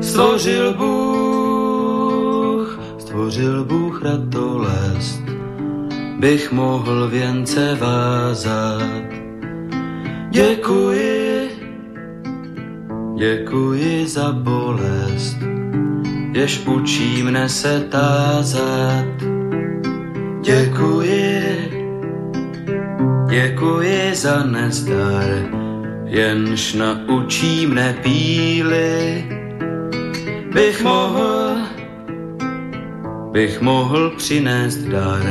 Stvořil Bůh, stvořil Bůh ratolest, bych mohl věnce vázat. Děkuji, děkuji za bolest, jež učí mne se tázat. Děkuji za nezdar, jenž naučí mne píly. Bych mohl, bych mohl přinést dar,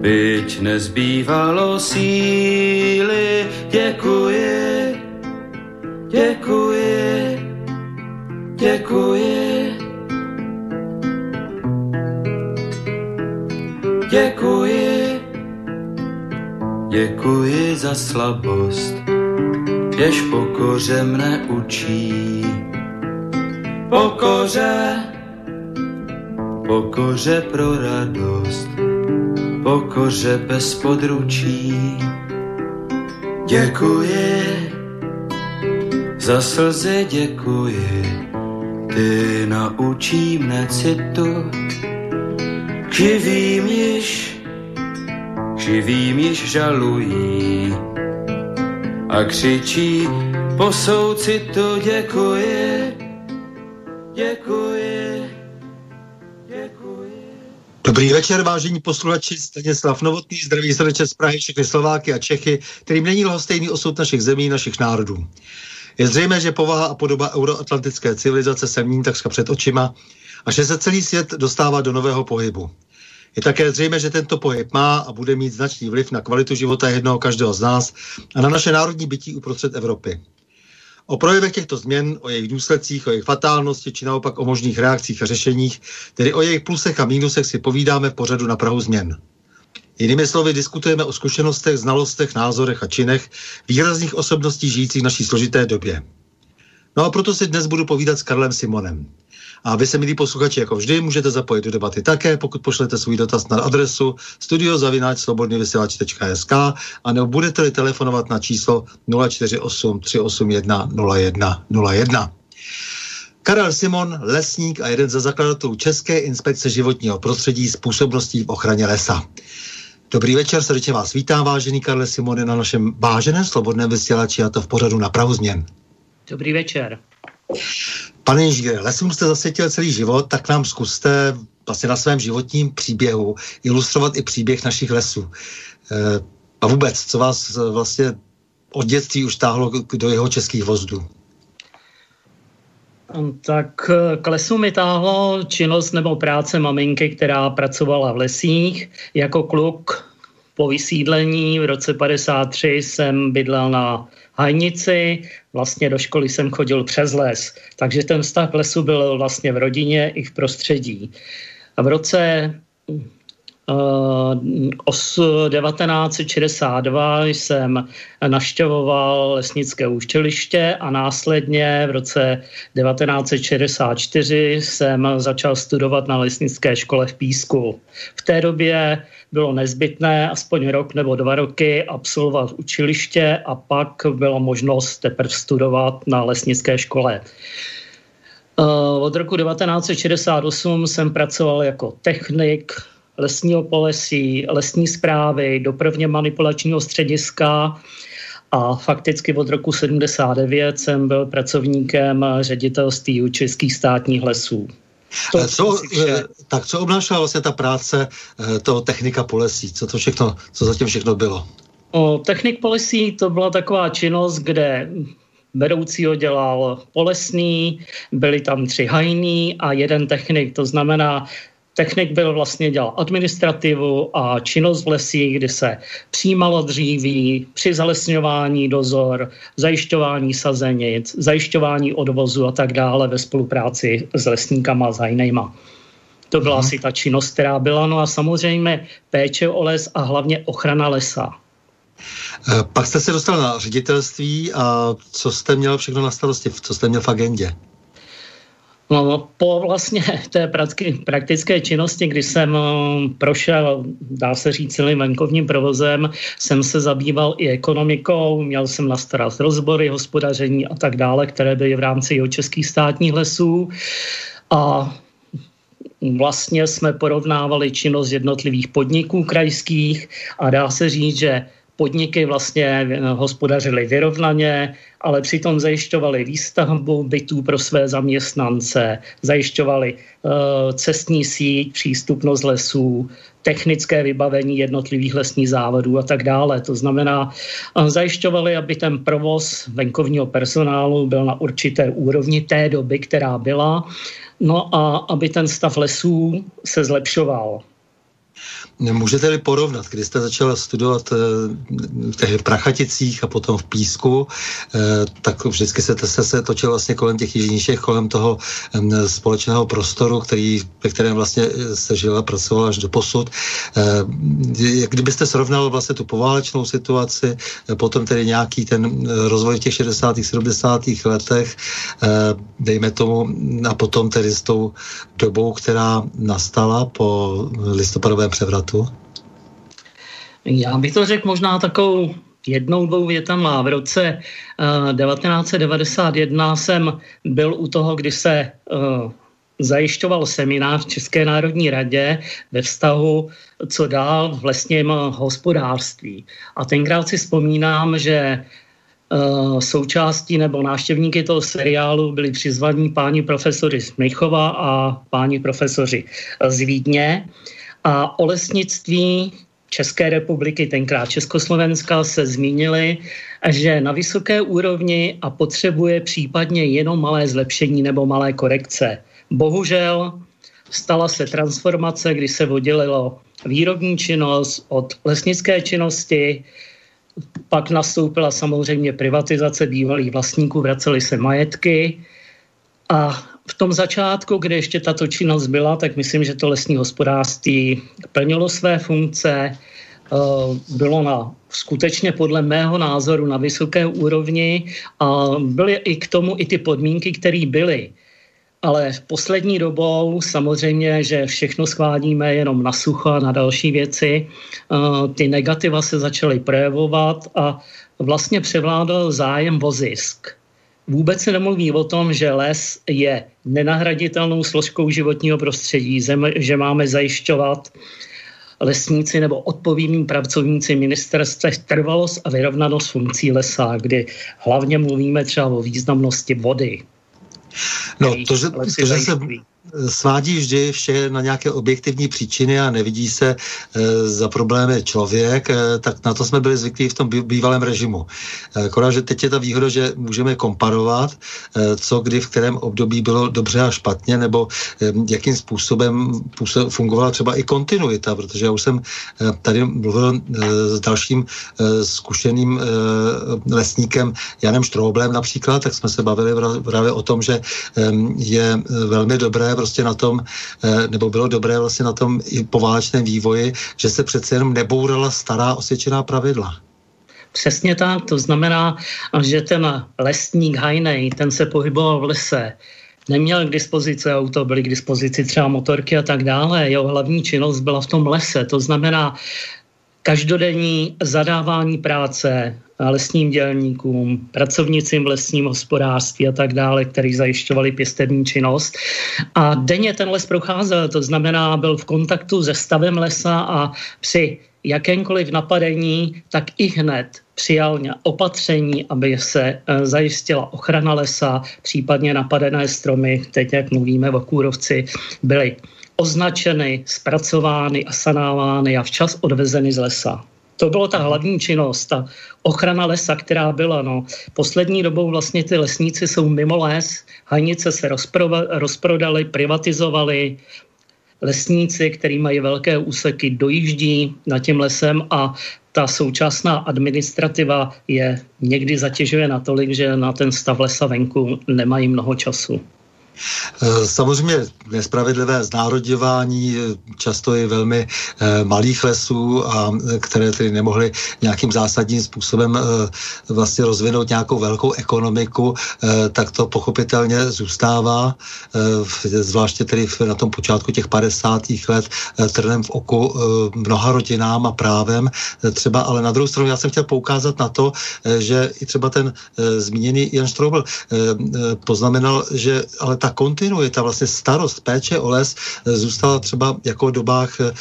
byť nezbývalo síly. Děkuji, děkuji, děkuji. Děkuji za slabost, jež pokoře mne učí. Pokoře, pokoře pro radost, pokoře bez područí. Děkuji, za slzy děkuji, ty naučí mne citu, živým již, živým již žalují a křičí po soucitu děkuji, děkuji, děkuji. Dobrý večer, vážení posluchači. Stanislav Novotný, zdraví srdče z Prahy, všechny Slováky a Čechy, kterým není lhostejný osud našich zemí, našich národů. Je zřejmé, že povaha a podoba euroatlantické civilizace se mění takřka před očima a že se celý svět dostává do nového pohybu. Je také zřejmé, že tento pohyb má a bude mít značný vliv na kvalitu života jednoho každého z nás a na naše národní bytí uprostřed Evropy. O projevech těchto změn, o jejich důsledcích, o jejich fatálnosti, či naopak o možných reakcích a řešeních, tedy o jejich plusech a mínusech si povídáme v pořadu na Prahu změn. Jinými slovy, diskutujeme o zkušenostech, znalostech, názorech a činech výrazných osobností žijících v naší složité době. No a proto si dnes budu povídat s Karlem Simonem. A vy se, milí posluchači, jako vždy, můžete zapojit do debaty také, pokud pošlete svůj dotaz na adresu studiozavináčslobodnyvysílač.sk a nebo budete-li telefonovat na číslo 048 381 0101. Karel Simon, lesník a jeden ze zakladatelů České inspekce životního prostředí s působností v ochraně lesa. Dobrý večer, srdečně vás vítám, vážený Karle Simone, na našem váženém slobodném vysílači a to v pořadu na Prahu změn. Dobrý večer. Pane inženýre, lesům jste zasvětil celý život, tak nám zkuste vlastně na svém životním příběhu ilustrovat i příběh našich lesů. E, a vůbec, co vás vlastně od dětství už táhlo do jeho českých vozdů? Tak k lesu mi táhlo činnost nebo práce maminky, která pracovala v lesích. Jako kluk po vysídlení v roce 53 jsem bydlel na Hajnici, vlastně do školy jsem chodil přes les, takže ten vztah k lesu byl vlastně v rodině i v prostředí. A v roce 1962 eh, jsem naštěvoval lesnické učiliště a následně v roce 1964 jsem začal studovat na lesnické škole v Písku. V té době bylo nezbytné aspoň rok nebo dva roky absolvovat učiliště a pak byla možnost teprve studovat na lesnické škole. Eh, od roku 1968 jsem pracoval jako technik lesního polesí, lesní zprávy, dopravně manipulačního střediska a fakticky od roku 79 jsem byl pracovníkem ředitelství českých státních lesů. To co, eh, tak co obnášela vlastně ta práce eh, toho technika polesí? Co to všechno, co zatím všechno bylo? O, technik polesí to byla taková činnost, kde vedoucího dělal polesný, byli tam tři hajní a jeden technik, to znamená Technik byl vlastně dělal administrativu a činnost v lesích, kdy se přijímalo dříví, při zalesňování dozor, zajišťování sazenic, zajišťování odvozu a tak dále ve spolupráci s lesníkama a hajnejma. To byla hmm. asi ta činnost, která byla. No a samozřejmě péče o les a hlavně ochrana lesa. Eh, pak jste se dostal na ředitelství a co jste měl všechno na starosti, co jste měl v agendě? No, po vlastně té praktické činnosti, kdy jsem eh, prošel, dá se říct, celým venkovním provozem, jsem se zabýval i ekonomikou, měl jsem na starost rozbory, hospodaření a tak dále, které byly v rámci jeho českých státních lesů. A vlastně jsme porovnávali činnost jednotlivých podniků krajských a dá se říct, že podniky vlastně eh, hospodařily vyrovnaně, ale přitom zajišťovali výstavbu bytů pro své zaměstnance, zajišťovali uh, cestní síť, přístupnost lesů, technické vybavení jednotlivých lesních závodů a tak dále. To znamená, uh, zajišťovali, aby ten provoz venkovního personálu byl na určité úrovni té doby, která byla, no a aby ten stav lesů se zlepšoval. Můžete-li porovnat, kdy jste začal studovat eh, v těch Prachaticích a potom v Písku, eh, tak vždycky se, se, se točil vlastně kolem těch jižnějších, kolem toho společného prostoru, který, ve kterém vlastně eh, se žila, pracovala až do posud. Kdybyste srovnal vlastně tu poválečnou situaci, potom tedy nějaký ten rozvoj v těch 60. 70. letech, dejme tomu, a potom tedy s tou dobou, která nastala po listopadovém převratu? Já bych to řekl možná takovou jednou, dvou větama. V roce uh, 1991 jsem byl u toho, kdy se uh, zajišťoval seminář v České národní radě ve vztahu, co dál v lesním hospodářství. A tenkrát si vzpomínám, že uh, součástí nebo návštěvníky toho seriálu byli přizvaní páni profesory z Mnichova a páni profesoři z Vídně. A o lesnictví České republiky, tenkrát Československa, se zmínili, že na vysoké úrovni a potřebuje případně jenom malé zlepšení nebo malé korekce. Bohužel stala se transformace, kdy se oddělilo výrobní činnost od lesnické činnosti, pak nastoupila samozřejmě privatizace bývalých vlastníků, vracely se majetky a v tom začátku, kde ještě tato činnost byla, tak myslím, že to lesní hospodářství plnilo své funkce, eh, bylo na skutečně podle mého názoru na vysoké úrovni a byly i k tomu i ty podmínky, které byly. Ale v poslední dobou samozřejmě, že všechno schválíme jenom na sucho a na další věci. Eh, ty negativa se začaly projevovat a vlastně převládal zájem o zisk. Vůbec se nemluví o tom, že les je nenahraditelnou složkou životního prostředí, že máme zajišťovat lesníci nebo odpovědní pracovníci ministerstvech trvalost a vyrovnanost funkcí lesa, kdy hlavně mluvíme třeba o významnosti vody. No, to, že, to, že se svádí vždy vše na nějaké objektivní příčiny a nevidí se e, za problémy člověk, e, tak na to jsme byli zvyklí v tom bývalém režimu. E, že teď je ta výhoda, že můžeme komparovat, e, co kdy v kterém období bylo dobře a špatně, nebo e, jakým způsobem působ, fungovala třeba i kontinuita, protože já už jsem e, tady mluvil e, s dalším e, zkušeným e, lesníkem Janem Štroublem například, tak jsme se bavili právě o tom, že e, je velmi dobré prostě na tom, eh, nebo bylo dobré vlastně na tom i poválečném vývoji, že se přece jenom nebourala stará osvědčená pravidla. Přesně tak, to znamená, že ten lesník hajnej, ten se pohyboval v lese, neměl k dispozici auto, byly k dispozici třeba motorky a tak dále. Jeho hlavní činnost byla v tom lese, to znamená každodenní zadávání práce, lesním dělníkům, pracovnicím v lesním hospodářství a tak dále, kteří zajišťovali pěstební činnost. A denně ten les procházel, to znamená, byl v kontaktu se stavem lesa a při jakémkoliv napadení, tak i hned přijal opatření, aby se e, zajistila ochrana lesa, případně napadené stromy, teď jak mluvíme o kůrovci, byly označeny, zpracovány a sanávány a včas odvezeny z lesa. To bylo ta hlavní činnost, ta ochrana lesa, která byla. No. Poslední dobou vlastně ty lesníci jsou mimo les, hajnice se rozprodaly, privatizovali, lesníci, kteří mají velké úseky, dojíždí nad tím lesem a ta současná administrativa je někdy zatěžuje natolik, že na ten stav lesa venku nemají mnoho času. Eh, samozřejmě nespravedlivé znárodňování často je velmi eh, malých lesů, a které tedy nemohly nějakým zásadním způsobem vlastně rozvinout nějakou velkou ekonomiku, tak to pochopitelně zůstává, zvláště tedy na tom počátku těch 50. let trnem v oku mnoha rodinám a právem. Třeba, ale na druhou stranu já jsem chtěl poukázat na to, že i třeba ten zmíněný Jan Štroubl poznamenal, že ale ta kontinuita, vlastně starost péče o les eh, zůstala třeba jako v dobách eh,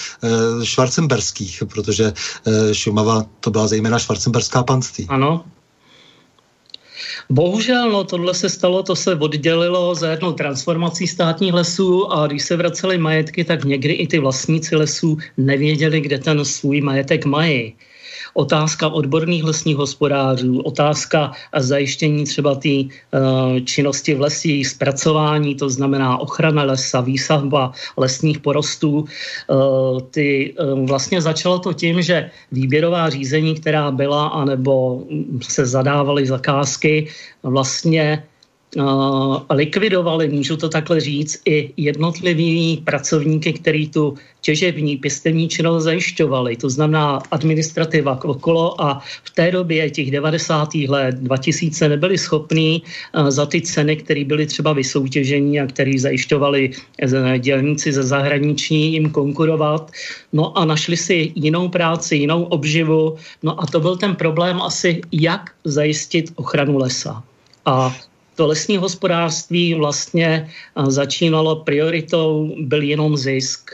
švarcemberských, protože eh, Šumava to byla zejména švarcemberská panství. Ano, Bohužel, no tohle se stalo, to se oddělilo za jednou transformací státních lesů a když se vracely majetky, tak někdy i ty vlastníci lesů nevěděli, kde ten svůj majetek mají otázka odborných lesních hospodářů, otázka zajištění třeba té uh, činnosti v lesích, zpracování, to znamená ochrana lesa, výsadba lesních porostů. Uh, ty, uh, vlastně začalo to tím, že výběrová řízení, která byla, anebo se zadávaly zakázky, vlastně likvidovali, můžu to takhle říct, i jednotliví pracovníky, který tu těžební, pěstevní činnost zajišťovali. To znamená administrativa okolo a v té době těch 90. let 2000 nebyli schopní za ty ceny, které byly třeba vysoutěžení a které zajišťovali e, dělníci ze zahraničí, jim konkurovat. No a našli si jinou práci, jinou obživu. No a to byl ten problém asi, jak zajistit ochranu lesa. A to lesní hospodářství vlastně začínalo prioritou, byl jenom zisk.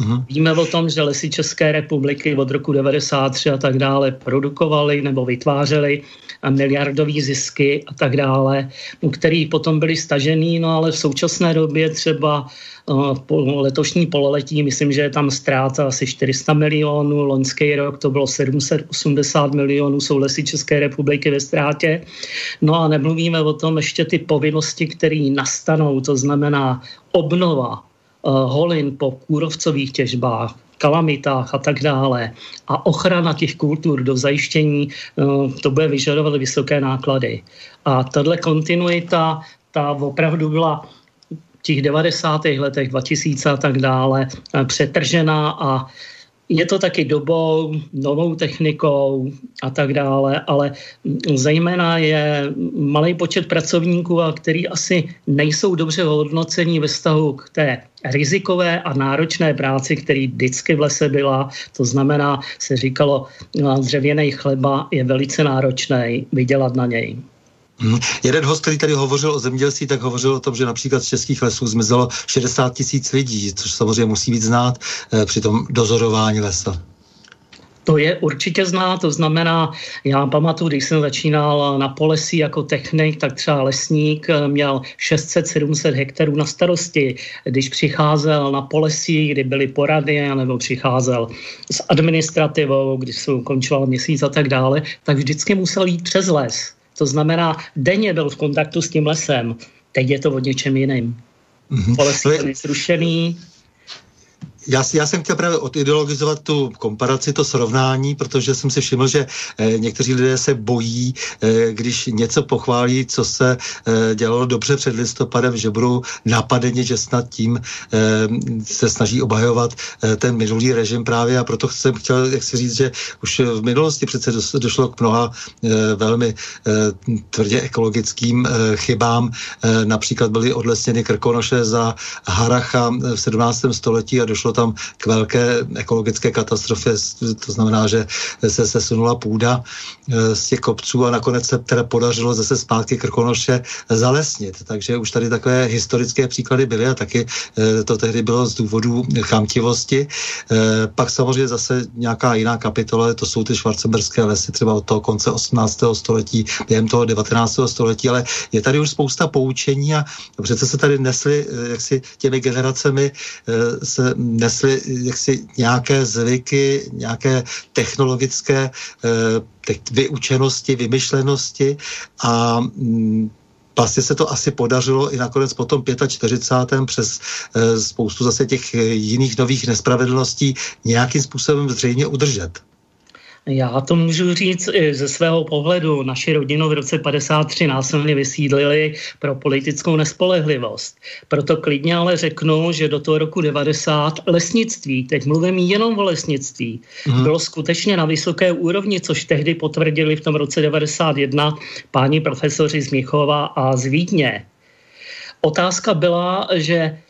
Uh-huh. Víme o tom, že lesy České republiky od roku 93 a tak dále produkovali nebo vytvářely miliardové zisky a tak dále, který potom byly stažený, no ale v současné době třeba uh, letošní pololetí, myslím, že je tam ztráta asi 400 milionů, loňský rok to bylo 780 milionů, jsou lesy České republiky ve ztrátě. No a nemluvíme o tom ještě ty povinnosti, které nastanou, to znamená obnova, holin po kůrovcových těžbách, kalamitách a tak dále. A ochrana těch kultur do zajištění, uh, to bude vyžadovat vysoké náklady. A tahle kontinuita, ta opravdu byla v těch 90. letech, 2000 a tak dále, uh, přetržená a je to taky dobou, novou technikou a tak dále, ale zejména je malý počet pracovníků, a který asi nejsou dobře hodnocení ve vztahu k té rizikové a náročné práci, který vždycky v lese byla. To znamená, se říkalo, dřevěný chleba je velice náročný vydělat na něj. Hmm. Jeden host, který tady hovořil o zemědělství, tak hovořil o tom, že například z českých lesů zmizelo 60 tisíc lidí, což samozřejmě musí být znát eh, při tom dozorování lesa. To je určitě zná, to znamená, já pamatuju, když jsem začínal na polesí jako technik, tak třeba lesník eh, měl 600-700 hektarů na starosti. Když přicházel na polesí, kdy byly porady, nebo přicházel s administrativou, když se ukončoval měsíc a tak dále, tak vždycky musel jít přes les to znamená, denně byl v kontaktu s tím lesem. Teď je to o něčem jiným. Mm-hmm. Poles je zrušený, já, já jsem chtěl právě odideologizovat tu komparaci, to srovnání, protože jsem si všiml, že eh, někteří lidé se bojí, eh, když něco pochválí, co se eh, dělalo dobře před listopadem, že budou napadeni, že snad tím eh, se snaží obhajovat eh, ten minulý režim právě a proto jsem chtěl, jak si říct, že už v minulosti přece došlo k mnoha eh, velmi eh, tvrdě ekologickým eh, chybám. Eh, například byly odlesněny krkonoše za Haracha v 17. století a došlo tam k velké ekologické katastrofě, to znamená, že se sesunula půda eh, z těch kopců a nakonec se teda podařilo zase zpátky Krkonoše zalesnit. Takže už tady takové historické příklady byly a taky eh, to tehdy bylo z důvodu chamtivosti. Eh, pak samozřejmě zase nějaká jiná kapitola, to jsou ty švarcemberské lesy třeba od toho konce 18. století, během toho 19. století, ale je tady už spousta poučení a přece se tady nesli jaksi těmi generacemi se nesli jaksi nějaké zvyky, nějaké technologické eh, vyučenosti, vymyšlenosti a mm, vlastně se to asi podařilo i nakonec po tom 45. přes e, spoustu zase těch jiných nových nespravedlností nějakým způsobem zřejmě udržet. Já to můžu říct i ze svého pohledu. Naši rodinu v roce 53 násilně vysídlili pro politickou nespolehlivost. Proto klidně ale řeknu, že do toho roku 90 lesnictví, teď mluvím jenom o lesnictví, mm. bylo skutečně na vysoké úrovni, což tehdy potvrdili v tom roce 91 páni profesoři z Michova a z Vídně. Otázka byla, že Eh,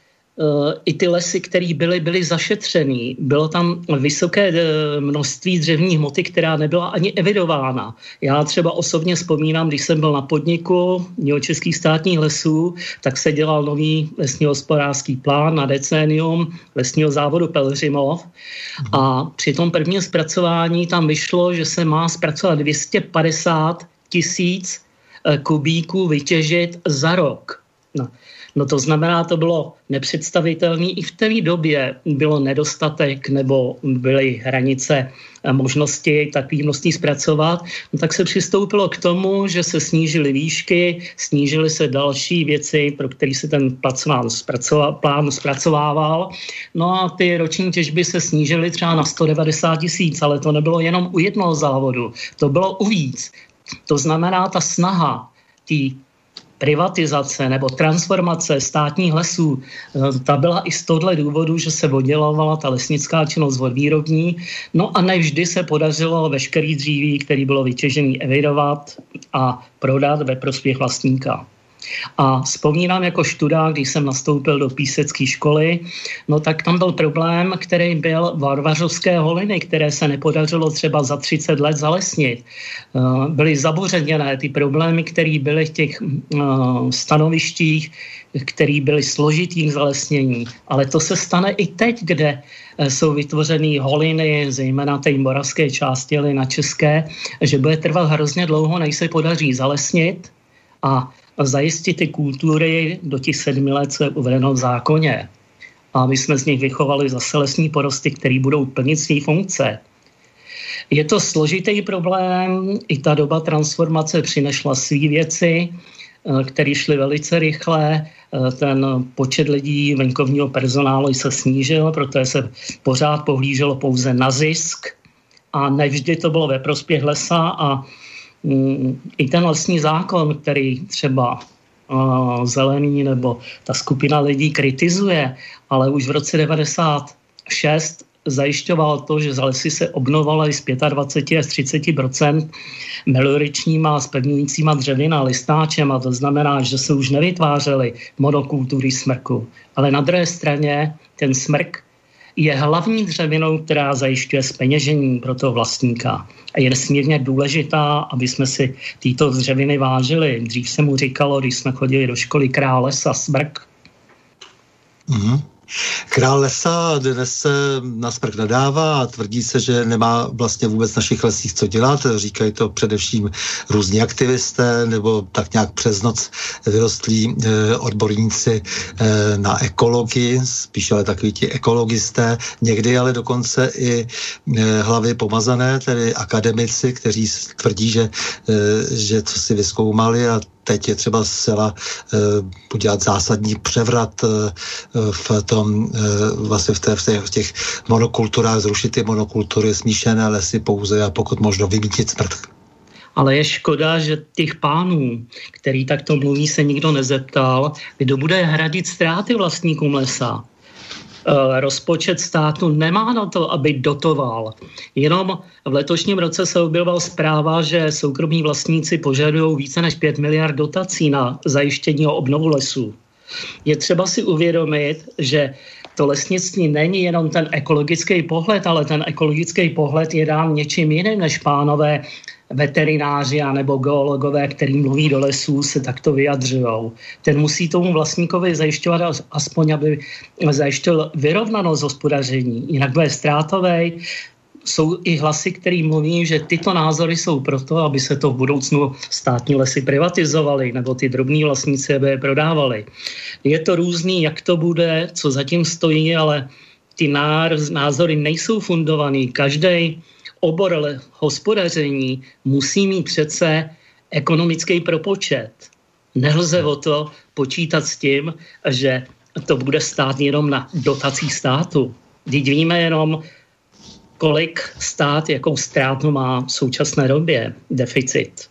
i ty lesy, které byly, byly zašetřený. Bylo tam vysoké eh, množství dřevní hmoty, která nebyla ani evidována. Já třeba osobně vzpomínám, když jsem byl na podniku Českých státních lesů, tak se dělal nový lesní hospodářský plán na decénium lesního závodu Pelřimov a při tom prvním zpracování tam vyšlo, že se má zpracovat 250 tisíc eh, kubíků vytěžit za rok. No. No to znamená, to bylo nepředstavitelné. I v té době bylo nedostatek nebo byly hranice možnosti takový množství zpracovat, no tak se přistoupilo k tomu, že se snížily výšky, snížily se další věci, pro které se ten plán zpracovával. No a ty roční těžby se snížily třeba na 190 tisíc, ale to nebylo jenom u jednoho závodu, to bylo u víc. To znamená, ta snaha té privatizace nebo transformace státních lesů, eh, ta byla i z tohle důvodu, že se oddělovala ta lesnická činnost od výrobní. No a nevždy se podařilo veškerý dříví, který bylo vytěžený, evidovat a prodat ve prospěch vlastníka. A vzpomínám jako študák, když jsem nastoupil do písecké školy, no tak tam byl problém, který byl varvařovské holiny, které se nepodařilo třeba za 30 let zalesnit. Eh, byly zabořeněné ty problémy, které byly v těch eh, stanovištích, které byly složitý k zalesnění. Ale to se stane i teď, kde eh, jsou vytvořeny holiny, zejména té moravské části, ale na české, že bude trvat hrozně dlouho, než se podaří zalesnit a zajistit ty kultury do těch sedmi let, co je uvedeno v zákoně. A my jsme z nich vychovali zase lesní porosty, které budou plnit své funkce. Je to složitý problém, i ta doba transformace přinešla své věci, eh, které šly velice rychle. Eh, ten počet lidí venkovního personálu se snížil, protože se pořád pohlíželo pouze na zisk a nevždy to bylo ve prospěch lesa a i ten lesní zákon, který třeba uh, zelený nebo ta skupina lidí kritizuje, ale už v roce 96 zajišťoval to, že z lesy se obnovaly z 25 až 30% melioričníma spevňujícíma dřevina listáčem a to znamená, že se už nevytvářely monokultury smrku. Ale na druhé straně ten smrk je hlavní dřevinou, která zajišťuje speněžení pro toho vlastníka. A je nesmírně důležitá, aby jsme si tyto dřeviny vážili. Dřív se mu říkalo, když jsme chodili do školy králesa, smrk. Mm-hmm. Král lesa dnes se na smrk nadává a tvrdí se, že nemá vlastně vůbec našich lesích co dělat. Říkají to především různí aktivisté nebo tak nějak přes noc vyrostlí eh, odborníci eh, na ekologii, spíš ale takový ti ekologisté, někdy ale dokonce i eh, hlavy pomazané, tedy akademici, kteří tvrdí, že, že co si vyskoumali a teď je třeba zcela uh, udělat zásadní převrat uh, v tom, uh, vlastně v, té, v, těch, v těch monokulturách, zrušit ty monokultury, smíšené lesy pouze a pokud možno vymítit smrt. Ale je škoda, že těch pánů, který takto mluví, se nikdo nezeptal, kdo bude hradit ztráty vlastníkům lesa. Eh, rozpočet státu nemá na to, aby dotoval. Jenom v letošním roce se objevila zpráva, že soukromí vlastníci požadují více než 5 miliard dotací na zajištění a obnovu lesů. Je třeba si uvědomit, že to lesnictví není jenom ten ekologický pohled, ale ten ekologický pohled je dán něčím jiným, než pánové veterináři nebo geologové, který mluví do lesů, se takto vyjadřují. Ten musí tomu vlastníkovi zajišťovat aspoň, aby zajišťoval vyrovnanost hospodaření, jinak bude ztrátový. Jsou i hlasy, které mluví, že tyto názory jsou proto, aby se to v budoucnu státní lesy privatizovaly, nebo ty drobní vlastníci by je prodávali. Je to různý, jak to bude, co zatím stojí, ale ty názory nejsou fundovaný. Každý obor hospodaření musí mít přece ekonomický propočet. Nelze o to počítat s tím, že to bude stát jenom na dotacích státu. Teď víme jenom, kolik stát, jakou ztrátu má v současné době deficit.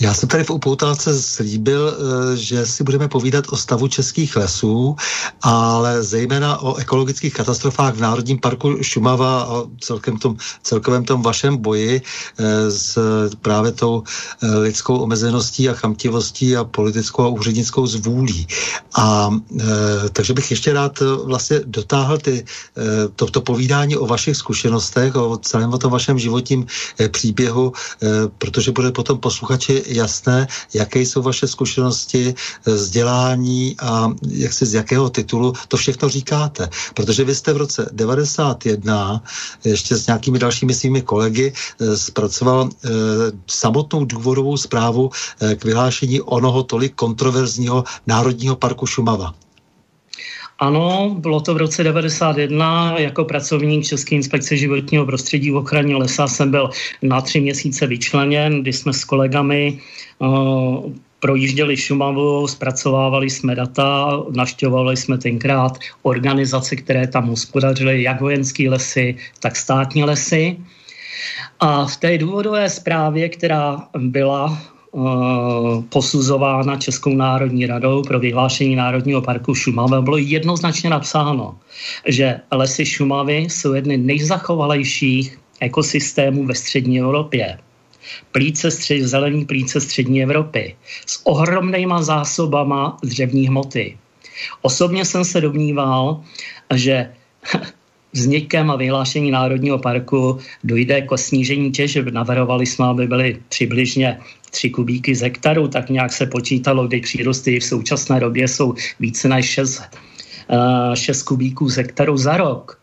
Já jsem tady v upoutálce slíbil, eh, že si budeme povídat o stavu českých lesů, ale zejména o ekologických katastrofách v Národním parku Šumava a celkem tom, celkovém tom vašem boji eh, s právě tou eh, lidskou omezeností a chamtivostí a politickou a úřednickou zvůlí. A takže bych ještě rád vlastně dotáhl ty, to, to povídání o vašich zkušenostech, o celém o tom vašem životním příběhu, protože bude potom poslouchat posluchači jasné, jaké jsou vaše zkušenosti, eh, vzdělání a jak si z jakého titulu to všechno říkáte. Protože vy jste v roce 91 ještě s nějakými dalšími svými kolegy eh, zpracoval eh, samotnou důvodovou zprávu k vyhlášení onoho tolik kontroverzního Národního parku Šumava. Ano, bylo to v roce 91. Jako pracovník České inspekce životního prostředí v ochraně lesa jsem byl na tři měsíce vyčleněn, kdy jsme s kolegami uh, projížděli Šumavu, zpracovávali jsme data, naštěvovali jsme tenkrát organizace, které tam hospodařily, jak vojenské lesy, tak státní lesy. A v té důvodové zprávě, která byla posuzována Českou národní radou pro vyhlášení Národního parku Šumava, bylo jednoznačně napsáno, že lesy Šumavy jsou jedny nejzachovalejších ekosystémů ve střední Evropě. Plíce střed, zelený plíce střední Evropy s ohromnýma zásobama dřevní hmoty. Osobně jsem se domníval, že vznikem a vyhlášení Národního parku dojde k snížení těžeb. Navrhovali jsme, aby byly přibližně 3 kubíky z hektaru, tak nějak se počítalo, kdy přírosty v současné době jsou více než 6, uh, 6 kubíků z hektaru za rok.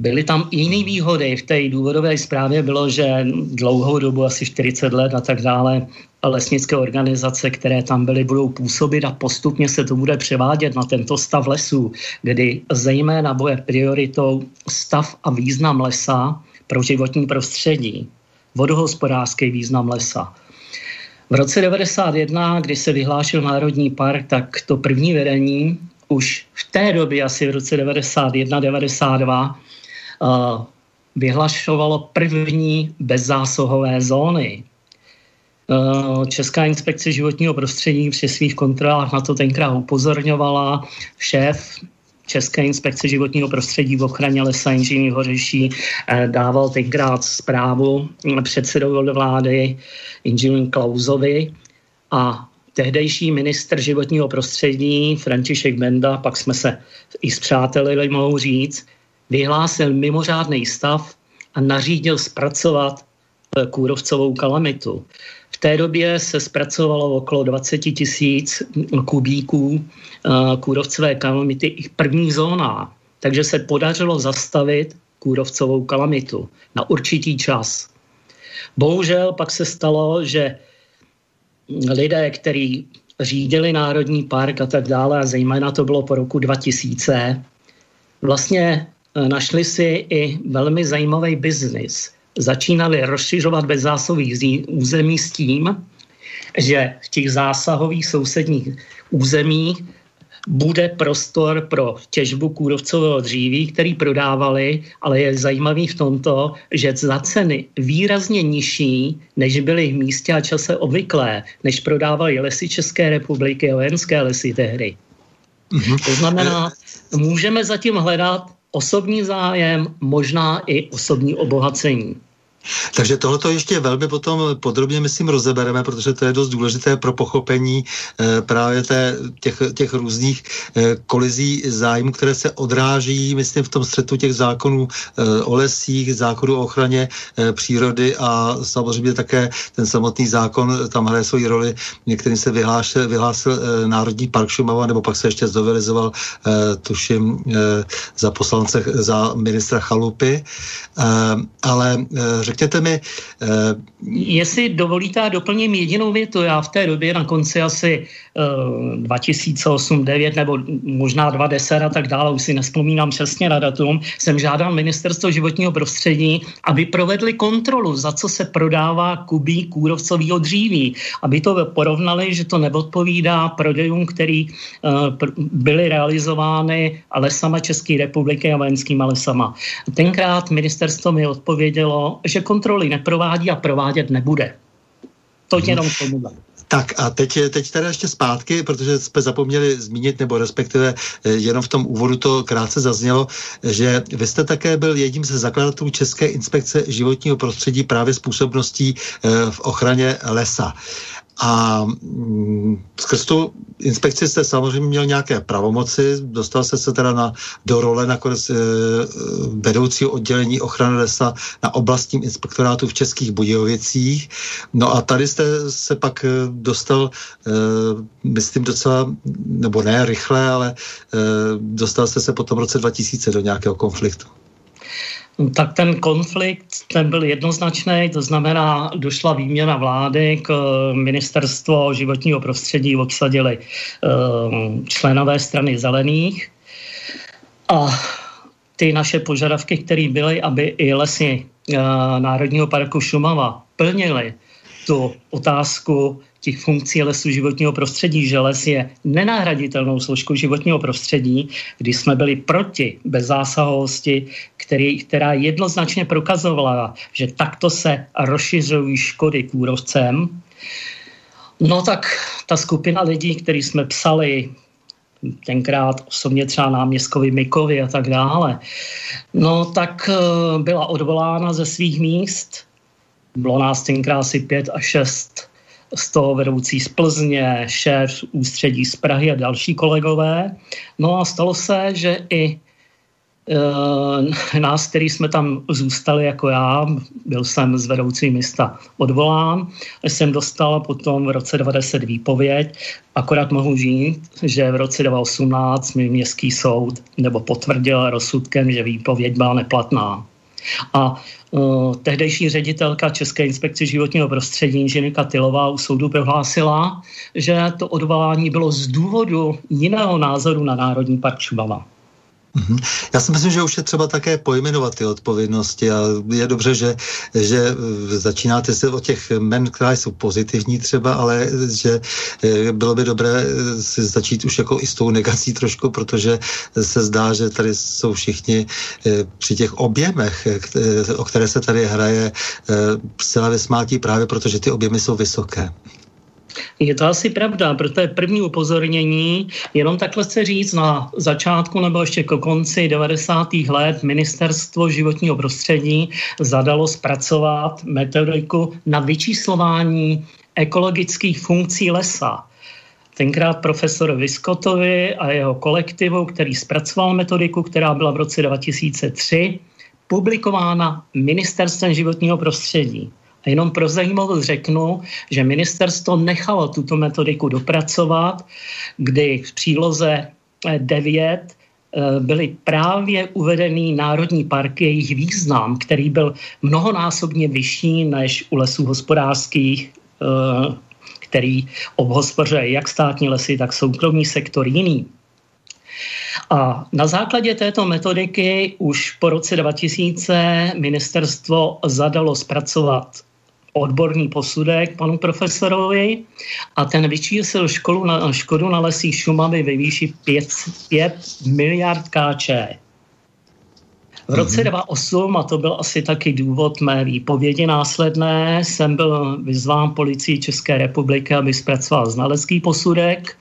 Byly tam i jiné výhody. V té důvodové zprávě bylo, že dlouhou dobu, asi 40 let a tak dále, lesnické organizace, které tam byly, budou působit a postupně se to bude převádět na tento stav lesů, kdy zejména bude prioritou stav a význam lesa pro životní prostředí vodohospodářský význam lesa. V roce 1991, kdy se vyhlášil Národní park, tak to první vedení už v té době, asi v roce 91-92, uh, vyhlašovalo první bezzásahové zóny. Uh, Česká inspekce životního prostředí při svých kontrolách na to tenkrát upozorňovala. Šéf České inspekce životního prostředí v ochraně lesa inženýr Hořeší eh, dával tenkrát zprávu předsedovi vlády inženýr Klauzovi a tehdejší ministr životního prostředí František Benda, pak jsme se i zpřátelili, mohu říct, vyhlásil mimořádný stav a nařídil zpracovat eh, kůrovcovou kalamitu té době se zpracovalo okolo 20 tisíc kubíků uh, kůrovcové kalamity i v prvních zónách. Takže se podařilo zastavit kůrovcovou kalamitu na určitý čas. Bohužel pak se stalo, že lidé, kteří řídili Národní park a tak dále, a zejména to bylo po roku 2000, vlastně eh, našli si i velmi zajímavý biznis začínali rozšiřovat bezzásahových území s tím, že v těch zásahových sousedních územích bude prostor pro těžbu kůrovcového dříví, který prodávali, ale je zajímavý v tomto, že za ceny výrazně nižší, než byly v místě a čase obvyklé, než prodávali lesy České republiky vojenské lesy tehdy. Mm-hmm. To znamená, můžeme zatím hledat osobní zájem, možná i osobní obohacení. Takže tohleto ještě velmi potom podrobně, myslím, rozebereme, protože to je dost důležité pro pochopení e, právě té, těch, těch různých e, kolizí zájmů, které se odráží, myslím, v tom střetu těch zákonů e, o lesích, zákonů o ochraně přírody a samozřejmě také ten samotný zákon tam hraje svoji roli, některým se vyhlásil e, Národní park Šumava, nebo pak se ještě zdovelizoval, tuším, za poslance, za ministra Chalupy, ale řekněte mi... Uh... Jestli dovolíte, já doplním jedinou větu. Já v té době na konci asi uh, 2008, 2009 nebo možná 2010 a tak dále, už si nespomínám přesně na datum, jsem žádal ministerstvo životního prostředí, aby provedli kontrolu, za co se prodává kubí kůrovcového dříví, aby to porovnali, že to neodpovídá prodejům, který pr- byly realizovány lesama České republiky a vojenskýma lesama. Tenkrát ministerstvo mi odpovědělo, že kontroly neprovádí a provádět nebude. To mhm. jenom k tomu. Tak a teď, teď teda ještě zpátky, protože jsme zapomněli zmínit, nebo respektive eh, jenom v tom úvodu to krátce zaznělo, že vy jste také byl jedním ze zakladatelů České inspekce životního prostředí právě způsobností eh, v ochraně lesa. A mm, skrz tu inspekci jste samozřejmě měl nějaké pravomoci, dostal jste se teda na, do role nakonec e, vedoucího oddělení ochrany lesa na oblastním inspektorátu v Českých Budějovicích. No a tady jste se pak e, dostal, e, myslím docela, nebo ne rychle, ale e, dostal jste se potom v roce 2000 do nějakého konfliktu. Tak ten konflikt, ten byl jednoznačný, to znamená, došla výměna vlády k eh, ministerstvo životního prostředí, obsadili uh, členové strany zelených. A ty naše požadavky, které byly, aby i lesy uh, Národního parku Šumava plnily tu otázku těch funkcí lesu životního prostředí, že les je nenahraditelnou složkou životního prostředí, když jsme byli proti bezzásahovosti, který, která jednoznačně prokazovala, že takto se rozšiřují škody kůrovcem, no tak ta skupina lidí, který jsme psali tenkrát osobně třeba náměstkovi Mikovi a tak dále, no tak eh, byla odvolána ze svých míst. Bylo nás tenkrát asi pět a šest z toho vedoucí z Plzně, šéf ústředí z Prahy a další kolegové. No a stalo se, že i nás, který jsme tam zůstali jako já, byl jsem z vedoucí města odvolán, jsem dostal potom v roce 90 výpověď, akorát mohu říct, že v roce 2018 mi městský soud nebo potvrdil rozsudkem, že výpověď byla neplatná. A uh, tehdejší ředitelka České inspekce životního prostředí inženýrka Tylová u soudu prohlásila, že to odvolání bylo z důvodu jiného názoru na Národní park Šumava. Mhm. Já si myslím, že už je třeba také pojmenovat ty odpovědnosti a je dobře, že, že eh, začínáte se o těch men, které jsou pozitivní třeba, ale že eh, bylo by dobré eh, si začít už jako i s tou negací trošku, protože se zdá, že tady jsou všichni při těch objemech, o které se tady hraje, zcela vysmátí právě protože ty objemy jsou vysoké. Je to asi pravda, protože první upozornění, jenom takhle se říct, na začátku nebo ještě ko konci 90. let ministerstvo životního prostředí zadalo zpracovat metodiku na vyčíslování ekologických funkcí lesa. Tenkrát profesor Viskotovi a jeho kolektivu, který zpracoval metodiku, která byla v roce 2003 publikována ministerstvem životního prostředí. A jenom pro zajímavost řeknu, že ministerstvo nechalo tuto metodiku dopracovat, kdy v příloze 9 eh, eh, byly právě uvedený národní parky, jejich význam, který byl mnohonásobně vyšší než u lesů hospodářských, eh, který obhospodřuje jak státní lesy, tak soukromý sektor jiný. A na základě této metodiky už po roce 2000 ministerstvo zadalo zpracovat odborný posudek panu profesorovi a ten vyčísil školu na, škodu na lesích Šumavy ve výši 5, 5 miliard KČ. V roce 2008, mhm. a to byl asi taky důvod mé výpovědi následné, jsem byl vyzván policií České republiky, aby zpracoval znalecký posudek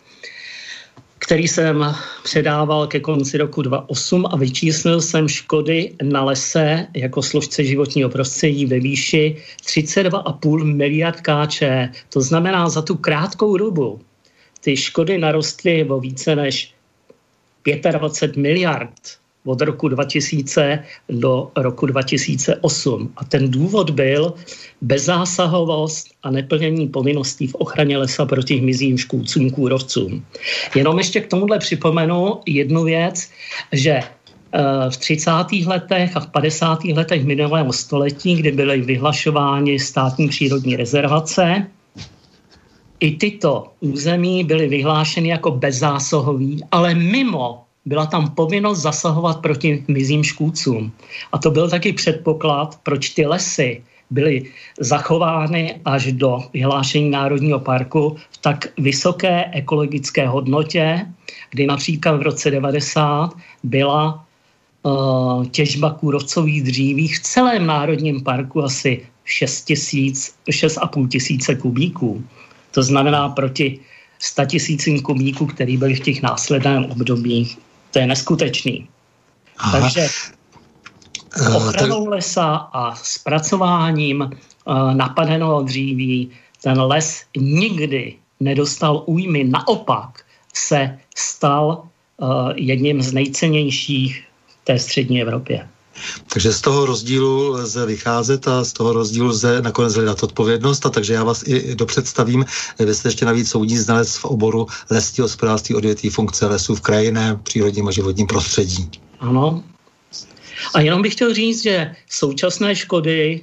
který jsem předával ke konci roku 2008 a vyčíslil jsem škody na lese jako složce životního prostředí ve výši 32,5 miliard KČ. To znamená za tu krátkou dobu ty škody narostly o více než 25 miliard od roku 2000 do roku 2008. A ten důvod byl bezzásahovost a neplnění povinností v ochraně lesa proti hmyzím škůdcům, kůrovcům. Jenom ještě k tomuhle připomenu jednu věc, že v 30. letech a v 50. letech minulého století, kdy byly vyhlašovány státní přírodní rezervace, i tyto území byly vyhlášeny jako bezzásahový, ale mimo byla tam povinnost zasahovat proti mizím škůdcům. A to byl taky předpoklad, proč ty lesy byly zachovány až do vyhlášení Národního parku v tak vysoké ekologické hodnotě, kdy například v roce 90 byla uh, těžba kůrovcových dříví v celém Národním parku asi 6,5 tisíce kubíků. To znamená proti 100 tisícím kubíků, který byly v těch následném období. To je neskutečný. Aha. Takže eh, ochranou lesa a zpracováním uh, napadeného dříví ten les nikdy nedostal újmy. Naopak se stal uh, jedním z nejcennějších v té střední Evropě. Takže z toho rozdílu lze vycházet a z toho rozdílu lze nakonec hledat odpovědnost. A takže já vás i dopředstavím. Vy jste ještě navíc soudní znalec v oboru lesního hospodářství odvětví funkce lesů v krajinném přírodním a životním prostředí. Ano. A jenom bych chtěl říct, že současné škody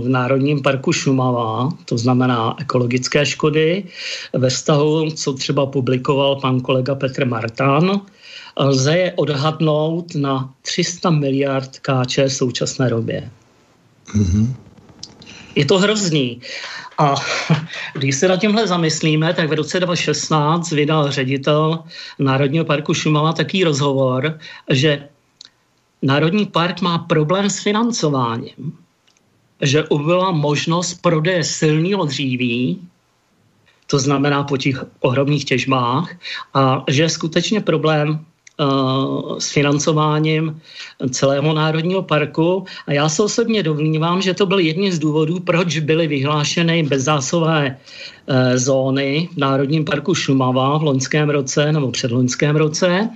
v Národním parku Šumava, to znamená ekologické škody, ve vztahu, co třeba publikoval pan kolega Petr Martan, lze je odhadnout na 300 miliard KČ v současné době. Mm-hmm. Je to hrozný. A když se na tímhle zamyslíme, tak v roce 2016 vydal ředitel Národního parku Šumava taký rozhovor, že Národní park má problém s financováním, že ubyla možnost prodeje silného dříví, to znamená po těch ohromných těžbách, a že je skutečně problém s financováním celého národního parku. A já se osobně domnívám, že to byl jedním z důvodů, proč byly vyhlášeny bezzásové e, zóny v Národním parku Šumava v loňském roce nebo předloňském roce,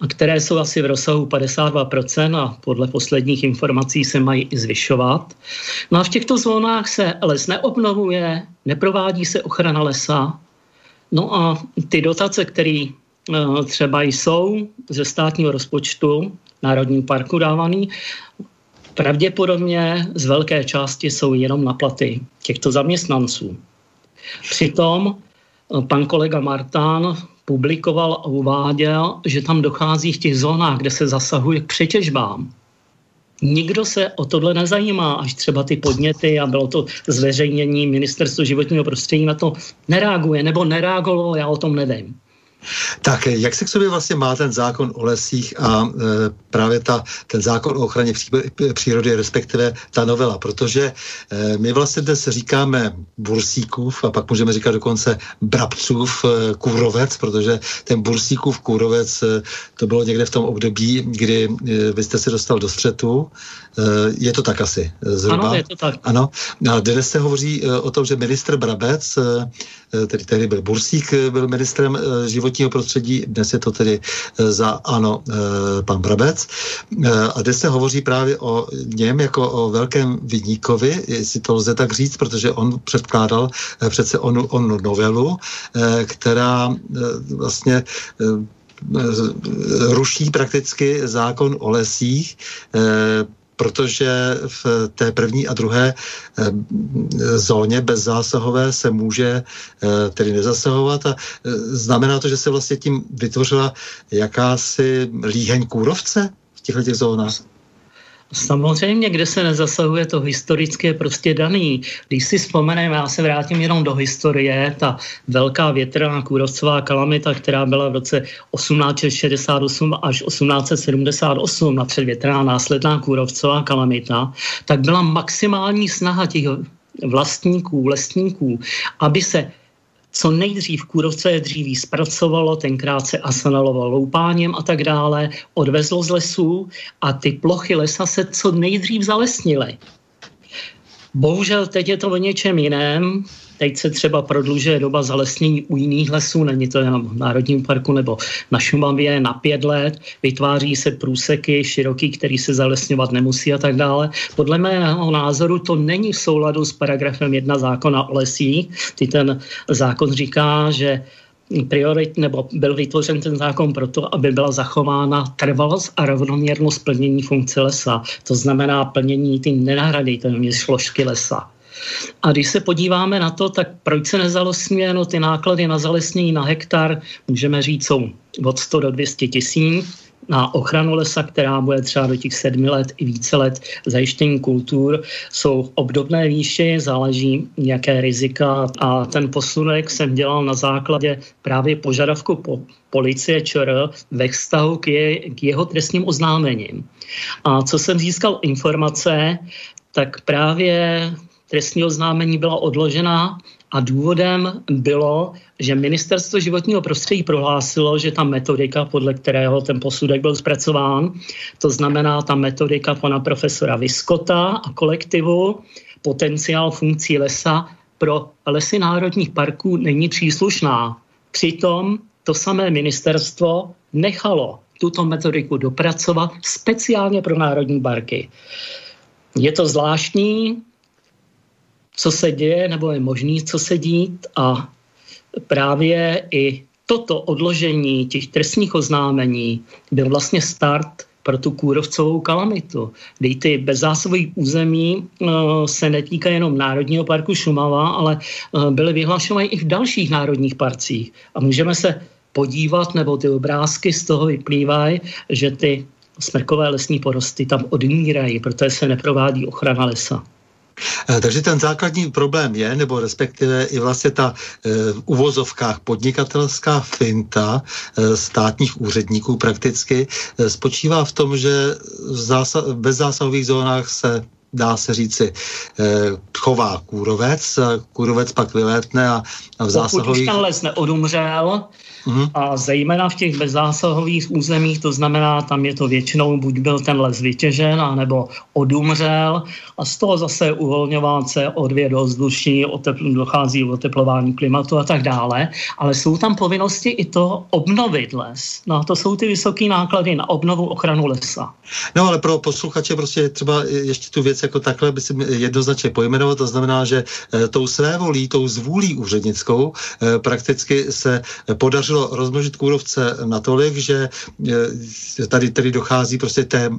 a které jsou asi v rozsahu 52% a podle posledních informací se mají i zvyšovat. No a v těchto zónách se les neobnovuje, neprovádí se ochrana lesa, No a ty dotace, které Eh, třeba jsou ze státního rozpočtu Národní parku dávaný, pravděpodobně z velké části jsou jenom na platy těchto zaměstnanců. Přitom eh, pan kolega Martán publikoval a uváděl, že tam dochází v těch zónách, kde se zasahuje k přetěžbám. Nikdo se o tohle nezajímá, až třeba ty podněty a bylo to zveřejnění ministerstvo životního prostředí na to nereaguje nebo nereagovalo, já o tom nevím. Tak jak se k sobě vlastně má ten zákon o lesích a e, právě ta, ten zákon o ochraně přírody, respektive ta novela, protože e, my vlastně dnes říkáme bursíkův a pak můžeme říkat dokonce brabcův e, kůrovec, protože ten bursíkův kůrovec e, to bylo někde v tom období, kdy e, vy jste se dostal do střetu. E, je to tak asi e, zhruba? Ano, je to tak. Ano. A dnes se hovoří e, o tom, že ministr Brabec, tedy tehdy byl Bursík, byl ministrem životního prostředí, dnes je to tedy eh, za ano eh, pan Brabec. Eh, a dnes se hovoří právě o něm jako o velkém vyníkovi, jestli to lze tak říct, protože on předkládal přece onu, onu novelu, která vlastně ruší prakticky zákon o lesích, protože v té první a druhé eh, zóně bezzásahové se může eh, tedy nezasahovat a eh, znamená to, že se vlastně tím vytvořila jakási líheň kůrovce v těchto těch zónách? Samozřejmě, kde se nezasahuje, to historicky je prostě daný. Když si vzpomeneme, já se vrátím jenom do historie, ta velká větrná kůrovcová kalamita, která byla v roce 1868 až 1878, napřed větrná následná kůrovcová kalamita, tak byla maximální snaha těch vlastníků, lesníků, aby se co nejdřív kůrovce dříví zpracovalo, tenkrát se asanelovalo loupáním a tak dále, odvezlo z lesů a ty plochy lesa se co nejdřív zalesnily. Bohužel teď je to o něčem jiném. Teď se třeba prodlužuje doba zalesnění u jiných lesů, není to jenom v Národním parku nebo na Šumavě na pět let, vytváří se průseky široký, který se zalesňovat nemusí a tak dále. Podle mého názoru to není v souladu s paragrafem 1 zákona o lesích, kdy ten zákon říká, že priorit, nebo byl vytvořen ten zákon proto, aby byla zachována trvalost a rovnoměrnost plnění funkce lesa. To znamená plnění ty nenahraditelné složky lesa. A když se podíváme na to, tak proč se nezalesňuje? No ty náklady na zalesnění na hektar, můžeme říct, jsou od 100 do 200 tisíc na ochranu lesa, která bude třeba do těch sedmi let i více let zajištění kultur, jsou v obdobné výši, záleží jaké rizika a ten posunek jsem dělal na základě právě požadavku po policie ČR ve vztahu k, je, k jeho trestním oznámením. A co jsem získal informace, tak právě trestní oznámení byla odložena a důvodem bylo, že ministerstvo životního prostředí prohlásilo, že ta metodika, podle kterého ten posudek byl zpracován, to znamená ta metodika pana profesora Viskota a kolektivu, potenciál funkcí lesa pro lesy národních parků není příslušná. Přitom to samé ministerstvo nechalo tuto metodiku dopracovat speciálně pro národní parky. Je to zvláštní, co se děje, nebo je možný, co se dít a právě i toto odložení těch trestních oznámení byl vlastně start pro tu kůrovcovou kalamitu. Kdy ty bezzásobové území uh, se netýká jenom Národního parku Šumava, ale uh, byly vyhlašovány i v dalších národních parcích. A můžeme se podívat, nebo ty obrázky z toho vyplývají, že ty smrkové lesní porosty tam odmírají, protože se neprovádí ochrana lesa. Eh, takže ten základní problém je, nebo respektive i vlastně ta eh, v uvozovkách podnikatelská finta eh, státních úředníků prakticky spočívá v tom, že v bezzásahových zónách se dá se říci, chová kůrovec, kůrovec pak vylétne a, a v zásahových... Pokud už ten les neodumřel, A zejména v těch bezzásahových územích, to znamená, tam je to většinou, buď byl ten les vytěžen, anebo odumřel a z toho zase uvolňován se odvě do vzduší, otepl, dochází oteplování klimatu a tak dále, ale jsou tam povinnosti i to obnovit les. No to jsou ty vysoké náklady na obnovu ochranu lesa. No ale pro posluchače prostě třeba ještě tu věc jako takhle by si jednoznačně pojmenovat, to znamená, že e, tou své volí, tou zvůlí úřednickou e, prakticky se podařilo podařilo rozmnožit kůrovce natolik, že eh, tady, tady dochází prostě té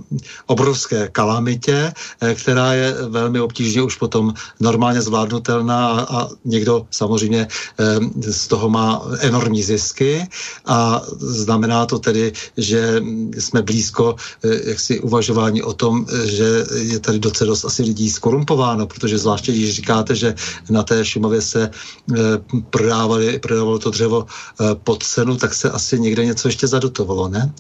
obrovské kalamitě, eh, která je velmi obtížně už potom normálně zvládnutelná a, a někdo samozřejmě eh, z toho má enormní zisky. A znamená to tedy, že jsme blízko jaksi uvažování o tom, že je tady docela dost asi lidí skorumpováno, protože zvláště když říkáte, že na té Šumavě se prodávali, prodávalo to dřevo pod cenu, tak se asi někde něco ještě zadotovalo, ne?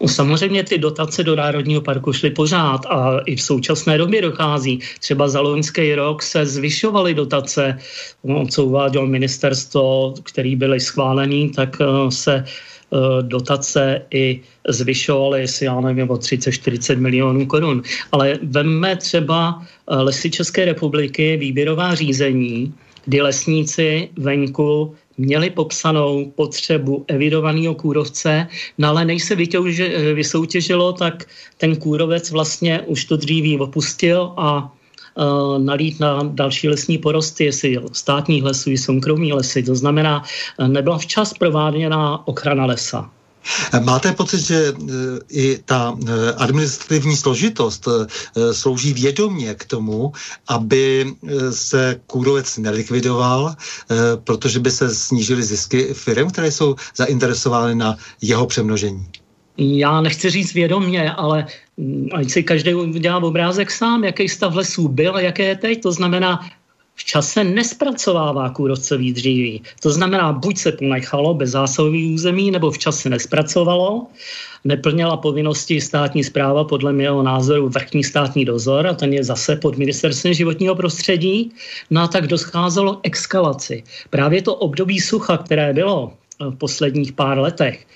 No, samozřejmě ty dotace do Národního parku šly pořád a i v současné době dochází. Třeba za loňský rok se zvyšovaly dotace, no, co uvádělo ministerstvo, který byly schválený, tak uh, se uh, dotace i zvyšovaly, jestli já nevím, o 30-40 milionů korun. Ale vemme třeba uh, Lesy České republiky, výběrová řízení, kdy lesníci venku měli popsanou potřebu evidovaného kůrovce, no ale než se vysoutěžilo, tak ten kůrovec vlastně už to dříví opustil a uh, nalít na další lesní porosty, jestli státních lesů soukromí lesy. To znamená, nebyla včas prováděna ochrana lesa. Máte pocit, že e, i ta e, administrativní složitost e, slouží vědomě k tomu, aby se kůrovec nelikvidoval, protože by se snížily zisky firm, které jsou zainteresovány na jeho přemnožení? Já nechci říct vědomě, ale mm, ať si každý udělá obrázek sám, jaký stav lesů byl a jaké je teď. To znamená, v čase nespracovává kůrovcový dříví. To znamená, buď se ponechalo bez zásahových území, nebo v čase nespracovalo, neplněla povinnosti státní zpráva, podle mého názoru vrchní státní dozor, a ten je zase pod ministerstvem životního prostředí, no a tak doscházelo eskalaci. Právě to období sucha, které bylo v posledních pár letech,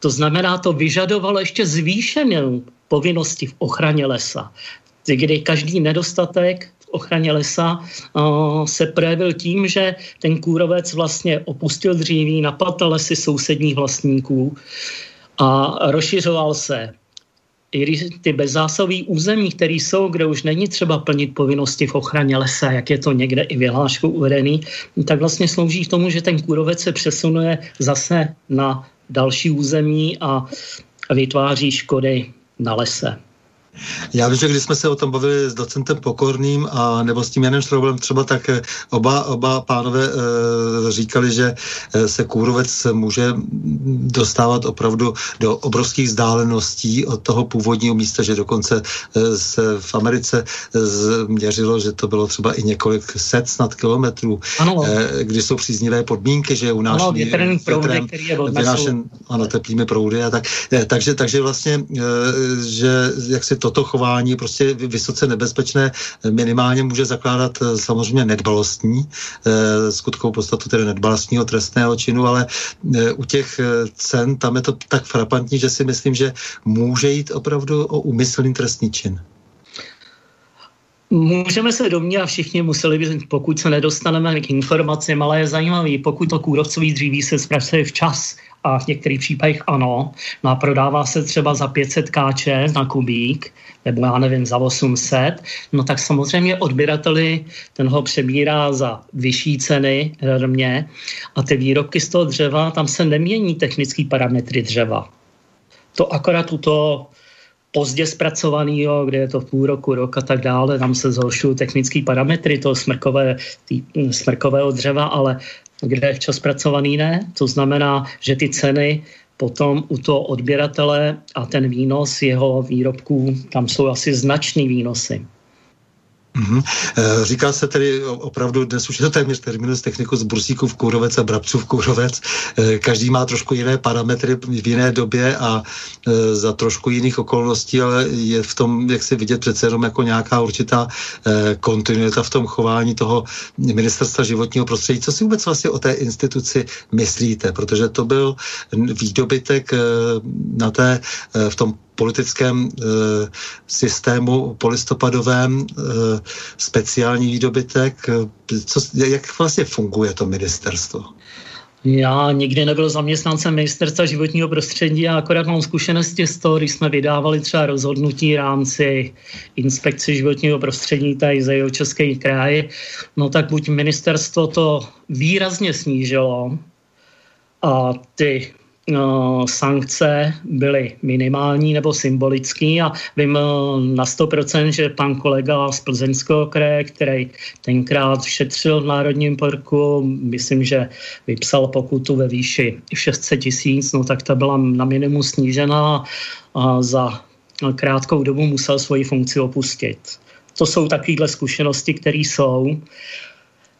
to znamená, to vyžadovalo ještě zvýšenou povinnosti v ochraně lesa kdy každý nedostatek ochraně lesa se projevil tím, že ten kůrovec vlastně opustil dříví, napadl lesy sousedních vlastníků a rozšiřoval se i ty bezzásový území, které jsou, kde už není třeba plnit povinnosti v ochraně lesa, jak je to někde i vyhláškou uvedený, tak vlastně slouží k tomu, že ten kůrovec se přesunuje zase na další území a vytváří škody na lese. Já vím, že když jsme se o tom bavili s docentem Pokorným a nebo s tím Janem Štroubem třeba, tak eh, oba, oba pánové e, říkali, že eh, se kůrovec může dostávat opravdu do obrovských vzdáleností od toho původního místa, že dokonce se v Americe změřilo, že to bylo třeba i několik set snad kilometrů, ano. E, kdy jsou příznivé podmínky, že u nás větrný proudy, který je vynášen, ano, teplými proudy a tak. Takže, takže vlastně, že jak si to toto chování prostě vysoce nebezpečné minimálně může zakládat eh, samozřejmě nedbalostní eh, skutkovou podstatu, tedy nedbalostního trestného činu, ale eh, u těch cen tam je to tak frapantní, že si myslím, že může jít opravdu o úmyslný trestný čin. Můžeme se domnívat, všichni museli být, pokud se nedostaneme k informacím, ale je zajímavý, pokud to kůrovcový dříví se zpracuje včas, a v některých případech ano. No a prodává se třeba za 500 kč na kubík, nebo já nevím, za 800, no tak samozřejmě odběrateli ten ho přebírá za vyšší ceny mě a ty výrobky z toho dřeva, tam se nemění technické parametry dřeva. To akorát tuto pozdě zpracovaného, kde je to půl roku, rok a tak dále, tam se zhoršují technické parametry toho smrkové, tý, smrkového dřeva, ale kde je včas zpracovaný ne. To znamená, že ty ceny potom u toho odběratele a ten výnos jeho výrobků, tam jsou asi značný výnosy. Mm-hmm. Říká se tedy opravdu, dnes už je to téměř terminus technicus v kůrovec a v kůrovec. Eh, každý má trošku jiné parametry v jiné době a eh, za trošku jiných okolností, ale je v tom, jak si vidět přece jenom jako nějaká určitá kontinuita v tom chování toho ministerstva životního prostředí. Co si vůbec vlastně o té instituci myslíte? Protože to byl výdobytek na té, v tom politickém e, systému polistopadovém e, speciální výdobytek. Co, jak vlastně funguje to ministerstvo? Já nikdy nebyl zaměstnancem ministerstva životního prostředí a akorát mám zkušenosti z toho, když jsme vydávali třeba rozhodnutí rámci inspekce životního prostředí tady za jeho české kraje, no tak buď ministerstvo to výrazně snížilo a ty sankce byly minimální nebo symbolický a vím eh, na 100%, že pan kolega z Plzeňského kraje, který tenkrát šetřil v Národním parku, myslím, že vypsal pokutu ve výši 600 tisíc, no tak ta byla na minimum snížená a za krátkou dobu musel svoji funkci opustit. To jsou takovéhle zkušenosti, které jsou.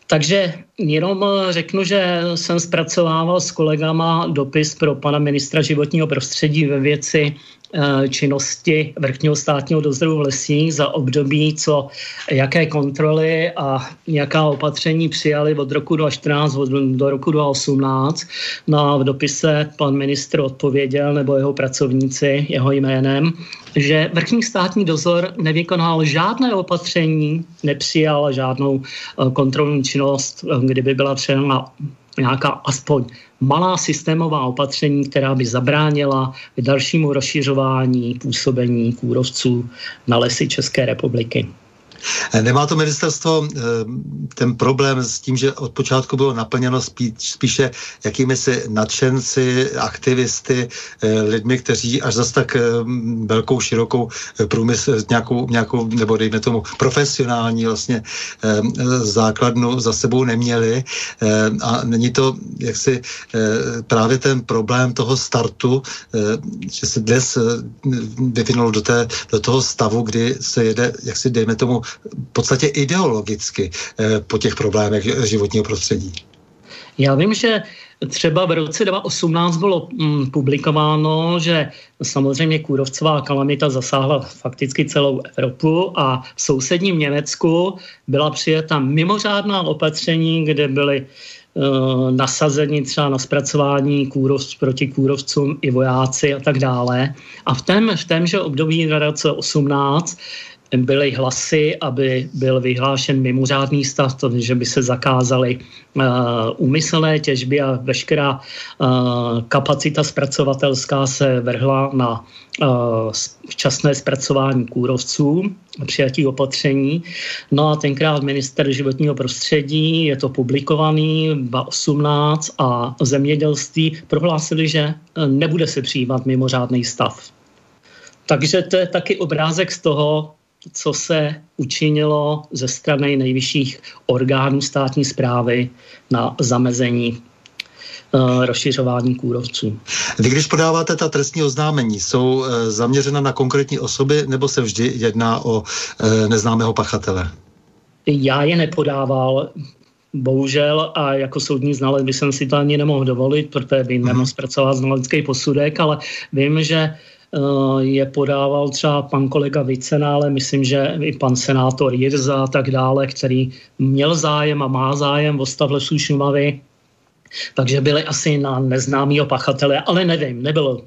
Takže jenom eh, řeknu, že jsem zpracovával s kolegama dopis pro pana ministra životního prostředí ve věci Eh, činnosti vrchního státního dozoru v lesích za období, co jaké kontroly a jaká opatření přijali od roku 2014 do roku 2018. No v dopise pan ministr odpověděl, nebo jeho pracovníci, jeho jménem, že vrchní státní dozor nevykonal žádné opatření, nepřijal žádnou eh, kontrolní činnost, kdyby byla třeba nějaká aspoň malá systémová opatření, která by zabránila dalšímu rozšiřování působení kůrovců na lesy České republiky. Nemá to ministerstvo eh, ten problém s tím, že od počátku bylo naplněno spíš, spíše jakými si nadšenci, aktivisty, eh, lidmi, kteří až zas tak eh, velkou, širokou průmysl, nějakou, nějakou, nebo dejme tomu profesionální vlastně základnu za sebou neměli. A není to jaksi právě ten problém toho startu, že se dnes vyvinul do, té, do toho stavu, kdy se jede, jak si dejme tomu, v podstatě ideologicky eh, po těch problémech životního prostředí? Já vím, že třeba v roce 2018 bylo mm, publikováno, že samozřejmě kůrovcová kalamita zasáhla fakticky celou Evropu a v sousedním Německu byla přijata mimořádná opatření, kde byly uh, nasazeni třeba na zpracování kůrov, proti kůrovcům i vojáci a tak dále. A v, tém, v témže období 2018 byly hlasy, aby byl vyhlášen mimořádný stav, to, že by se zakázaly uh, úmyslné těžby a veškerá uh, kapacita zpracovatelská se vrhla na uh, včasné zpracování kůrovců, přijatí opatření. No a tenkrát minister životního prostředí, je to publikovaný, 2018 a zemědělství prohlásili, že nebude se přijímat mimořádný stav. Takže to je taky obrázek z toho, co se učinilo ze strany nejvyšších orgánů státní zprávy na zamezení uh, rozšiřování kůrovců. Vy, když podáváte ta trestní oznámení, jsou uh, zaměřena na konkrétní osoby nebo se vždy jedná o uh, neznámého pachatele? Já je nepodával, bohužel, a jako soudní znalec by jsem si to ani nemohl dovolit, protože by nemohl mhm. zpracovat znalecký posudek, ale vím, že Eh, je podával třeba pan kolega Vicena, ale myslím, že i pan senátor Jirza a tak dále, který měl zájem a má zájem o stav lesů Šumavy, takže byli asi na neznámý pachatele, ale nevím, nebylo,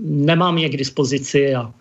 nemám je k dispozici a.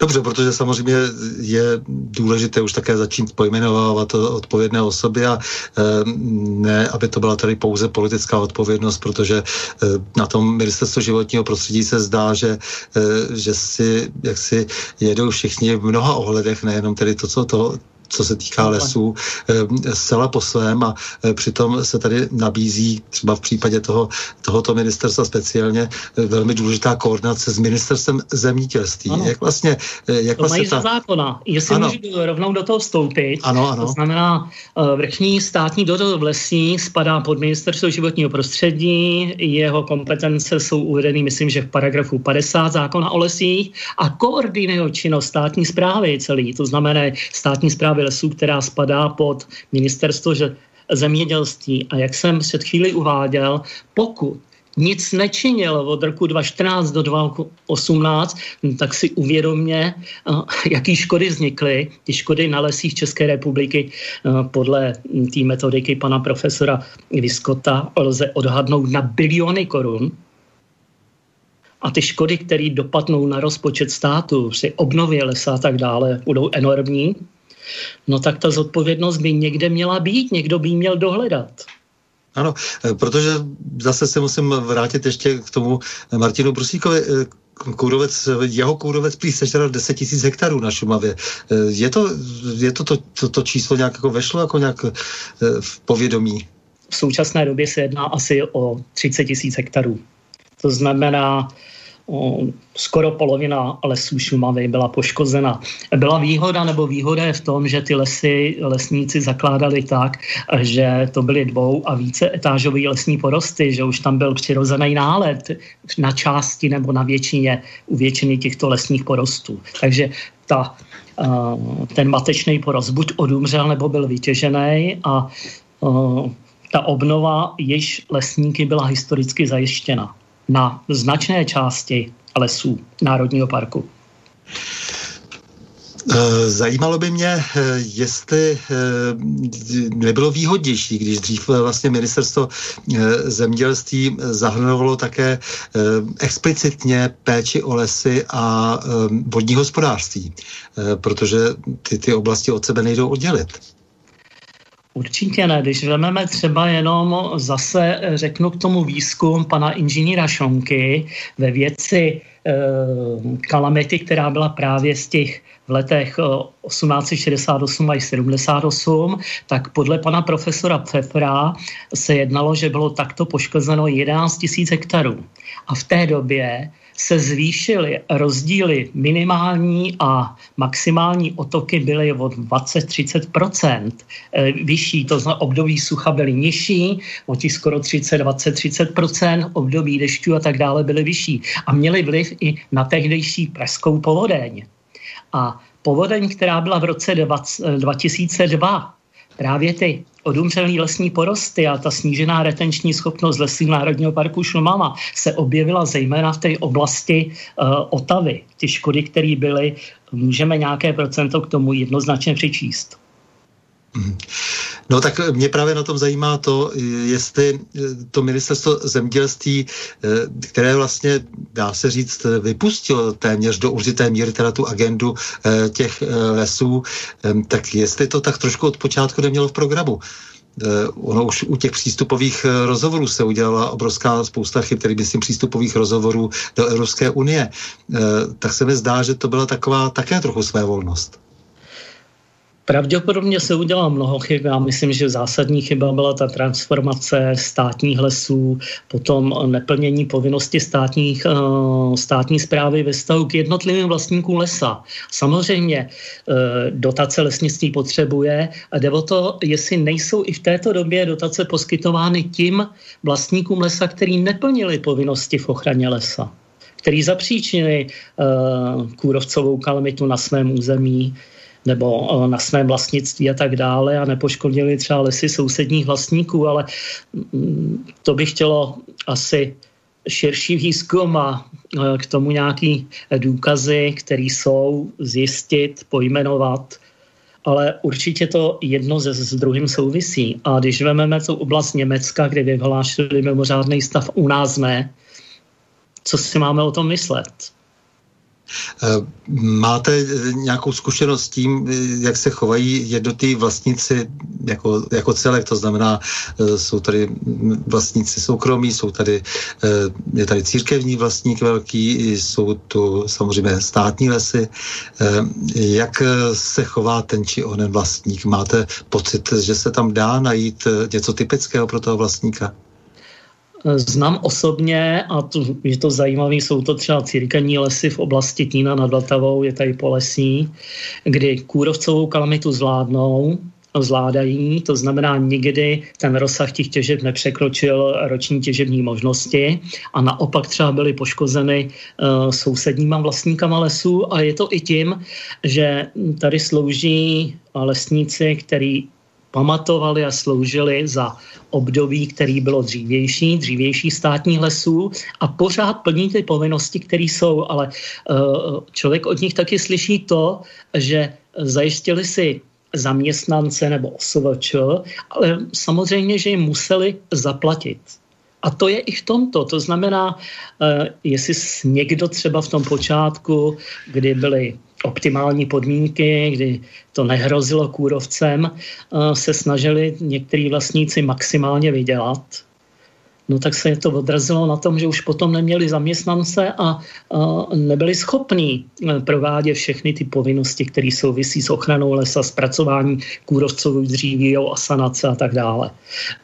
Dobře, protože samozřejmě je důležité už také začít pojmenovávat odpovědné osoby a eh, ne, aby to byla tady pouze politická odpovědnost, protože eh, na tom ministerstvo životního prostředí se zdá, že, eh, že si jak si jedou všichni v mnoha ohledech, nejenom tedy to, co to, co se týká lesů, eh, zcela po svém a eh, přitom se tady nabízí třeba v případě toho, tohoto ministerstva speciálně eh, velmi důležitá koordinace s ministerstvem zemědělství. Ano. Jak vlastně, jak to vlastně mají ta... zákona. Jestli ano. můžu rovnou do toho vstoupit, ano, ano. to znamená, vrchní státní dozor v lesí spadá pod ministerstvo životního prostředí, jeho kompetence jsou uvedeny, myslím, že v paragrafu 50 zákona o lesích a koordinuje činnost státní zprávy celý, to znamená státní zprávy lesů, která spadá pod ministerstvo zemědělství. A jak jsem před chvíli uváděl, pokud nic nečinil od roku 2014 do 2018, tak si uvědomně, jaký škody vznikly. Ty škody na lesích České republiky podle té metodiky pana profesora Viskota lze odhadnout na biliony korun. A ty škody, které dopadnou na rozpočet státu při obnově lesa a tak dále, budou enormní no tak ta zodpovědnost by někde měla být, někdo by měl dohledat. Ano, eh, protože zase se musím vrátit ještě k tomu Martinu Brusíkovi. Eh, kůrovec, jeho kůrovec prý sežral 10 tisíc hektarů na Šumavě. Eh, je to, je to, to, to, to číslo nějak jako vešlo jako nějak v povědomí? V současné době se jedná asi o 30 tisíc hektarů. To znamená, skoro polovina lesů Šumavy byla poškozena. Byla výhoda nebo výhoda je v tom, že ty lesy lesníci zakládali tak, že to byly dvou a více etážové lesní porosty, že už tam byl přirozený nálet na části nebo na většině u většiny těchto lesních porostů. Takže ta, ten matečný porost buď odumřel nebo byl vytěžený a ta obnova, jež lesníky byla historicky zajištěna na značné části lesů Národního parku. Eh, zajímalo by mě, eh, jestli eh, nebylo výhodnější, když dřív vlastně ministerstvo zemědělství zahrnovalo také explicitně péči o lesy a vodní hospodářství, protože ty, ty oblasti od sebe nejdou oddělit. Určitě ne. Když vezmeme třeba jenom zase, eh, řeknu k tomu výzkum pana inženýra Šonky ve věci e, kalamity, která byla právě z těch v letech 1868 až 78, tak podle pana profesora Pfeffera se jednalo, že bylo takto poškozeno 11 000 hektarů. A v té době se zvýšily rozdíly minimální a maximální otoky byly o 20-30 eh, vyšší, to znamená období sucha byly nižší, o těch skoro 30, 20, 30% období dešťů a tak dále byly vyšší a měly vliv i na tehdejší preskou povodeň. A povodeň, která byla v roce 2002, právě ty odumřelý lesní porosty a ta snížená retenční schopnost lesů Národního parku Šumava se objevila zejména v té oblasti uh, Otavy. Ty škody, které byly, můžeme nějaké procento k tomu jednoznačně přičíst. Mhm. No tak mě právě na tom zajímá to, jestli to ministerstvo zemědělství, které vlastně, dá se říct, vypustilo téměř do určité míry teda tu agendu těch lesů, tak jestli to tak trošku od počátku nemělo v programu. Eh, ono už u těch přístupových eh, rozhovorů se udělala obrovská spousta chyb, tedy myslím přístupových rozhovorů do Evropské unie. Eh, tak se mi zdá, že to byla taková také trochu své volnost. Pravděpodobně se udělalo mnoho chyb. Já myslím, že zásadní chyba byla ta transformace státních lesů, potom neplnění povinnosti státních, eh, státní zprávy ve vztahu k jednotlivým vlastníkům lesa. Samozřejmě eh, dotace lesnictví potřebuje a jde o to, jestli nejsou i v této době dotace poskytovány tím vlastníkům lesa, který neplnili povinnosti v ochraně lesa který zapříčinili uh, kůrovcovou kalamitu na svém území, nebo eh, na svém vlastnictví a tak dále a nepoškodili třeba lesy sousedních vlastníků, ale mm, to by chtělo asi širší výzkum a eh, k tomu nějaký důkazy, které jsou, zjistit, pojmenovat, ale určitě to jedno ze s druhým souvisí. A když vezmeme tu oblast Německa, kde vyhlášili mimořádný stav, u nás ne, co si máme o tom myslet? Eh, máte nějakou zkušenost s tím, jak se chovají jednotliví vlastníci jako, jako celek, to znamená, eh, jsou tady vlastníci soukromí, jsou tady, eh, je tady církevní vlastník velký, jsou tu samozřejmě státní lesy. Jak se chová ten či onen vlastník? Máte pocit, že se tam dá najít něco typického pro toho vlastníka? Znám osobně, a to, je to zajímavé, jsou to třeba církevní lesy v oblasti Tína nad Vltavou, je tady polesí, kdy kůrovcovou kalamitu zvládnou, zvládají, to znamená nikdy ten rozsah těch těžeb nepřekročil roční těžební možnosti. A naopak třeba byly poškozeny uh, sousedníma vlastníkama lesů. A je to i tím, že tady slouží lesníci, který pamatovali a sloužili za období, který bylo dřívější, dřívější státních lesů a pořád plní ty povinnosti, které jsou, ale uh, člověk od nich taky slyší to, že zajistili si zaměstnance nebo OSVČ, ale samozřejmě, že jim museli zaplatit. A to je i v tomto. To znamená, uh, jestli někdo třeba v tom počátku, kdy byly optimální podmínky, kdy to nehrozilo kůrovcem, eh, se snažili některý vlastníci maximálně vydělat, no tak se to odrazilo na tom, že už potom neměli zaměstnance a, nebyli schopní eh, provádět všechny ty povinnosti, které souvisí s ochranou lesa, zpracování kůrovcovou dříví, asanace a tak dále.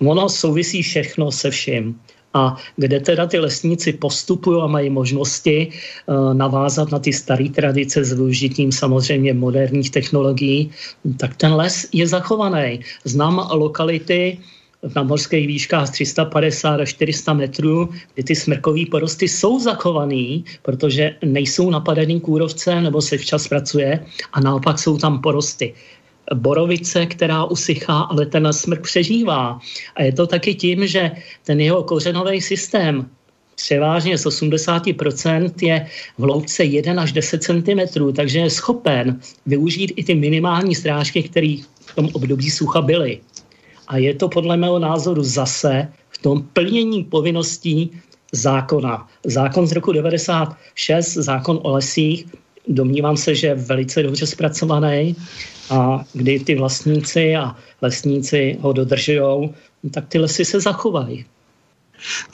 Ono souvisí všechno se vším a kde teda ty lesníci postupují a mají možnosti uh, navázat na ty staré tradice s využitím samozřejmě moderních technologií, tak ten les je zachovaný. Znám lokality, na morských výškách 350 až 400 metrů, kdy ty smrkové porosty jsou zachované, protože nejsou napadený kůrovcem nebo se včas pracuje a naopak jsou tam porosty borovice, která usychá, ale ten smrk přežívá. A je to taky tím, že ten jeho kořenový systém převážně z 80% je v hloubce 1 až 10 cm, takže je schopen využít i ty minimální strážky, které v tom období sucha byly. A je to podle mého názoru zase v tom plnění povinností zákona. Zákon z roku 96, zákon o lesích, domnívám se, že je velice dobře zpracovaný a kdy ty vlastníci a lesníci ho dodržují, tak ty lesy se zachovají.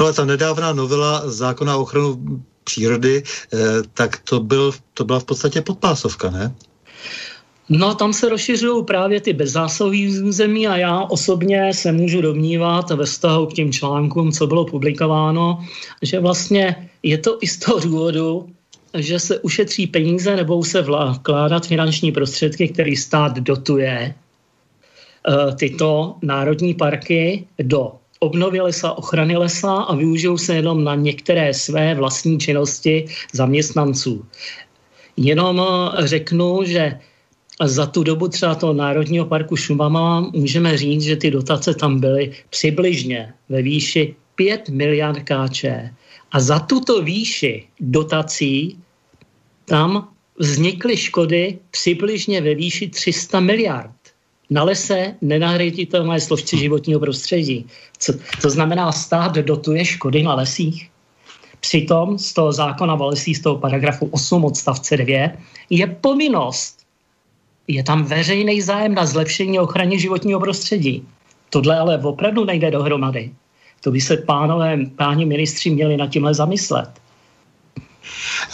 No a ta nedávná novela zákona o ochranu přírody, eh, tak to, byl, to byla v podstatě podpásovka, ne? No, tam se rozšiřují právě ty bezzásahové území a já osobně se můžu domnívat ve vztahu k těm článkům, co bylo publikováno, že vlastně je to i z toho důvodu, že se ušetří peníze nebo se vkládat finanční prostředky, který stát dotuje eh, tyto národní parky do obnovy lesa, ochrany lesa a využijou se jenom na některé své vlastní činnosti zaměstnanců. Jenom eh, řeknu, že za tu dobu třeba toho Národního parku Šumama můžeme říct, že ty dotace tam byly přibližně ve výši 5 miliard KČ. A za tuto výši dotací tam vznikly škody přibližně ve výši 300 miliard. na lese nenahraditelné složce životního prostředí. Co, to znamená, stát dotuje škody na lesích. Přitom z toho zákona o lesích, z toho paragrafu 8 odstavce 2, je povinnost, je tam veřejný zájem na zlepšení ochraně životního prostředí. Tohle ale opravdu nejde dohromady. To by se pánové, páni ministři měli na tímhle zamyslet.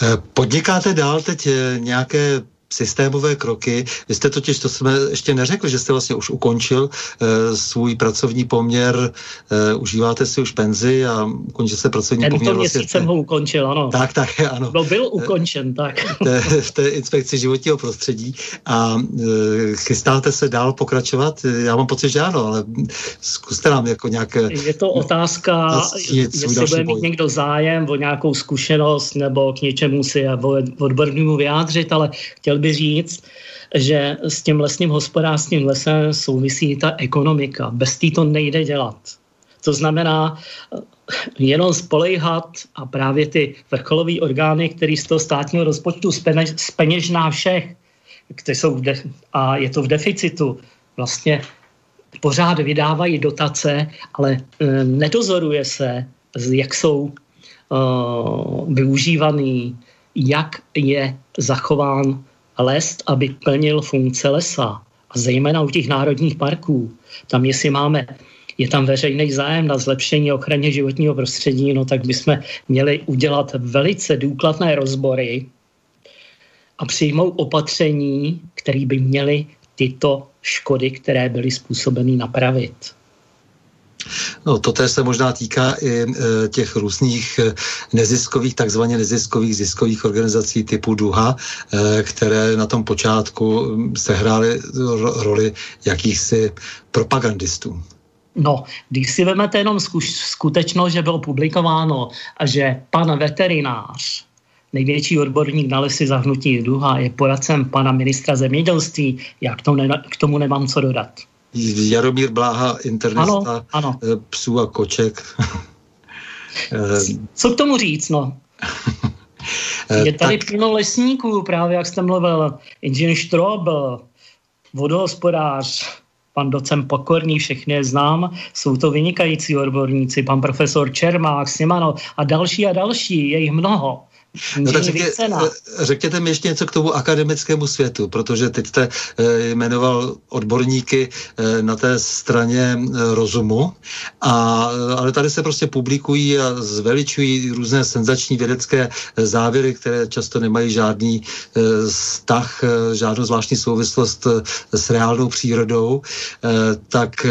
Eh, podnikáte dál teď eh, nějaké systémové kroky. Vy jste totiž, to jsme ještě neřekli, že jste vlastně už ukončil uh, svůj pracovní poměr, uh, užíváte si už penzi a ukončil se pracovní Tento poměr. Tento vlastně měsíc jsem ho ukončil, ano. Tak, tak, ano. No, byl ukončen, tak. v té inspekci životního prostředí a uh, chystáte se dál pokračovat? Já mám pocit, že ano, ale zkuste nám jako nějaké... Je to otázka, jestli bude mít někdo zájem o nějakou zkušenost nebo k něčemu si odbornému vyjádřit, ale chtěl by říct, že s tím lesním hospodářským lesem souvisí ta ekonomika. Bez té to nejde dělat. To znamená eh, jenom spolejhat a právě ty vrcholové orgány, které z toho státního rozpočtu speněžná všech, které jsou de- a je to v deficitu, vlastně pořád vydávají dotace, ale e, nedozoruje se, jak jsou e, využívaný, jak je zachován les, aby plnil funkce lesa. A zejména u těch národních parků. Tam, jestli máme je tam veřejný zájem na zlepšení ochraně životního prostředí, no tak bychom měli udělat velice důkladné rozbory a přijmout opatření, které by měly tyto škody, které byly způsobeny, napravit. No, to se možná týká i e, těch různých e, neziskových, takzvaně neziskových ziskových organizací typu Duha, e, které na tom počátku sehrály roli jakýchsi propagandistů. No, když si vezmete jenom skutečnost, že bylo publikováno, že pan veterinář, největší odborník na lesy zahnutí Duha, je poradcem pana ministra zemědělství, já k tomu, ne, k tomu nemám co dodat. Jaromír Bláha, internista ano, ano. Eh, psů a koček. Co k tomu říct, no? Eh, Je tady tak... plno lesníků, právě jak jste mluvil, inženýr Štrob, vodohospodář, pan docent Pokorný, všechny je znám, jsou to vynikající odborníci, pan profesor Čermák, Simano a další a další, je jich mnoho. No tak řekně, eh, řekněte mi ještě něco k tomu akademickému světu, protože teď jste eh, jmenoval odborníky eh, na té straně rozumu, a, ale tady se prostě publikují a zveličují různé senzační vědecké závěry, které často nemají žádný vztah, žádnou zvláštní souvislost s reálnou přírodou. Tak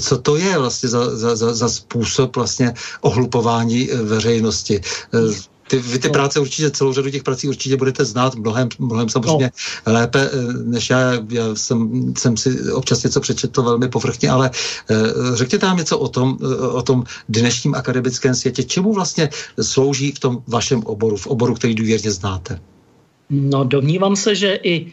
co to je vlastně za, za, za způsob vlastně ohlupování veřejnosti? Ty, vy ty no. práce určitě, celou řadu těch prací určitě budete znát mnohem, mnohem samozřejmě no. lépe eh, než já. Já jsem, jsem si občas něco přečetl velmi povrchně, ale uh, řekněte nám něco o tom, uh, o tom dnešním akademickém světě. Čemu vlastně slouží v tom vašem oboru, v oboru, který důvěrně znáte? No, domnívám se, že i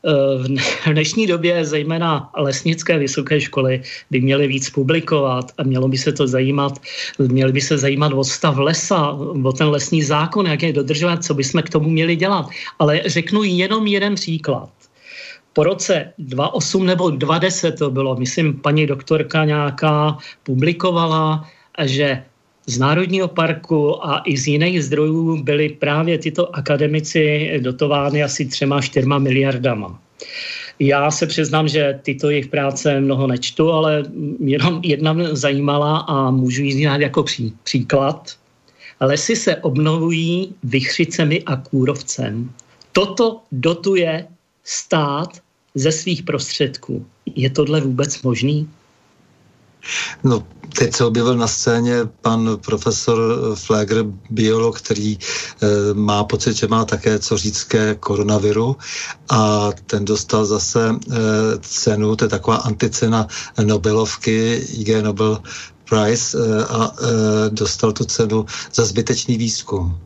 v dnešní době zejména lesnické vysoké školy by měly víc publikovat a mělo by se to zajímat, měly by se zajímat o stav lesa, o ten lesní zákon, jak je dodržovat, co bychom k tomu měli dělat. Ale řeknu jenom jeden příklad. Po roce 2008 nebo 2010 to bylo, myslím, paní doktorka nějaká publikovala, že z Národního parku a i z jiných zdrojů byly právě tyto akademici dotovány asi třema, čtyřma miliardama. Já se přiznám, že tyto jejich práce mnoho nečtu, ale jenom jedna mě zajímala a můžu ji znát jako pří, příklad. Lesy se obnovují vychřicemi a kůrovcem. Toto dotuje stát ze svých prostředků. Je tohle vůbec možný? No, teď se objevil na scéně pan profesor Flegr, biolog, který e, má pocit, že má také co říct ke koronaviru a ten dostal zase e, cenu, to je taková anticena Nobelovky, IG Nobel Prize e, a e, dostal tu cenu za zbytečný výzkum.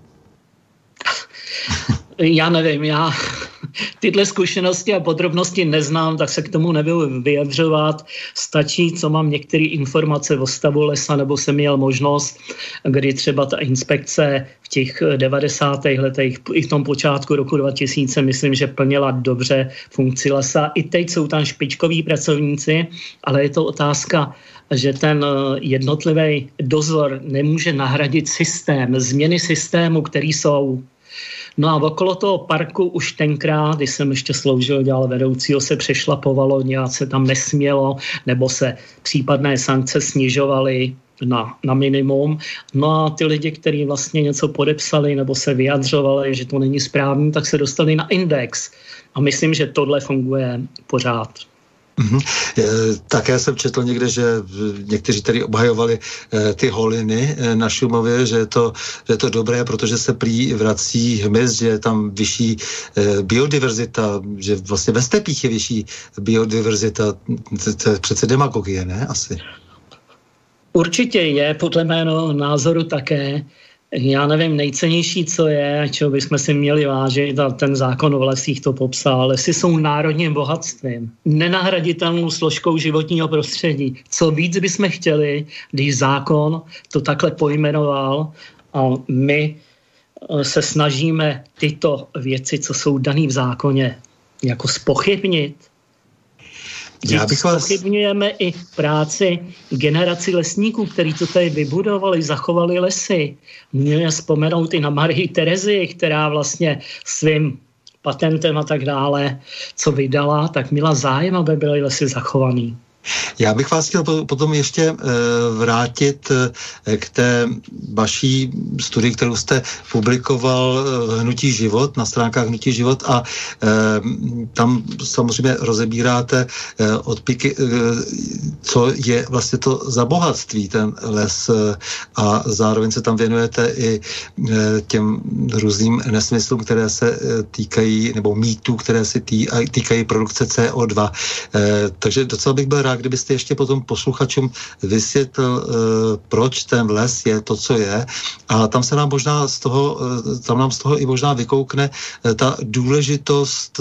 Já nevím, já tyhle zkušenosti a podrobnosti neznám, tak se k tomu nebudu vyjadřovat. Stačí, co mám některé informace o stavu lesa, nebo jsem měl možnost, kdy třeba ta inspekce v těch 90. letech, i v tom počátku roku 2000, myslím, že plnila dobře funkci lesa. I teď jsou tam špičkoví pracovníci, ale je to otázka, že ten jednotlivý dozor nemůže nahradit systém, změny systému, který jsou No a okolo toho parku už tenkrát, když jsem ještě sloužil, dělal vedoucího, se přešlapovalo, nějak se tam nesmělo, nebo se případné sankce snižovaly na, na minimum. No a ty lidi, kteří vlastně něco podepsali nebo se vyjadřovali, že to není správný, tak se dostali na index. A myslím, že tohle funguje pořád. Mm-hmm. Také jsem četl někde, že někteří tady obhajovali eh, ty holiny eh, na Šumově, že je, to, že je to dobré, protože se prý vrací hmyz, že je tam vyšší biodiverzita, že vlastně ve stepích je vyšší biodiverzita. To je přece demagogie, ne? Asi. Určitě je, podle mého názoru také já nevím, nejcennější, co je, čeho bychom si měli vážit, a ten zákon o lesích to popsal, lesy jsou národním bohatstvím, nenahraditelnou složkou životního prostředí. Co víc bychom chtěli, když zákon to takhle pojmenoval a my eh, se snažíme tyto věci, co jsou dané v zákoně, jako spochybnit, já bych vás... Pochybňujeme i práci generaci lesníků, kteří to tady vybudovali, zachovali lesy. Můžeme vzpomenout i na Marii Terezi, která vlastně svým patentem a tak dále, co vydala, tak měla zájem, aby byly lesy zachovaný. Já bych vás chtěl potom ještě eh, vrátit eh, k té vaší studii, kterou jste publikoval v Hnutí život, na stránkách Hnutí život a eh, tam samozřejmě rozebíráte odpiky, co je vlastně to za bohatství, ten les a zároveň se tam věnujete i těm různým nesmyslům, které se týkají, nebo mýtů, které se týkají produkce CO2. Takže docela bych byl rád, kdybyste ještě potom posluchačům vysvětlil, eh, proč ten les je to, co je. A tam se nám možná z toho, eh, tam nám z toho i možná vykoukne eh, ta důležitost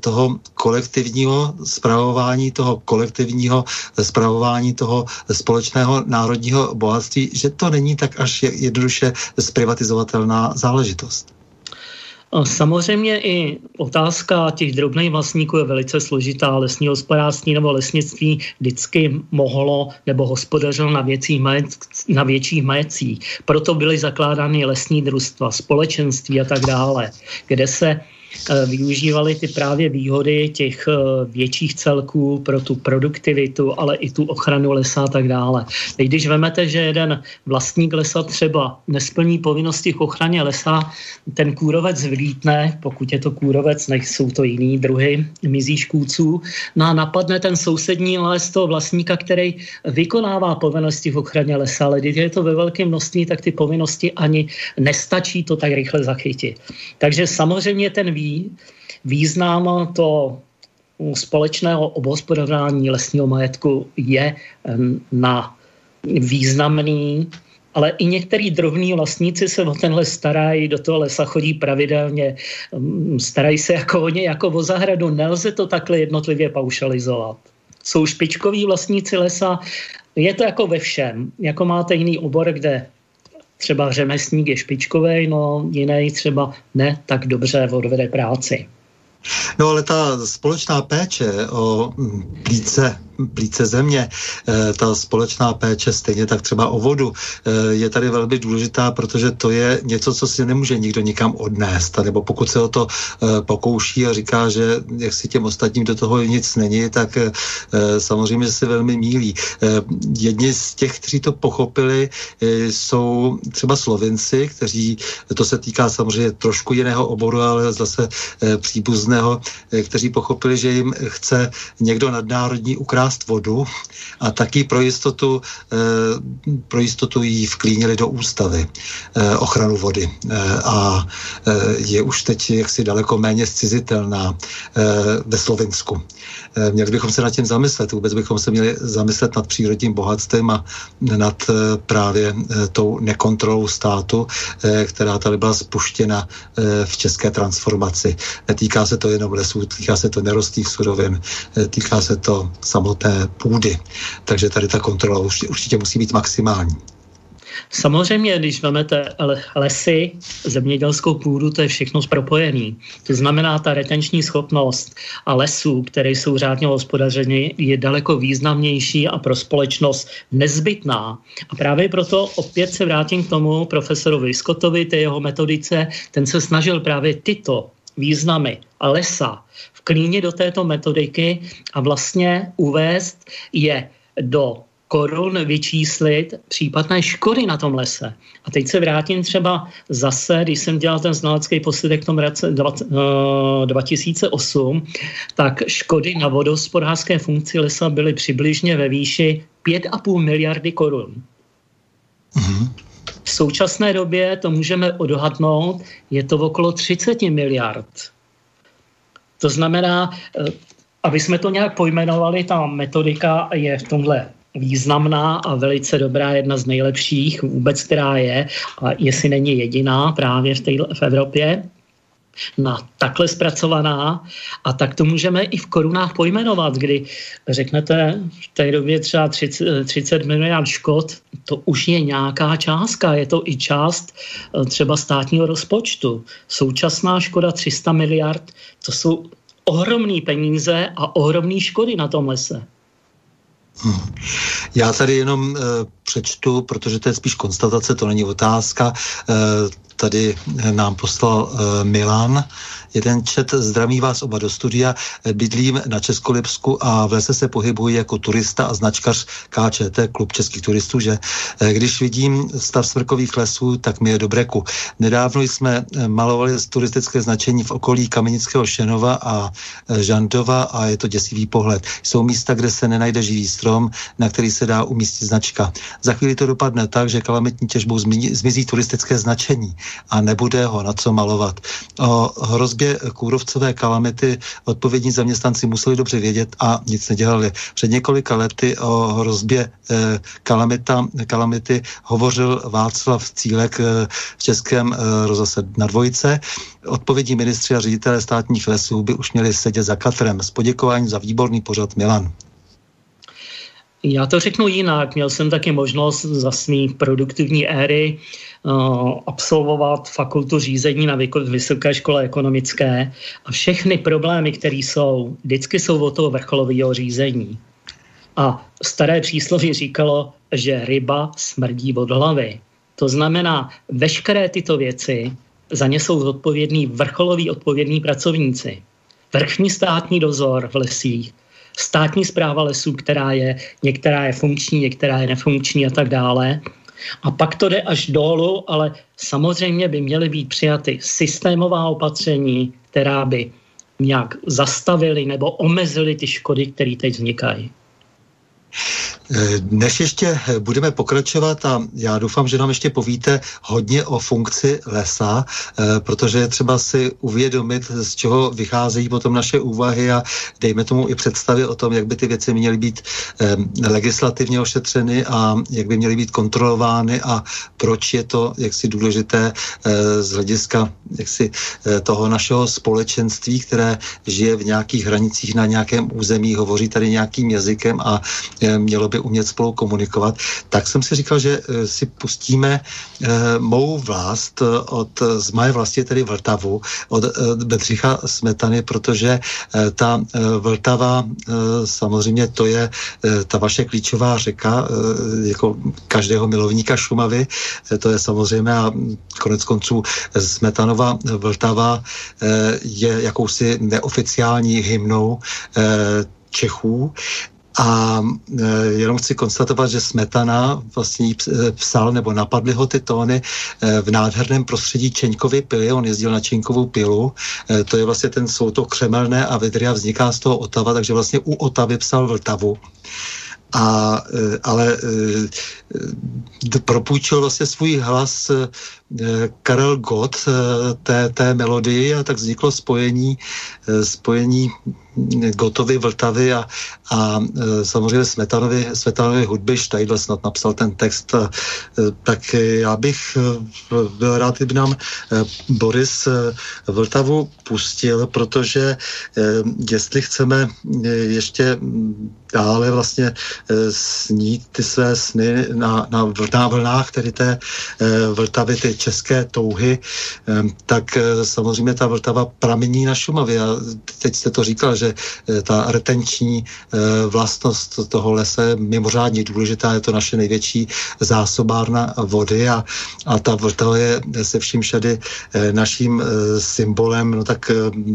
toho kolektivního zpravování, toho kolektivního zpravování toho společného národního bohatství, že to není tak až jednoduše zprivatizovatelná záležitost. Samozřejmě i otázka těch drobných vlastníků je velice složitá. Lesní hospodářství nebo lesnictví vždycky mohlo nebo hospodařilo na, věcích na větších majetcích. Proto byly zakládány lesní družstva, společenství a tak dále, kde se využívali ty právě výhody těch eh, větších celků pro tu produktivitu, ale i tu ochranu lesa a tak dále. Teď když vemete, že jeden vlastník lesa třeba nesplní povinnosti k ochraně lesa, ten kůrovec vlítne, pokud je to kůrovec, nejsou to jiný druhy mizí škůdců, no a napadne ten sousední les toho vlastníka, který vykonává povinnosti v ochraně lesa, ale když je to ve velkém množství, tak ty povinnosti ani nestačí to tak rychle zachytit. Takže samozřejmě ten vý význam to společného obhospodařování lesního majetku je na významný, ale i některý drobní vlastníci se o tenhle starají, do toho lesa chodí pravidelně, starají se jako o ně, jako o zahradu. Nelze to takhle jednotlivě paušalizovat. Jsou špičkoví vlastníci lesa, je to jako ve všem. Jako máte jiný obor, kde třeba řemesník je špičkový, no jiný třeba ne tak dobře odvede práci. No ale ta společná péče o plíce plíce země, eh, ta společná péče, stejně tak třeba o vodu, eh, je tady velmi důležitá, protože to je něco, co si nemůže nikdo nikam odnést. Nebo pokud se o to eh, pokouší a říká, že jak si těm ostatním do toho nic není, tak samozřejmě se velmi mílí. Jedni z těch, kteří to pochopili, jsou třeba Slovenci, kteří, to se týká samozřejmě trošku jiného oboru, ale zase příbuzného, kteří pochopili, že jim chce někdo nadnárodní ukrát ukrást vodu a taky pro jistotu, pro jistotu jí vklínili do ústavy ochranu vody. A je už teď jaksi daleko méně zcizitelná ve Slovensku. Měli bychom se nad tím zamyslet, vůbec bychom se měli zamyslet nad přírodním bohatstvím a nad právě tou nekontrolou státu, která tady byla spuštěna v české transformaci. Netýká se to jenom lesů, týká se to nerostných surovin, eh, týká se to samotné půdy. Takže tady ta kontrola určitě musí být maximální. Samozřejmě, když vezmete lesy, zemědělskou půdu, to je všechno propojený. To znamená, ta retenční schopnost a lesů, které jsou řádně hospodařeny, je daleko významnější a pro společnost nezbytná. A právě proto opět se vrátím k tomu profesorovi Scottovi, té jeho metodice, ten se snažil právě tyto významy a lesa vklínit do této metodiky a vlastně uvést je do korun vyčíslit případné škody na tom lese. A teď se vrátím třeba zase, když jsem dělal ten znalecký posledek v tom roce 2008, eh, tak škody na vodospodářské funkci lesa byly přibližně ve výši 5,5 miliardy korun. Mm-hmm. V současné době to můžeme odhadnout, je to okolo 30 miliard. To znamená, eh, aby jsme to nějak pojmenovali, ta metodika je v tomhle významná a velice dobrá, jedna z nejlepších vůbec, která je, a jestli není jediná právě v, té, v Evropě, na takhle zpracovaná a tak to můžeme i v korunách pojmenovat, kdy řeknete v té době třeba 30, 30 miliard škod, to už je nějaká částka, je to i část eh, třeba státního rozpočtu. Současná škoda 300 miliard, to jsou ohromné peníze a ohromné škody na tom lese. Já tady jenom e, přečtu, protože to je spíš konstatace, to není otázka. E, tady nám poslal e, Milan jeden čet zdraví vás oba do studia. Bydlím na Českolipsku a v lese se pohybuji jako turista a značkař KČT, klub českých turistů, že eh, když vidím stav smrkových lesů, tak mi je do breku. Nedávno jsme eh, malovali turistické značení v okolí Kamenického Šenova a eh, Žandova a je to děsivý pohled. Jsou místa, kde se nenajde živý strom, na který se dá umístit značka. Za chvíli to dopadne tak, že kalamitní těžbou zmizí turistické značení a nebude ho na co malovat. O hrozbě kůrovcové kalamity odpovědní zaměstnanci museli dobře vědět a nic nedělali. Před několika lety o hrozbě eh, kalamita, kalamity hovořil Václav Cílek eh, v českém eh, rozhlase na dvojice. Odpovědní ministři a ředitelé státních lesů by už měli sedět za katrem. S poděkováním za výborný pořad Milan. Já to řeknu jinak. Měl jsem taky možnost za svý produktivní éry uh, absolvovat fakultu řízení na Vysoké škole ekonomické a všechny problémy, které jsou, vždycky jsou o toho vrcholového řízení. A staré přísloví říkalo, že ryba smrdí od hlavy. To znamená, veškeré tyto věci za ně jsou odpovědní vrcholoví odpovědní pracovníci. Vrchní státní dozor v lesích, státní zpráva lesů, která je, některá je funkční, některá je nefunkční a tak dále. A pak to jde až dolů, ale samozřejmě by měly být přijaty systémová opatření, která by nějak zastavili nebo omezili ty škody, které teď vznikají. Než ještě budeme pokračovat a já doufám, že nám ještě povíte hodně o funkci lesa, eh, protože je třeba si uvědomit, z čeho vycházejí potom naše úvahy a dejme tomu i představy o tom, jak by ty věci měly být eh, legislativně ošetřeny a jak by měly být kontrolovány a proč je to jaksi důležité eh, z hlediska jaksi toho našeho společenství, které žije v nějakých hranicích na nějakém území, hovoří tady nějakým jazykem a mělo by umět spolu komunikovat, tak jsem si říkal, že eh, si pustíme eh, mou vlast eh, od, z moje vlasti, tedy Vltavu, od Bedřicha Smetany, protože ta Vltava samozřejmě to je ta vaše klíčová řeka, jako každého milovníka Šumavy, to je samozřejmě a konec konců Smetanova Vltava je jakousi neoficiální hymnou Čechů A jenom chci konstatovat, že Smetana vlastně psal nebo napadly ho ty tóny v nádherném prostředí Čeňkovy pily. On jezdil na Čeňkovou pilu. To je vlastně ten, jsou to křemelné a vedry a vzniká z toho Otava, takže vlastně u Otavy psal Vltavu a, ale propůjčil vlastně svůj hlas Karel Gott té, té melodii a tak vzniklo spojení, spojení Gotovy, Vltavy a, a samozřejmě Smetanovi, Smetanovi hudby. Štajdl snad napsal ten text. Tak já bych byl rád, kdyby nám Boris Vltavu pustil, protože jestli chceme ještě dále vlastně snít ty své sny na, na, na vlnách, tedy té Vltavy, ty české touhy, tak samozřejmě ta Vltava pramení na Šumavě. A teď jste to říkal, že eh, ta retenční eh, vlastnost toho lesa je mimořádně důležitá, je to naše největší zásobárna vody a, a ta Vltava je se vším všady eh, naším symbolem, no tak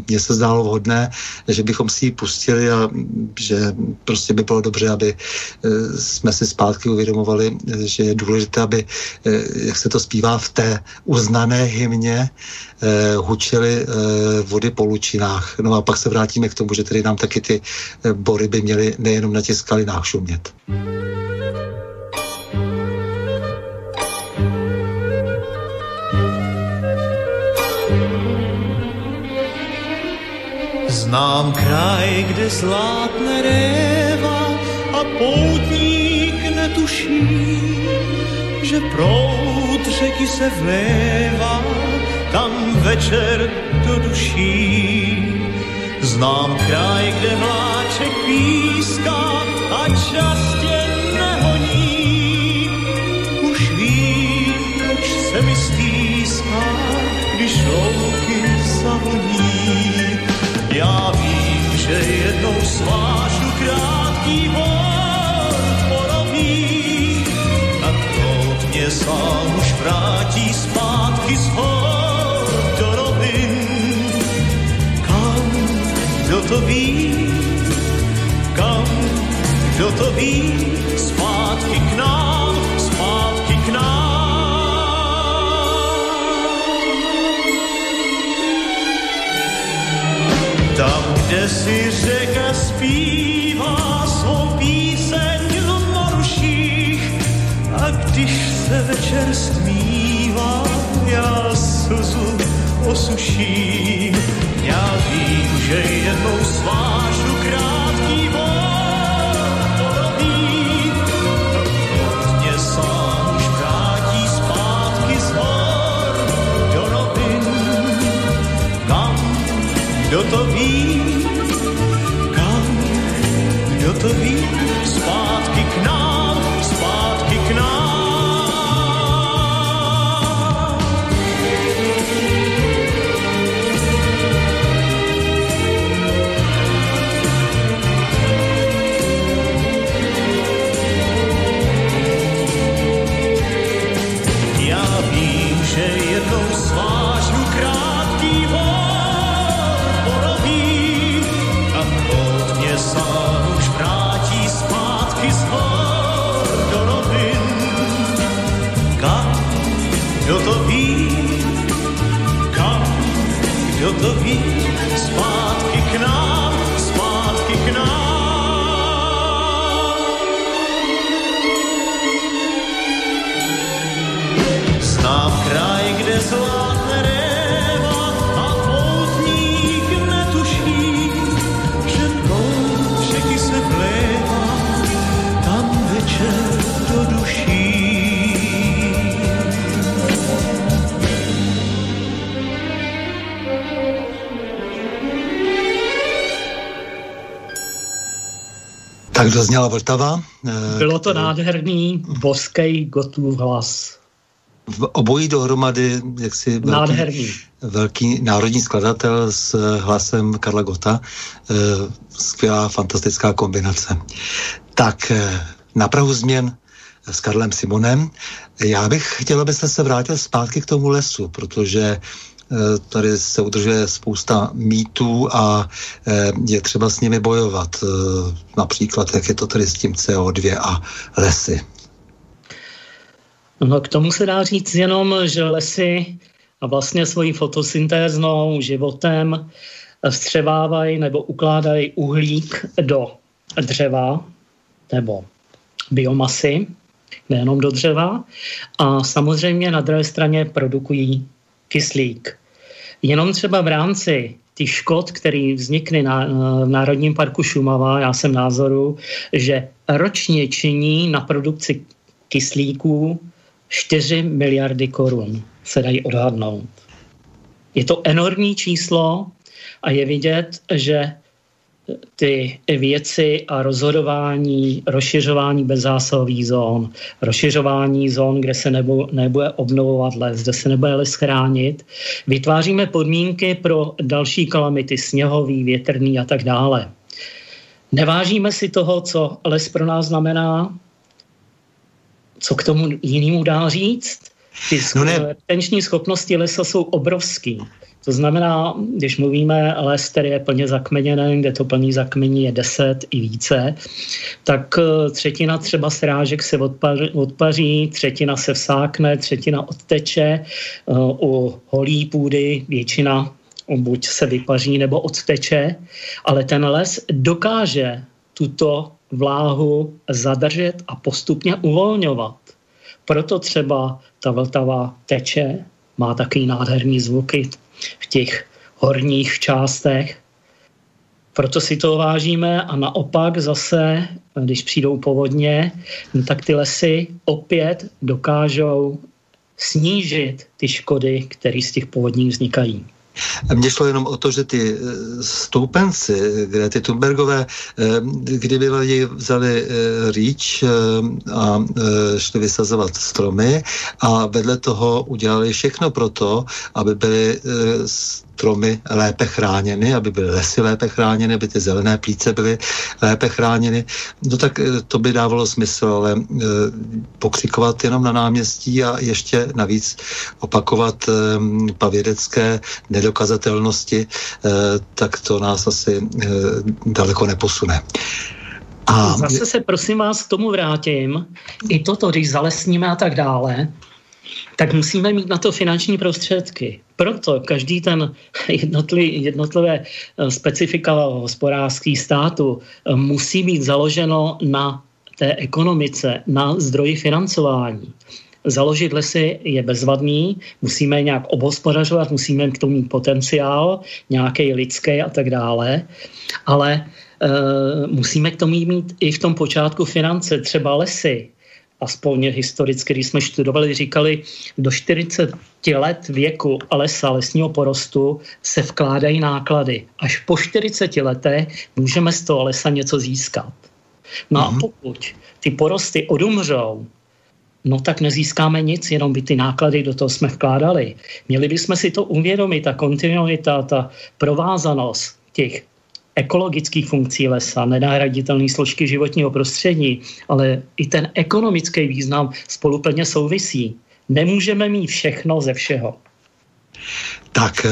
mně se zdálo vhodné, že bychom si ji pustili a že prostě by bylo dobře, aby jsme si zpátky uvědomovali, že je důležité, aby, jak se to zpívá v té uznané hymně, hučily vody po lučinách. No a pak se vrátíme k tomu, že tedy nám taky ty eh, bory by měly nejenom na těch skalinách šumět. Znám kraj, kde zlátne réva a poutník netuší, že proud řeky se vlévá, tam večer do duší. Znám kraj, kde vláček píská a čas tě nehoní. Už vím, proč se mi stýská, když louky zavoní. Já vím, že jednou svážu sám už vrátí zpátky z to ví, kam, kdo to ví, zpátky k nám, zpátky k nám. Tam, kde si řeka zpívá svou píseň v moruších a když se večer stmívá, já slzu osuším. Já vím, že jednou svážu krátký podobí, mě sám už vrátí zpátky z hor do rovin. Kam, kdo to ví, kam, kdo to ví, kdo to ví, zpátky k nám, Tak zazněla Vltava. Eh, Bylo to nádherný, boskej Gotův hlas. V obojí dohromady, jak si velký, nádherný. velký národní skladatel s hlasem Karla Gota. Eh, skvělá, fantastická kombinace. Tak eh, na Prahu změn s Karlem Simonem. Já bych chtěl, abyste se vrátil zpátky k tomu lesu, protože tady se udržuje spousta mýtů a je třeba s nimi bojovat. Například, jak je to tady s tím CO2 a lesy. No k tomu se dá říct jenom, že lesy a vlastně svojí fotosyntéznou životem vstřebávají nebo ukládají uhlík do dřeva nebo biomasy, nejenom do dřeva. A samozřejmě na druhé straně produkují kyslík. Jenom třeba v rámci těch škod, které vznikly na, v Národním parku Šumava, já jsem názoru, že ročně činí na produkci kyslíků 4 miliardy korun se dají odhadnout. Je to enormní číslo a je vidět, že ty věci a rozhodování, rozšiřování bezzásahových zón, rozšiřování zón, kde se nebo, nebude obnovovat les, kde se nebude les chránit, vytváříme podmínky pro další kalamity, sněhový, větrný a tak dále. Nevážíme si toho, co les pro nás znamená, co k tomu jinému dá říct? Ty no retenční schopnosti lesa jsou obrovský. To znamená, když mluvíme les, který je plně zakmeněný, kde to plný zakmení je 10 i více, tak eh, třetina třeba srážek se odpaří, odpaří třetina se vsákne, třetina odteče, eh, u holí půdy většina buď se vypaří nebo odteče, ale ten les dokáže tuto vláhu zadržet a postupně uvolňovat. Proto třeba ta Vltava teče, má taky nádherný zvuky v těch horních částech. Proto si to vážíme a naopak zase, když přijdou povodně, tak ty lesy opět dokážou snížit ty škody, které z těch povodní vznikají. Mně šlo jenom o to, že ty eh, stoupenci, kde ty Thunbergové, eh, kdyby lidi vzali eh, rýč a šli vysazovat stromy a vedle toho udělali všechno pro to, aby byly stromy lépe chráněny, aby byly lesy lépe chráněny, aby ty zelené plíce byly lépe chráněny, no tak eh, to by dávalo smysl, ale e, pokřikovat jenom na náměstí a ještě navíc opakovat e, pavědecké nedokazatelnosti, tak to nás asi daleko neposune. A... Zase se prosím vás k tomu vrátím. I toto, když zalesníme a tak dále, tak musíme mít na to finanční prostředky. Proto každý ten jednotlivý, jednotlivé eh, specifika hospodářský státu eh, musí být založeno na té ekonomice, na zdroji financování. Založit lesy je bezvadný, musíme je nějak obhospodařovat, musíme k tomu mít potenciál, nějaký lidský a tak dále, ale e, musíme k tomu mít i v tom počátku finance, třeba lesy aspoň historicky, když jsme studovali, říkali, do 40 let věku lesa, lesního porostu se vkládají náklady. Až po 40 letech můžeme z toho lesa něco získat. No a mhm. pokud ty porosty odumřou, no tak nezískáme nic, jenom by ty náklady do toho jsme vkládali. Měli bychom si to uvědomit, ta kontinuita, ta provázanost těch ekologických funkcí lesa, nenahraditelné složky životního prostředí, ale i ten ekonomický význam spolu plně souvisí. Nemůžeme mít všechno ze všeho. Tak eh,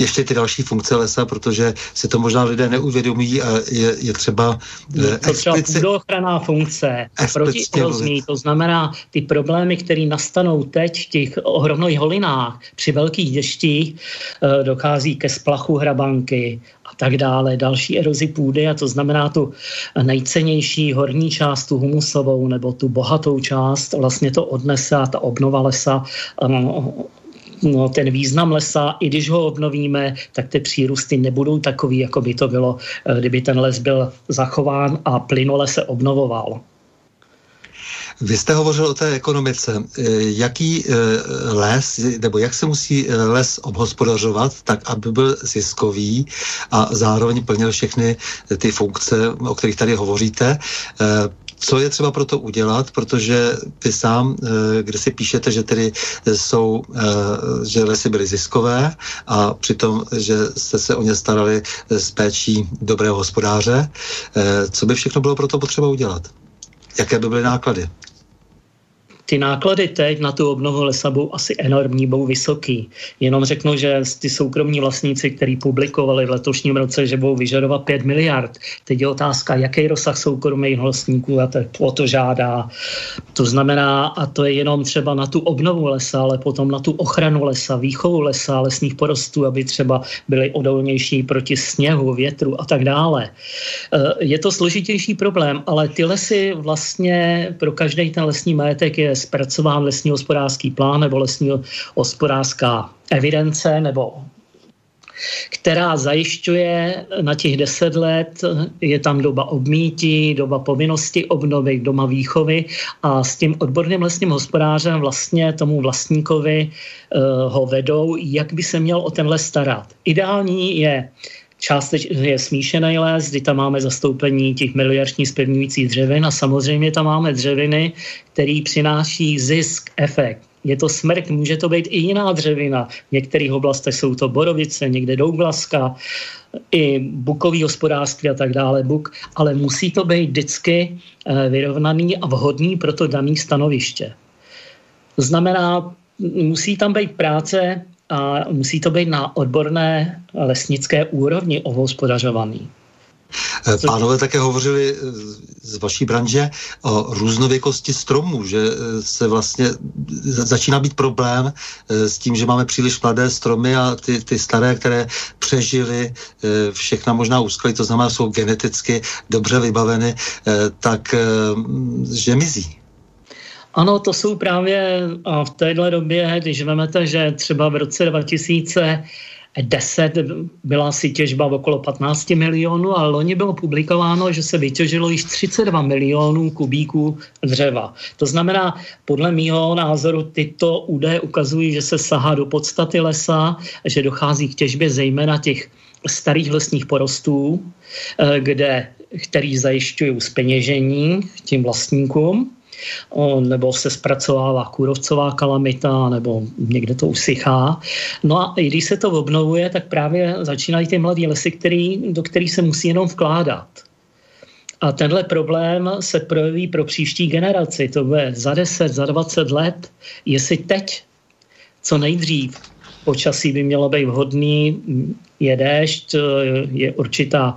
ještě ty další funkce lesa, protože si to možná lidé neuvědomují a je, je třeba je to třeba půdochranná funkce proti erozní, to znamená ty problémy, které nastanou teď v těch ohromných holinách při velkých deštích, eh, dochází ke splachu hrabanky tak dále, další erozi půdy a to znamená tu nejcennější horní část, tu humusovou nebo tu bohatou část, vlastně to odnese a ta obnova lesa no, ten význam lesa, i když ho obnovíme, tak ty přírůsty nebudou takový, jako by to bylo, eh, kdyby ten les byl zachován a plynule se obnovoval. Vy jste hovořil o té ekonomice. Eh, jaký eh, les, nebo jak se musí les obhospodařovat, tak aby byl ziskový a zároveň plnil všechny ty funkce, o kterých tady hovoříte? Co je třeba pro to udělat, protože vy sám, kde si píšete, že tedy jsou, že lesy byly ziskové a přitom, že jste se o ně starali s péčí dobrého hospodáře, co by všechno bylo pro to potřeba udělat? Jaké by byly náklady? Ty náklady teď na tu obnovu lesa budou asi enormní, budou vysoký. Jenom řeknu, že ty soukromní vlastníci, kteří publikovali v letošním roce, že budou vyžadovat 5 miliard. Teď je otázka, jaký rozsah soukromých vlastníků a to, o to žádá. To znamená, a to je jenom třeba na tu obnovu lesa, ale potom na tu ochranu lesa, výchovu lesa, lesních porostů, aby třeba byly odolnější proti sněhu, větru a tak dále. Eh, je to složitější problém, ale ty lesy vlastně pro každý ten lesní majetek je zpracován lesní hospodářský plán nebo lesní hospodářská evidence nebo která zajišťuje na těch deset let, je tam doba obmítí, doba povinnosti obnovy, doma výchovy a s tím odborným lesním hospodářem vlastně tomu vlastníkovi uh, ho vedou, jak by se měl o ten les starat. Ideální je částečně je smíšený les, kdy tam máme zastoupení těch miliardní zpevňujících dřevin a samozřejmě tam máme dřeviny, který přináší zisk, efekt. Je to smrk, může to být i jiná dřevina. V některých oblastech jsou to borovice, někde douglaska, i bukový hospodářství a tak dále, buk, ale musí to být vždycky eh, vyrovnaný a vhodný pro to dané stanoviště. To znamená, musí tam být práce a musí to být na odborné lesnické úrovni ohospodařovaný. Eh, pánové také hovořili eh, z vaší branže o různověkosti stromů, že eh, se vlastně začíná být problém s tím, že máme příliš mladé stromy a ty, ty staré, které přežily všechna možná úskalí, to znamená, jsou geneticky dobře vybaveny, tak že mizí. Ano, to jsou právě v téhle době, když vezmete, že třeba v roce 2010 byla si těžba v okolo 15 milionů a loni bylo publikováno, že se vytěžilo již 32 milionů kubíků dřeva. To znamená, podle mýho názoru tyto údaje ukazují, že se sahá do podstaty lesa, že dochází k těžbě zejména těch starých lesních porostů, eh, kde, který zajišťují speněžení tím vlastníkům nebo se zpracovává kůrovcová kalamita, nebo někde to usychá. No a i když se to obnovuje, tak právě začínají ty mladé lesy, který, do kterých se musí jenom vkládat. A tenhle problém se projeví pro příští generaci. To bude za 10, za 20 let. Jestli teď, co nejdřív, počasí by mělo být vhodný, je déšť, je určitá